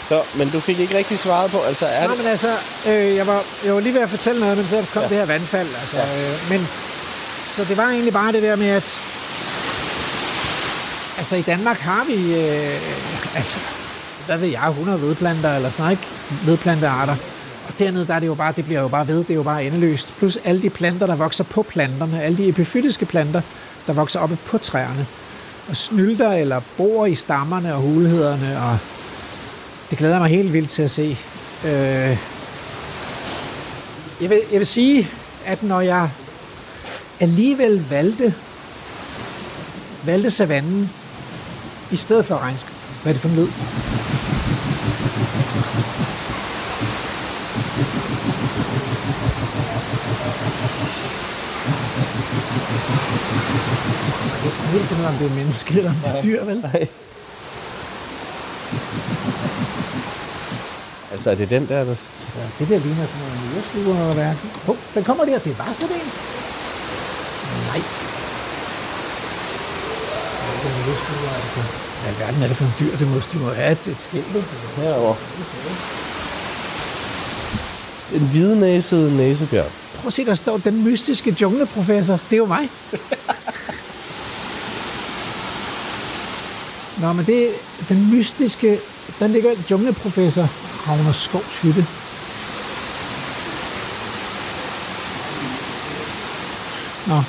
Så, men du fik ikke rigtig svaret på, altså er Nej, det... men altså, øh, jeg, var, jeg var lige ved at fortælle noget, men så kom Ja. det her vandfald. Altså, ja. øh, men, så det var egentlig bare det der med, at altså i Danmark har vi, øh, altså, hvad ved jeg, 100 vedplanter eller sådan noget, ikke? Vedplantearter. Og dernede, der er det jo bare, det bliver jo bare ved, det er jo bare endeløst. Plus alle de planter, der vokser på planterne, alle de epifytiske planter, der vokser oppe på træerne. Og snylder eller bor i stammerne og hulhederne, og det glæder mig helt vildt til at se. Øh, jeg, vil, jeg vil sige, at når jeg alligevel valgte, valgte savannen i stedet for regnskov, hvad er det for en lyd? Jeg kan ikke sådan helt finde ud af, om det er menneske eller om det er dyr, vel? Nej. Altså, er det den der, der... Så det der ligner sådan noget myresluger eller hvad? Hov, den kommer der. Det var sådan en. Nej. Det er en myresluger, altså. Hvad i alverden er det for en dyr? Det må, de må have et, et skilt. Herovre. En hvidnæset næsebjørn. Prøv at se, der står den mystiske jungleprofessor. Det er jo mig. Nå, men det den mystiske... Der ligger jungleprofessor Ragnar Skovs hytte. Nå,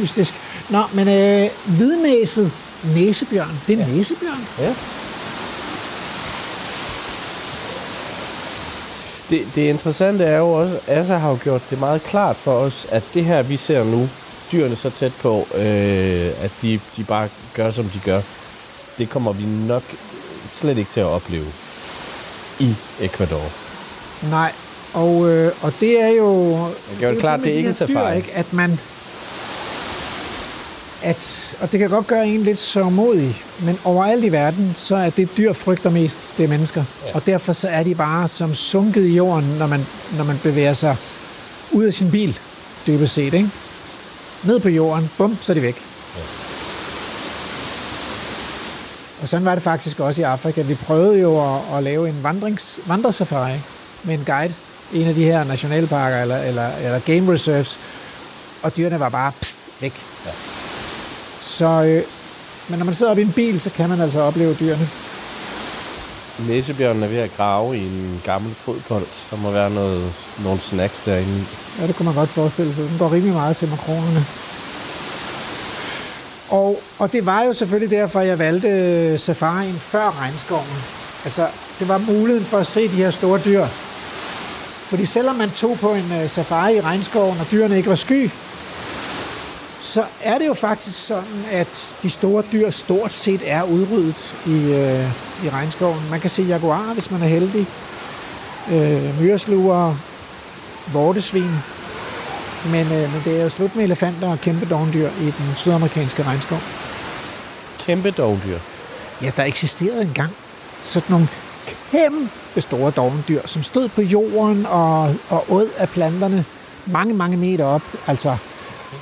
mystisk. Nå, men øh, hvidnæset næsebjørn. Det er ja. næsebjørn. Ja. Det, det interessante er jo også, at Asa har jo gjort det meget klart for os, at det her, vi ser nu, dyrene så tæt på, øh, at de, de bare gør, som de gør, det kommer vi nok slet ikke til at opleve i Ecuador. Nej, og, øh, og det er jo... Jeg gør det klart, det er ikke en safari. Ikke? At man... At, og det kan godt gøre en lidt sørgmodig, men overalt i verden, så er det dyr frygter mest, det er mennesker. Ja. Og derfor så er de bare som sunket i jorden, når man, når man bevæger sig ud af sin bil, dybest set, ikke? Ned på jorden, bum, så er de væk. Ja. Og sådan var det faktisk også i Afrika. Vi prøvede jo at, at lave en vandrings, vandresafari med en guide i en af de her nationalparker eller, eller, eller game reserves, og dyrene var bare pst, væk. Ja. Så, øh, men når man sidder oppe i en bil, så kan man altså opleve dyrene. Næsebjørnen er ved at grave i en gammel fodbold. Der må være noget, nogle snacks derinde. Ja, det kunne man godt forestille sig. Den går rimelig meget til makronerne. Og, og det var jo selvfølgelig derfor, jeg valgte øh, safarien før regnskoven. Altså, det var muligheden for at se de her store dyr. Fordi selvom man tog på en øh, safari i regnskoven, og dyrene ikke var sky, så er det jo faktisk sådan, at de store dyr stort set er udryddet i, øh, i regnskoven. Man kan se jaguar, hvis man er heldig. Øh, myresluger, vortesvin. Men, øh, men det er jo slut med elefanter og kæmpe dogndyr i den sydamerikanske regnskov. Kæmpe dovdyr. Ja, der eksisterede engang sådan nogle kæmpe store dovendyr, som stod på jorden og, og åd af planterne mange, mange meter op. Altså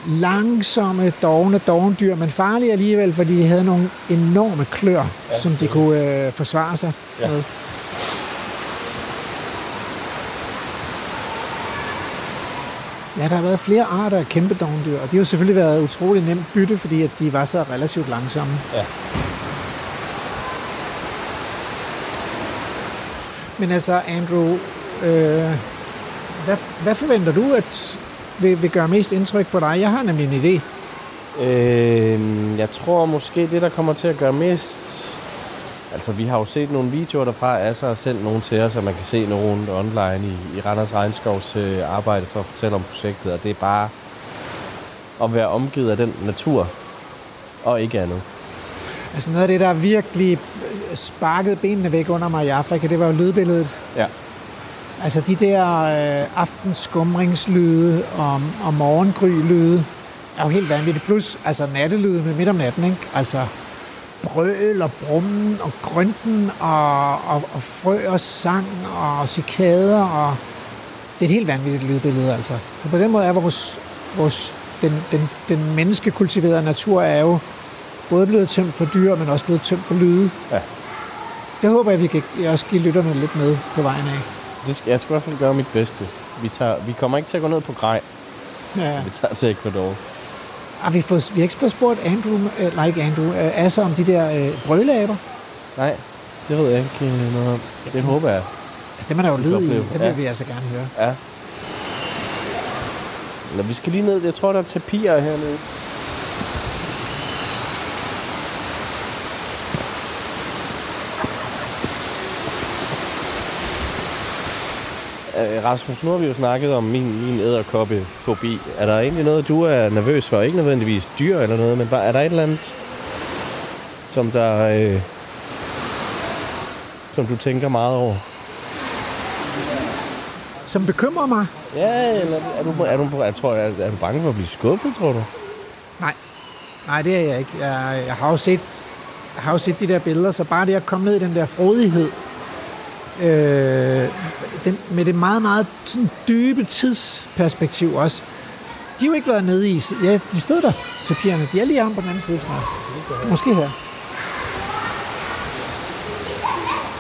langsomme, dogne dovendyr, men farlige alligevel, fordi de havde nogle enorme klør, ja, som de kunne øh, forsvare sig ja. med. Ja, der har været flere arter af kæmpe dovendyr, og de har selvfølgelig været utrolig nemt bytte, fordi at de var så relativt langsomme. Ja. Men altså, Andrew, øh, hvad, hvad forventer du, at vil, vil gøre mest indtryk på dig? Jeg har nemlig en idé. Øh, jeg tror måske, det der kommer til at gøre mest... Altså, vi har jo set nogle videoer derfra. Asser har sendt nogle til os, så man kan se nogle online i, i Randers Regnskovs øh, arbejde for at fortælle om projektet. Og det er bare at være omgivet af den natur, og ikke andet. Altså noget af det, der virkelig sparkede benene væk under mig i Afrika, det var jo lydbilledet. Ja. Altså de der øh, aftenskumringslyde og, og morgengrylyde er jo helt vanvittigt. Plus altså nattelyde midt om natten, ikke? Altså brøl og brummen og grønten og, og, og frø og sang og cikader og det er et helt vanvittigt lydbillede, altså. Og på den måde er vores, vores den, den, den menneskekultiverede natur er jo både blevet tømt for dyr, men også blevet tømt for lyde. Ja. Det håber jeg, vi kan også give lytterne lidt med på vejen af. Det skal, jeg skal i hvert fald gøre mit bedste. Vi, tager, vi kommer ikke til at gå ned på grej. Ja. Vi tager til Ecuador. Har vi, fået, vi har ikke fået spurgt Andrew, uh, like Andrew, uh, Asser om de der uh, brølaber. Nej, det ved jeg ikke øh, noget om. Det håber jeg. Altså, dem er der jo lyd i. Det vil Ja. vi altså gerne høre. Ja. Eller vi skal lige ned. Jeg tror, der er tapirer hernede. Rasmus, nu har vi jo snakket om min, min æderkoppefobi. Er der egentlig noget, du er nervøs for? Ikke nødvendigvis dyr eller noget, men bare, er der et eller andet, som der... Øh, som du tænker meget over? Som bekymrer mig? Ja, eller er du, er du, jeg tror, er, er du bange for at blive skuffet, tror du? Nej. Nej, det er jeg ikke. Jeg, jeg, har jo set, jeg har jo set de der billeder, så bare det at komme ned i den der frodighed, øh, den, med det meget, meget sådan dybe tidsperspektiv også. De har jo ikke været nede i... Ja, de stod der, tapierne. De er lige om på den anden side, tror jeg. Måske her.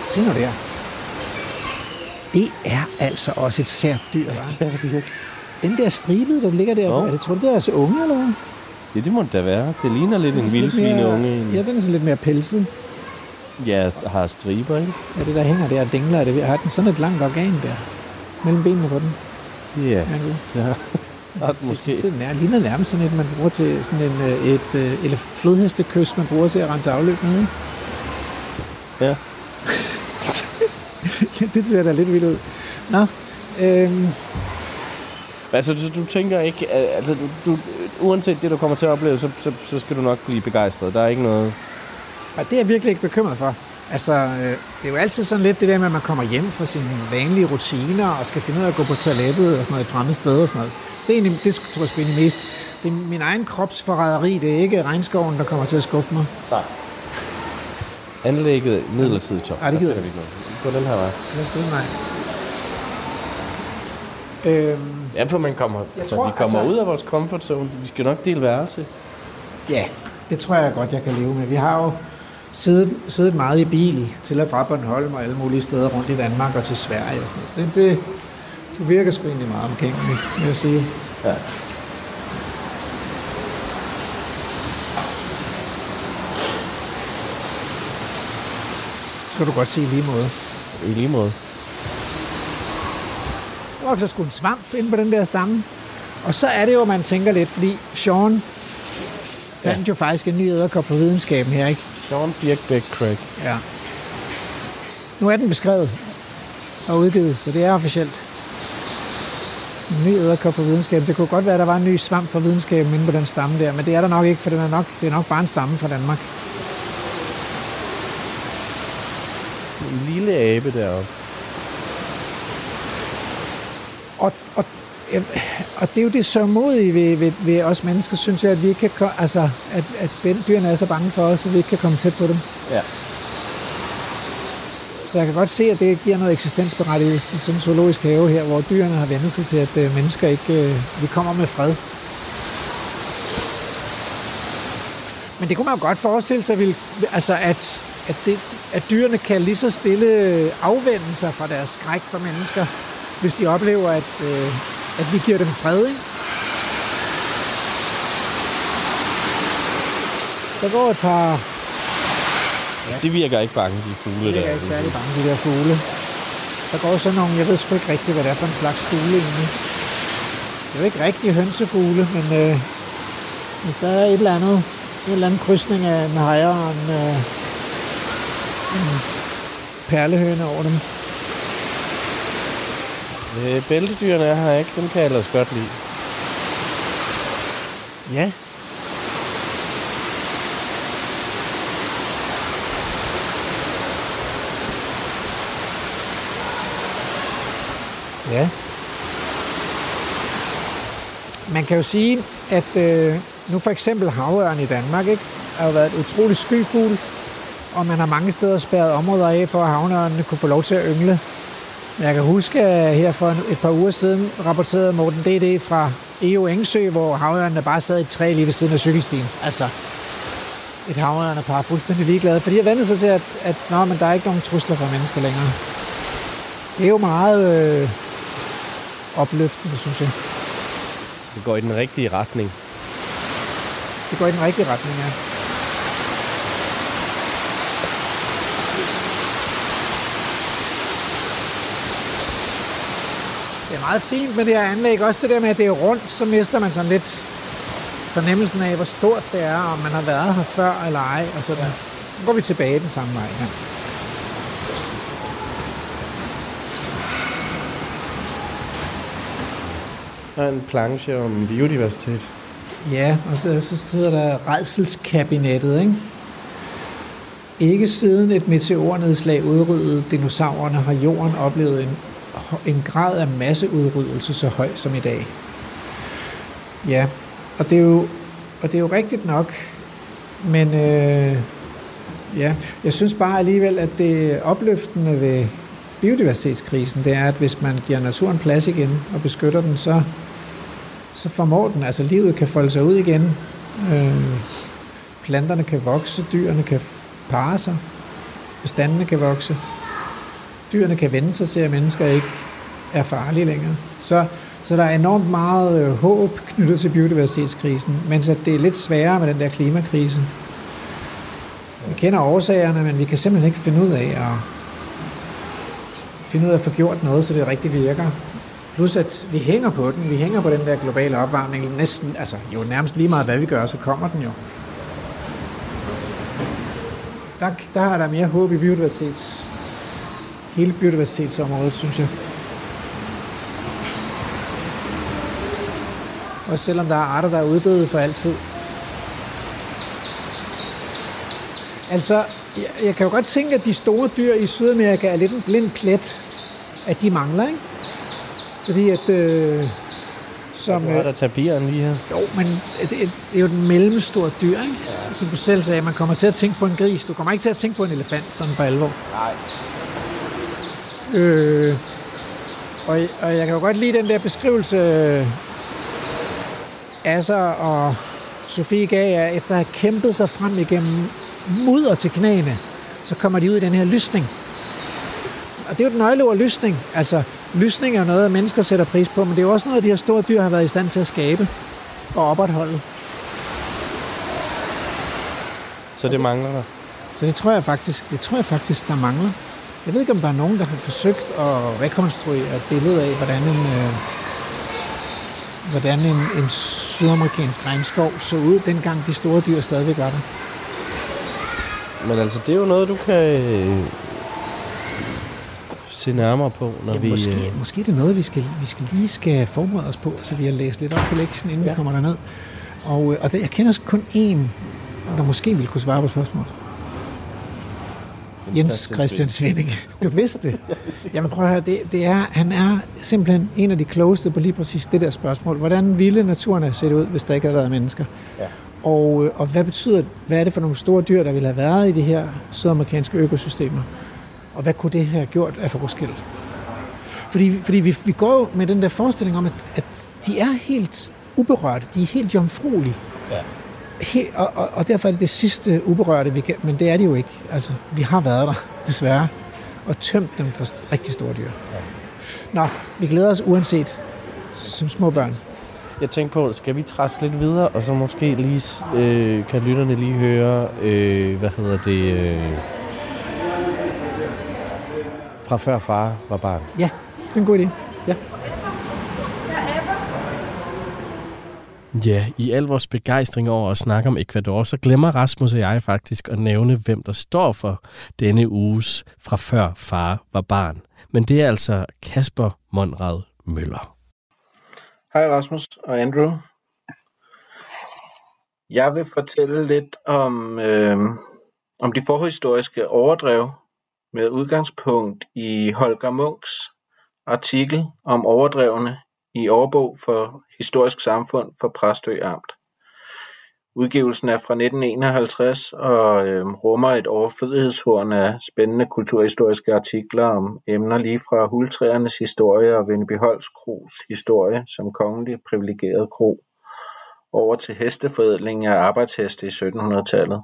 Se nu der. Det er altså også et sært dyr, hva'? Den der stribede, der ligger der, Jo. er det, tror du, det er altså unge, eller hvad? Ja, det må det da være. Det ligner lidt en vildsvineunge. Ja, den er sådan lidt mere pelset. Ja, har striber, ikke? Ja, det der hænger der og dingler, er det, har den sådan et langt organ der? Mellem benene på den. Ja, Ja, ja. Ret måske. Det er ligner nærmest sådan et, man bruger til sådan en, øh, et øh, eller flodhestekys, man bruger til at rense afløb med. ikke? Ja. Ja, det ser da lidt vildt ud. Nå, øhm, Altså, du, du tænker ikke... Altså, du, du, uanset det, du kommer til at opleve, så, så, så skal du nok blive begejstret. Der er ikke noget... og det er jeg virkelig ikke bekymret for. Altså, øh, det er jo altid sådan lidt det der med, at man kommer hjem fra sine vanlige rutiner og skal finde ud af at gå på toilettet og sådan noget et fremmed sted og sådan noget. Det, er egentlig, det tror jeg sgu egentlig mest. Det er min egen kropsforræderi, det er ikke regnskoven, der kommer til at skuffe mig. Anlægget midlertidigt top. Ej, det gider jeg vi ikke noget. Gå den her vej. Lad os gå nej. Øhm, Ja, for man kommer, altså, tror, vi kommer altså- ud af vores comfort zone. Vi skal nok dele værelse. Ja, det tror jeg godt, jeg kan leve med. Vi har jo siddet, siddet meget i bil til og fra Bornholm og alle mulige steder rundt i Danmark og til Sverige og sådan noget. Det, det, du virker sgu egentlig meget omgængelig, vil jeg sige. Ja. Skal du godt sige i lige måde. I lige måde. Der vokser sgu en svamp inde på den der stamme. Og så er det jo, man tænker lidt, fordi Sean fandt ja. jo faktisk en ny æderkop for videnskaben her, ikke? Sean Birkbeck Craig. Ja. Nu er den beskrevet og udgivet, så det er officielt. En ny æderkop for videnskaben. Det kunne godt være, at der var en ny svamp for videnskaben inde på den stamme der, men det er der nok ikke, for den er nok, det er nok bare en stamme fra Danmark. En lille abe deroppe. Og, og, og det er jo det så modige ved, ved, ved os mennesker, synes jeg, at vi ikke kan, altså, at, at dyrene er så bange for os, at vi ikke kan komme tæt på dem. Ja. Så jeg kan godt se, at det giver noget eksistensberettigelse til en zoologisk have her, hvor dyrene har vendt sig til, at øh, mennesker ikke... Øh, vi kommer med fred. Men det kunne man jo godt forestille sig, vil, altså at, at, det, at dyrene kan lige så stille afvende sig fra deres skræk for mennesker, hvis de oplever, at, øh, at vi giver dem fred. Ikke? Der går et par Altså, de virker ikke bange, de fugle jeg der. er ikke særlig bange, de der fugle. Der går sådan nogle, jeg ved sgu ikke rigtigt, hvad det er for en slags fugle egentlig. Det er jo ikke rigtig hønsefugle, men øh, hvis der er et eller andet, en eller anden krydsning af en hejer og en, øh, en perlehøne over dem. Øh, bæltedyrene er her ikke. Dem kan jeg ellers godt lide. Ja. Ja. Man kan jo sige, at øh, nu for eksempel havørn i Danmark ikke, har jo været et utroligt skyfugl, og man har mange steder spærret områder af, for at havneørnene kunne få lov til at yngle. Jeg kan huske, at her for et par uger siden rapporterede Morten D.D. fra EO Engsø, hvor havørnene bare sad i træ lige ved siden af cykelstien. Altså, et havørnepar er fuldstændig ligeglade, for de har vendt sig til, at, at nå, men der er ikke nogen trusler for mennesker længere. Det er jo meget øh, opløftende, synes jeg. Det går i den rigtige retning. Det går i den rigtige retning, ja. Meget fint med det her anlæg. Også det der med, at det er rundt, så mister man sådan lidt fornemmelsen af, hvor stort det er, om man har været her før eller ej. Og sådan. Nu går vi tilbage den samme vej. Ja. Der er en planche om biodiversitet. Ja, og så, så hedder der redselskabinettet, ikke? Ikke siden et meteornedslag udryddede dinosaurerne har jorden oplevet en, en grad af masseudryddelse så høj som i dag. Ja, og det er jo, og det er jo rigtigt nok, men øh, ja, jeg synes bare alligevel, at det opløftende ved biodiversitetskrisen, det er, at hvis man giver naturen plads igen og beskytter den, så, så formår den, altså livet kan folde sig ud igen. Øh, planterne kan vokse, dyrene kan parre sig, bestandene kan vokse dyrene kan vende sig til, at mennesker ikke er farlige længere. Så, så der er enormt meget øh, håb knyttet til biodiversitetskrisen, mens at det er lidt sværere med den der klimakrise. Vi kender årsagerne, men vi kan simpelthen ikke finde ud af at, finde ud af at få gjort noget, så det rigtig virker. Plus at vi hænger på den. Vi hænger på den der globale opvarmning. Næsten, altså jo nærmest lige meget hvad vi gør, så kommer den jo. Der, der er der mere håb i biodiversitets, hele biodiversitetsområdet, synes jeg. Også selvom der er arter, der er uddøde for altid. Altså, jeg, jeg kan jo godt tænke, at de store dyr i Sydamerika er lidt en blind plet, at de mangler, ikke? Fordi at... Øh, som, Du har da tapiren lige her. jo, men det, det er jo et mellemstort dyr, ikke? Ja. Som du selv sagde, man kommer til at tænke på en gris. Du kommer ikke til at tænke på en elefant, sådan for alvor. Nej. Øh, og, og jeg kan jo godt lide den der beskrivelse, Asser og Sofie gav jer, efter at have kæmpet sig frem igennem mudder til knæene, så kommer de ud i den her lysning. Og det er jo et nøgleord, lysning. Altså, lysning er noget, mennesker sætter pris på, men det er jo også noget, de her store dyr har været i stand til at skabe og opretholde. Så det mangler der. Så det tror jeg faktisk, det tror jeg faktisk, der mangler. Jeg ved ikke, om der er nogen, der har forsøgt at rekonstruere et billede af, hvordan en, øh, hvordan en, en sydamerikansk regnskov så ud, dengang de store dyr stadigvæk var der. Men altså, det er jo noget, du kan øh, se nærmere på, når Ja, vi... måske, øh, måske er det noget, vi skal, vi skal lige skal forberede os på, så vi har læst lidt op på lektien, inden ja. Vi kommer derned. Og, øh, og det, jeg kender kun én, der måske ville kunne svare på spørgsmålet. Jens Christian Svinding. Du vidste det? Jamen prøv at høre, det, det er, han er simpelthen en af de klogeste på lige præcis det der spørgsmål. Hvordan ville naturen have set ud, hvis der ikke havde været mennesker? Ja. Og, øh, og hvad betyder, hvad er det for nogle store dyr, der ville have været i de her sydamerikanske økosystemer? Og hvad kunne det have gjort af forskel? Fordi, fordi vi, vi går med den der forestilling om, at, at de er helt uberørte, de er helt jomfruelige. Ja. Helt, og, og, og derfor er det det sidste uberørte, vi kan, men det er det jo ikke. Altså, vi har været der, desværre, og tømt dem for rigtig store dyr. Nå, vi glæder os uanset som små børn. Jeg tænkte på, skal vi træske lidt videre, og så måske lige, øh, kan lytterne lige høre, øh, hvad hedder det, øh, fra før far var barn. Ja, det er en god idé. Ja, i al vores begejstring over at snakke om Ecuador, så glemmer Rasmus og jeg faktisk at nævne, hvem der står for denne uges fra før far var barn. Men det er altså Kasper Monrad Møller. Hej Rasmus og Andrew. Jeg vil fortælle lidt om, øh, om de forhistoriske overdrev med udgangspunkt i Holger Munks artikel om overdrevene i Årbog for Historisk Samfund for Præstø Amt. Udgivelsen er fra 1951 og øh, rummer et overflødighedshorn af spændende kulturhistoriske artikler om emner lige fra hultræernes historie og Vennebyholds Kros historie som kongelig privilegeret kro over til hesteforædling af arbejdsheste i 1700-tallet.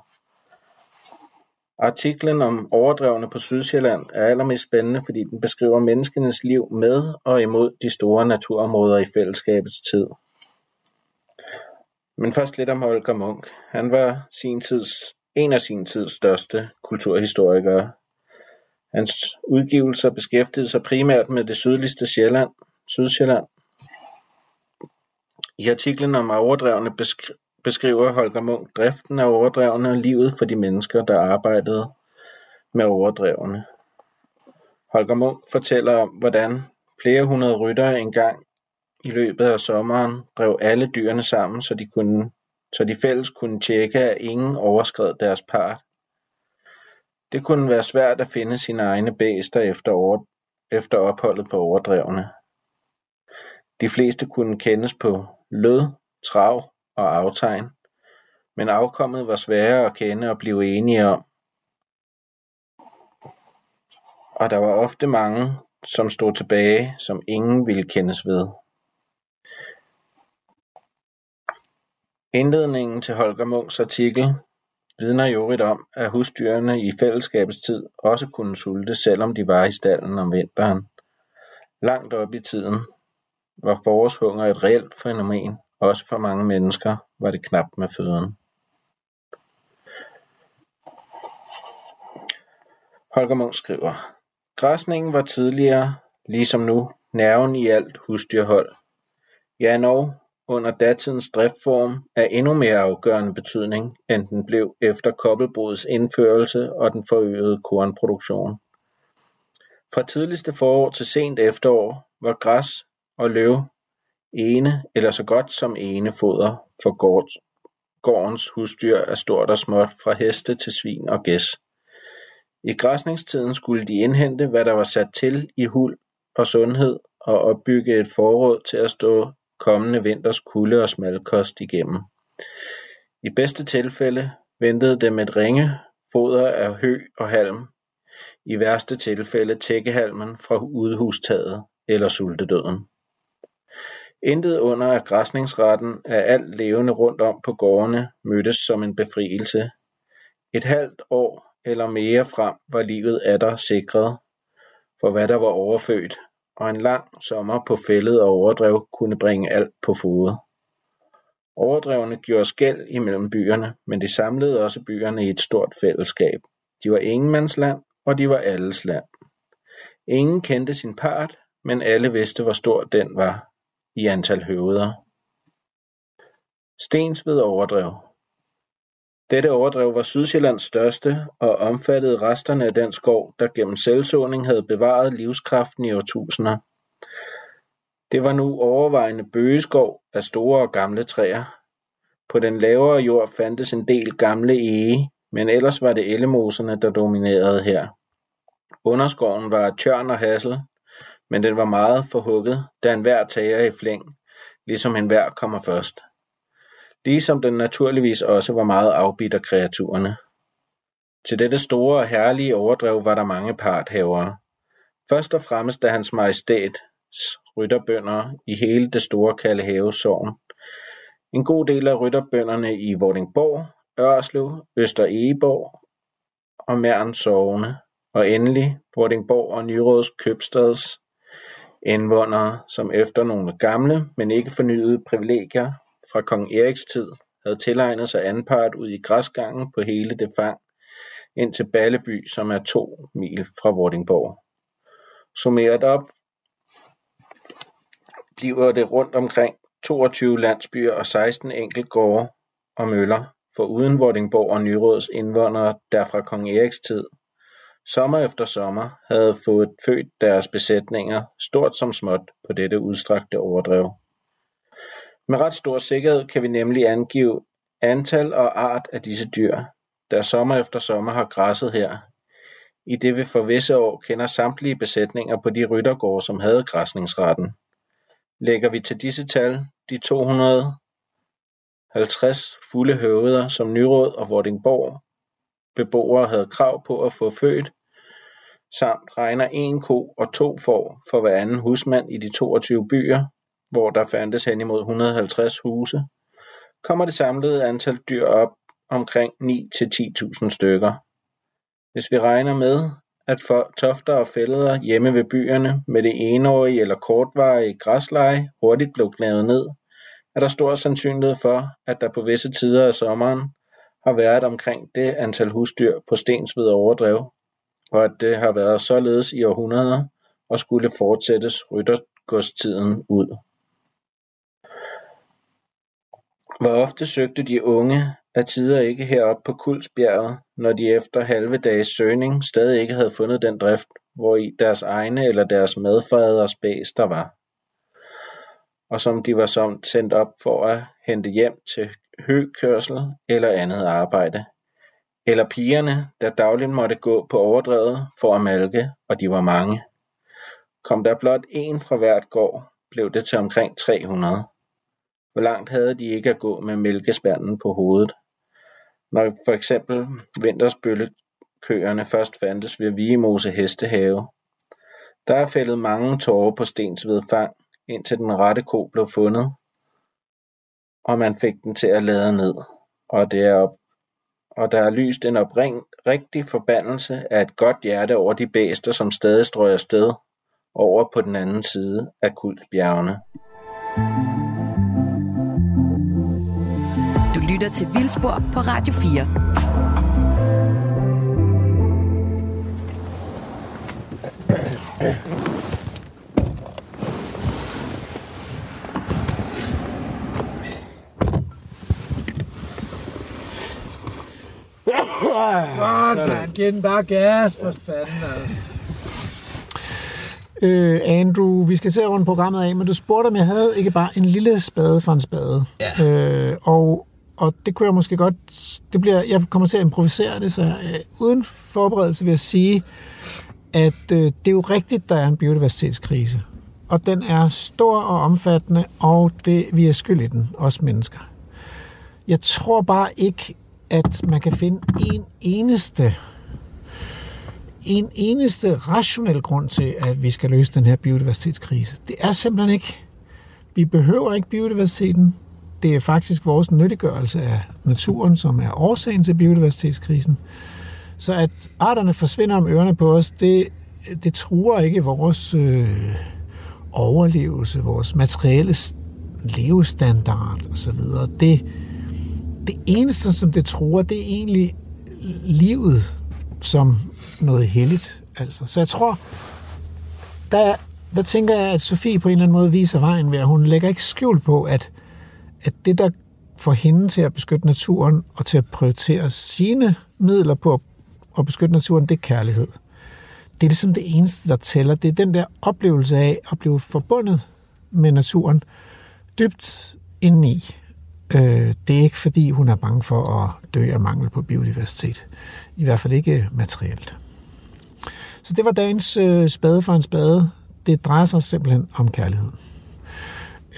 Artiklen om overdrevne på Sydsjælland er allermest spændende, fordi den beskriver menneskenes liv med og imod de store naturområder i fællesskabets tid. Men først lidt om Holger Munk. Han var sin tids, en af sin tids største kulturhistorikere. Hans udgivelser beskæftigede sig primært med det sydligste Sjælland, Sydsjælland. I artiklen om overdrevne besk- beskriver Holger Munk driften af overdrevne og livet for de mennesker, der arbejdede med overdrevne. Holger Munk fortæller om, hvordan flere hundrede ryttere engang i løbet af sommeren drev alle dyrene sammen, så de, kunne, så de fælles kunne tjekke, at ingen overskred deres part. Det kunne være svært at finde sine egne bæster efter, over, efter opholdet på overdrevne. De fleste kunne kendes på lød, trav og aftegn, men afkommet var sværere at kende og blive enige om. Og der var ofte mange, som stod tilbage, som ingen ville kendes ved. Indledningen til Holger Munks artikel vidner jo om, at husdyrene i fællesskabets tid også kunne sulte, selvom de var i stallen om vinteren. Langt op i tiden var forårshunger et reelt fænomen, også for mange mennesker var det knapt med føden. Holger Munk skriver, Græsningen var tidligere, ligesom nu, nerven i alt husdyrhold. Ja, endnu under datidens driftform er endnu mere afgørende betydning, end den blev efter kobbelbrudets indførelse og den forøgede kornproduktion. Fra tidligste forår til sent efterår var græs og løv ene eller så godt som ene foder for gårdens husdyr er stort og småt fra heste til svin og gæs. I græsningstiden skulle de indhente, hvad der var sat til i huld og sundhed og opbygge et forråd til at stå kommende vinters kulde og smalkost igennem. I bedste tilfælde ventede dem et ringe foder af hø og halm, i værste tilfælde tækkehalmen fra udhustaget eller sultedøden. Intet under græsningsretten af alt levende rundt om på gårdene mødtes som en befrielse. Et halvt år eller mere frem var livet atter sikret, for hvad der var overfødt, og en lang sommer på fældet og overdrev kunne bringe alt på fod. Overdrevene gjorde skæld imellem byerne, men det samlede også byerne i et stort fællesskab. De var ingenmandsland, og de var alles land. Ingen kendte sin part, men alle vidste, hvor stor den var i antal høveder. Stensved Overdrev Dette overdrev var Sydsjællands største og omfattede resterne af den skov, der gennem selvsåning havde bevaret livskraften i årtusinder. Det var nu overvejende bøgeskov af store og gamle træer. På den lavere jord fandtes en del gamle ege, men ellers var det ellemoserne, der dominerede her. Underskoven var tjørn og hassel, men den var meget forhugget, da enhver tager i flæng, ligesom enhver kommer først. Ligesom den naturligvis også var meget afbidt af kreaturerne. Til dette store og herlige overdrev var der mange parthavere. Først og fremmest da hans majestæts rytterbønder i hele det store Kaldehave. En god del af rytterbønderne i Vordingborg, Ørslev, Øster Egeborg og Mærn sogne, og endelig Vordingborg og Nyråds købstads Indvånere som efter nogle gamle, men ikke fornyede privilegier fra kong Eriks tid havde tilegnet sig anpart ud i græsgangen på hele det fang ind til Balleby, som er to mil fra Vordingborg. Summeret op bliver det rundt omkring 22 landsbyer og 16 enkeltgårde og møller, for uden Vordingborg og Nyråds indvandrere, der fra kong Eriks tid sommer efter sommer havde fået født deres besætninger, stort som småt, på dette udstrakte overdrev. Med ret stor sikkerhed kan vi nemlig angive antal og art af disse dyr, der sommer efter sommer har græsset her, i det vi for visse år kender samtlige besætninger på de ryttergårde, som havde græsningsretten. Lægger vi til disse tal de 250 fulde høveder, som Nyråd og Vordingborg beboere havde krav på at få født, samt regner en ko og to får for hver anden husmand i de 22 byer, hvor der fandtes hen imod 150 huse, kommer det samlede antal dyr op omkring 9-10.000 stykker. Hvis vi regner med, at for tofter og fælder hjemme ved byerne med det enårige eller kortvarige græsleje hurtigt blev gnavet ned, er der stor sandsynlighed for, at der på visse tider af sommeren har været omkring det antal husdyr på Stensved Overdrev, og at det har været således i århundreder og skulle fortsættes ryttergodstiden ud. Hvor ofte søgte de unge af tider ikke herop på Kulsbjerget, når de efter halve dages søgning stadig ikke havde fundet den drift, hvor i deres egne eller deres medfaders bæs der var, og som de var som sendt op for at hente hjem til høkørsel eller andet arbejde, eller pigerne, der dagligt måtte gå på overdrevet for at malke, og de var mange. Kom der blot en fra hvert gård, blev det til omkring 300. Hvor langt havde de ikke at gå med mælkespanden på hovedet? Når for eksempel vintersbøllekøerne først fandtes ved Vigemose Hestehave. Der er fældet mange tårer på Stensved fang, indtil den rette ko blev fundet, og man fik den til at lade ned, og det er op og der er lyst en rigtig forbandelse af et godt hjerte over de bæster, som stadig strøger sted over på den anden side af kultbjergene. Du lytter til Vildspor på Radio 4. Fuck, giv den bare gas, for fanden altså. Øh, Andrew, vi skal til at runde programmet af, men du spurgte, om jeg havde ikke bare en lille spade for en spade. Ja. Øh, og, og det kunne jeg måske godt... Det bliver, jeg kommer til at improvisere det, så øh, uden forberedelse vil jeg sige, at øh, det er jo rigtigt, der er en biodiversitetskrise. Og den er stor og omfattende, og det, vi er skyld i den, os mennesker. Jeg tror bare ikke, at man kan finde en eneste en eneste rationel grund til, at vi skal løse den her biodiversitetskrise. Det er simpelthen ikke. Vi behøver ikke biodiversiteten. Det er faktisk vores nyttiggørelse af naturen, som er årsagen til biodiversitetskrisen. Så at arterne forsvinder om ørerne på os, det, det truer ikke vores øh, overlevelse, vores materielle levestandard osv. Det, det eneste, som det tror, det er egentlig livet som noget helligt. Altså. Så jeg tror, der, der tænker jeg, at Sofie på en eller anden måde viser vejen ved, at hun lægger ikke skjul på, at, at det, der får hende til at beskytte naturen og til at prioritere sine midler på at, at beskytte naturen, det er kærlighed. Det er ligesom det eneste, der tæller. Det er den der oplevelse af at blive forbundet med naturen dybt indeni. Øh, det er ikke fordi, hun er bange for at dø af mangel på biodiversitet. I hvert fald ikke materielt. Så det var dagens øh, spade for en spade. Det drejer sig simpelthen om kærlighed.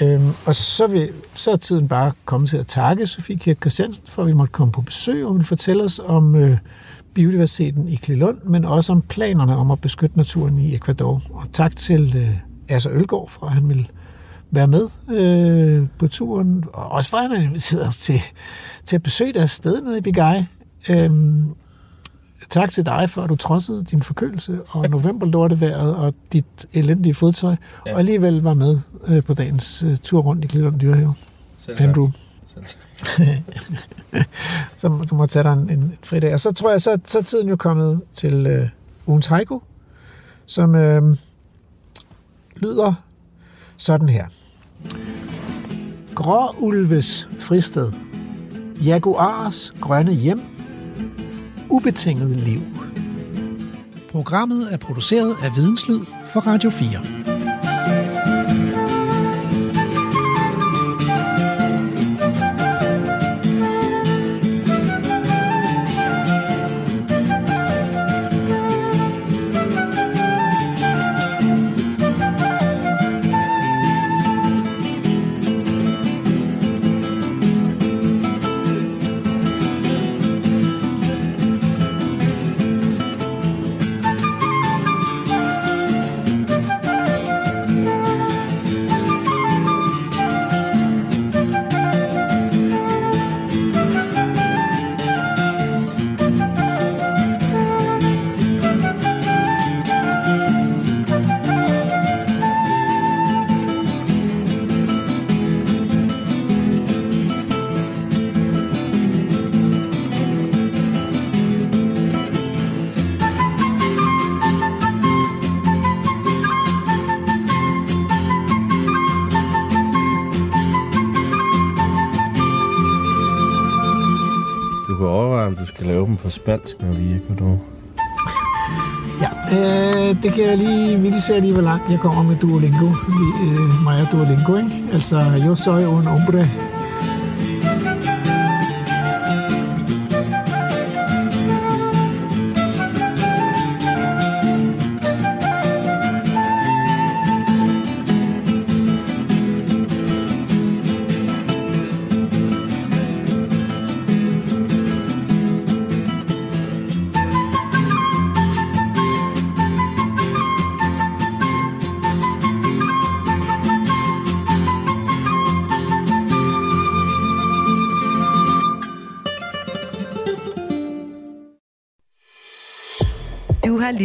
Øhm, og så, vil, så er tiden bare kommet til at takke Sofie Kirk Christiansen for, at vi måtte komme på besøg og vil fortælle os om øh, biodiversiteten i Klilund, men også om planerne om at beskytte naturen i Ecuador. Og tak til øh, Asser Ølgaard for, at han ville være med øh, på turen, og også at han inviteret os til, til at besøge deres sted nede i Bigay. Øhm, tak til dig for, at du trodsede din forkølelse og novemberlorteværet og dit elendige fodtøj, ja. Og alligevel var med øh, på dagens øh, tur rundt i Klitholm Dyrehave. Selv tak. Andrew. Selv tak. så du må tage dig en, en fridag. Og så tror jeg, så, så er tiden jo kommet til øh, ugens haiku, som øh, lyder sådan her. Gråulves fristed. Jaguars grønne hjem. Ubetinget liv. Programmet er produceret af Videnslyd for Radio 4. spansk, når vi er i Ecuador. Ja, øh, det kan jeg lige, vi kan se lige, hvor langt jeg kommer med Duolingo. Vi, øh, mig og Duolingo, ikke? Altså, yo soy un hombre.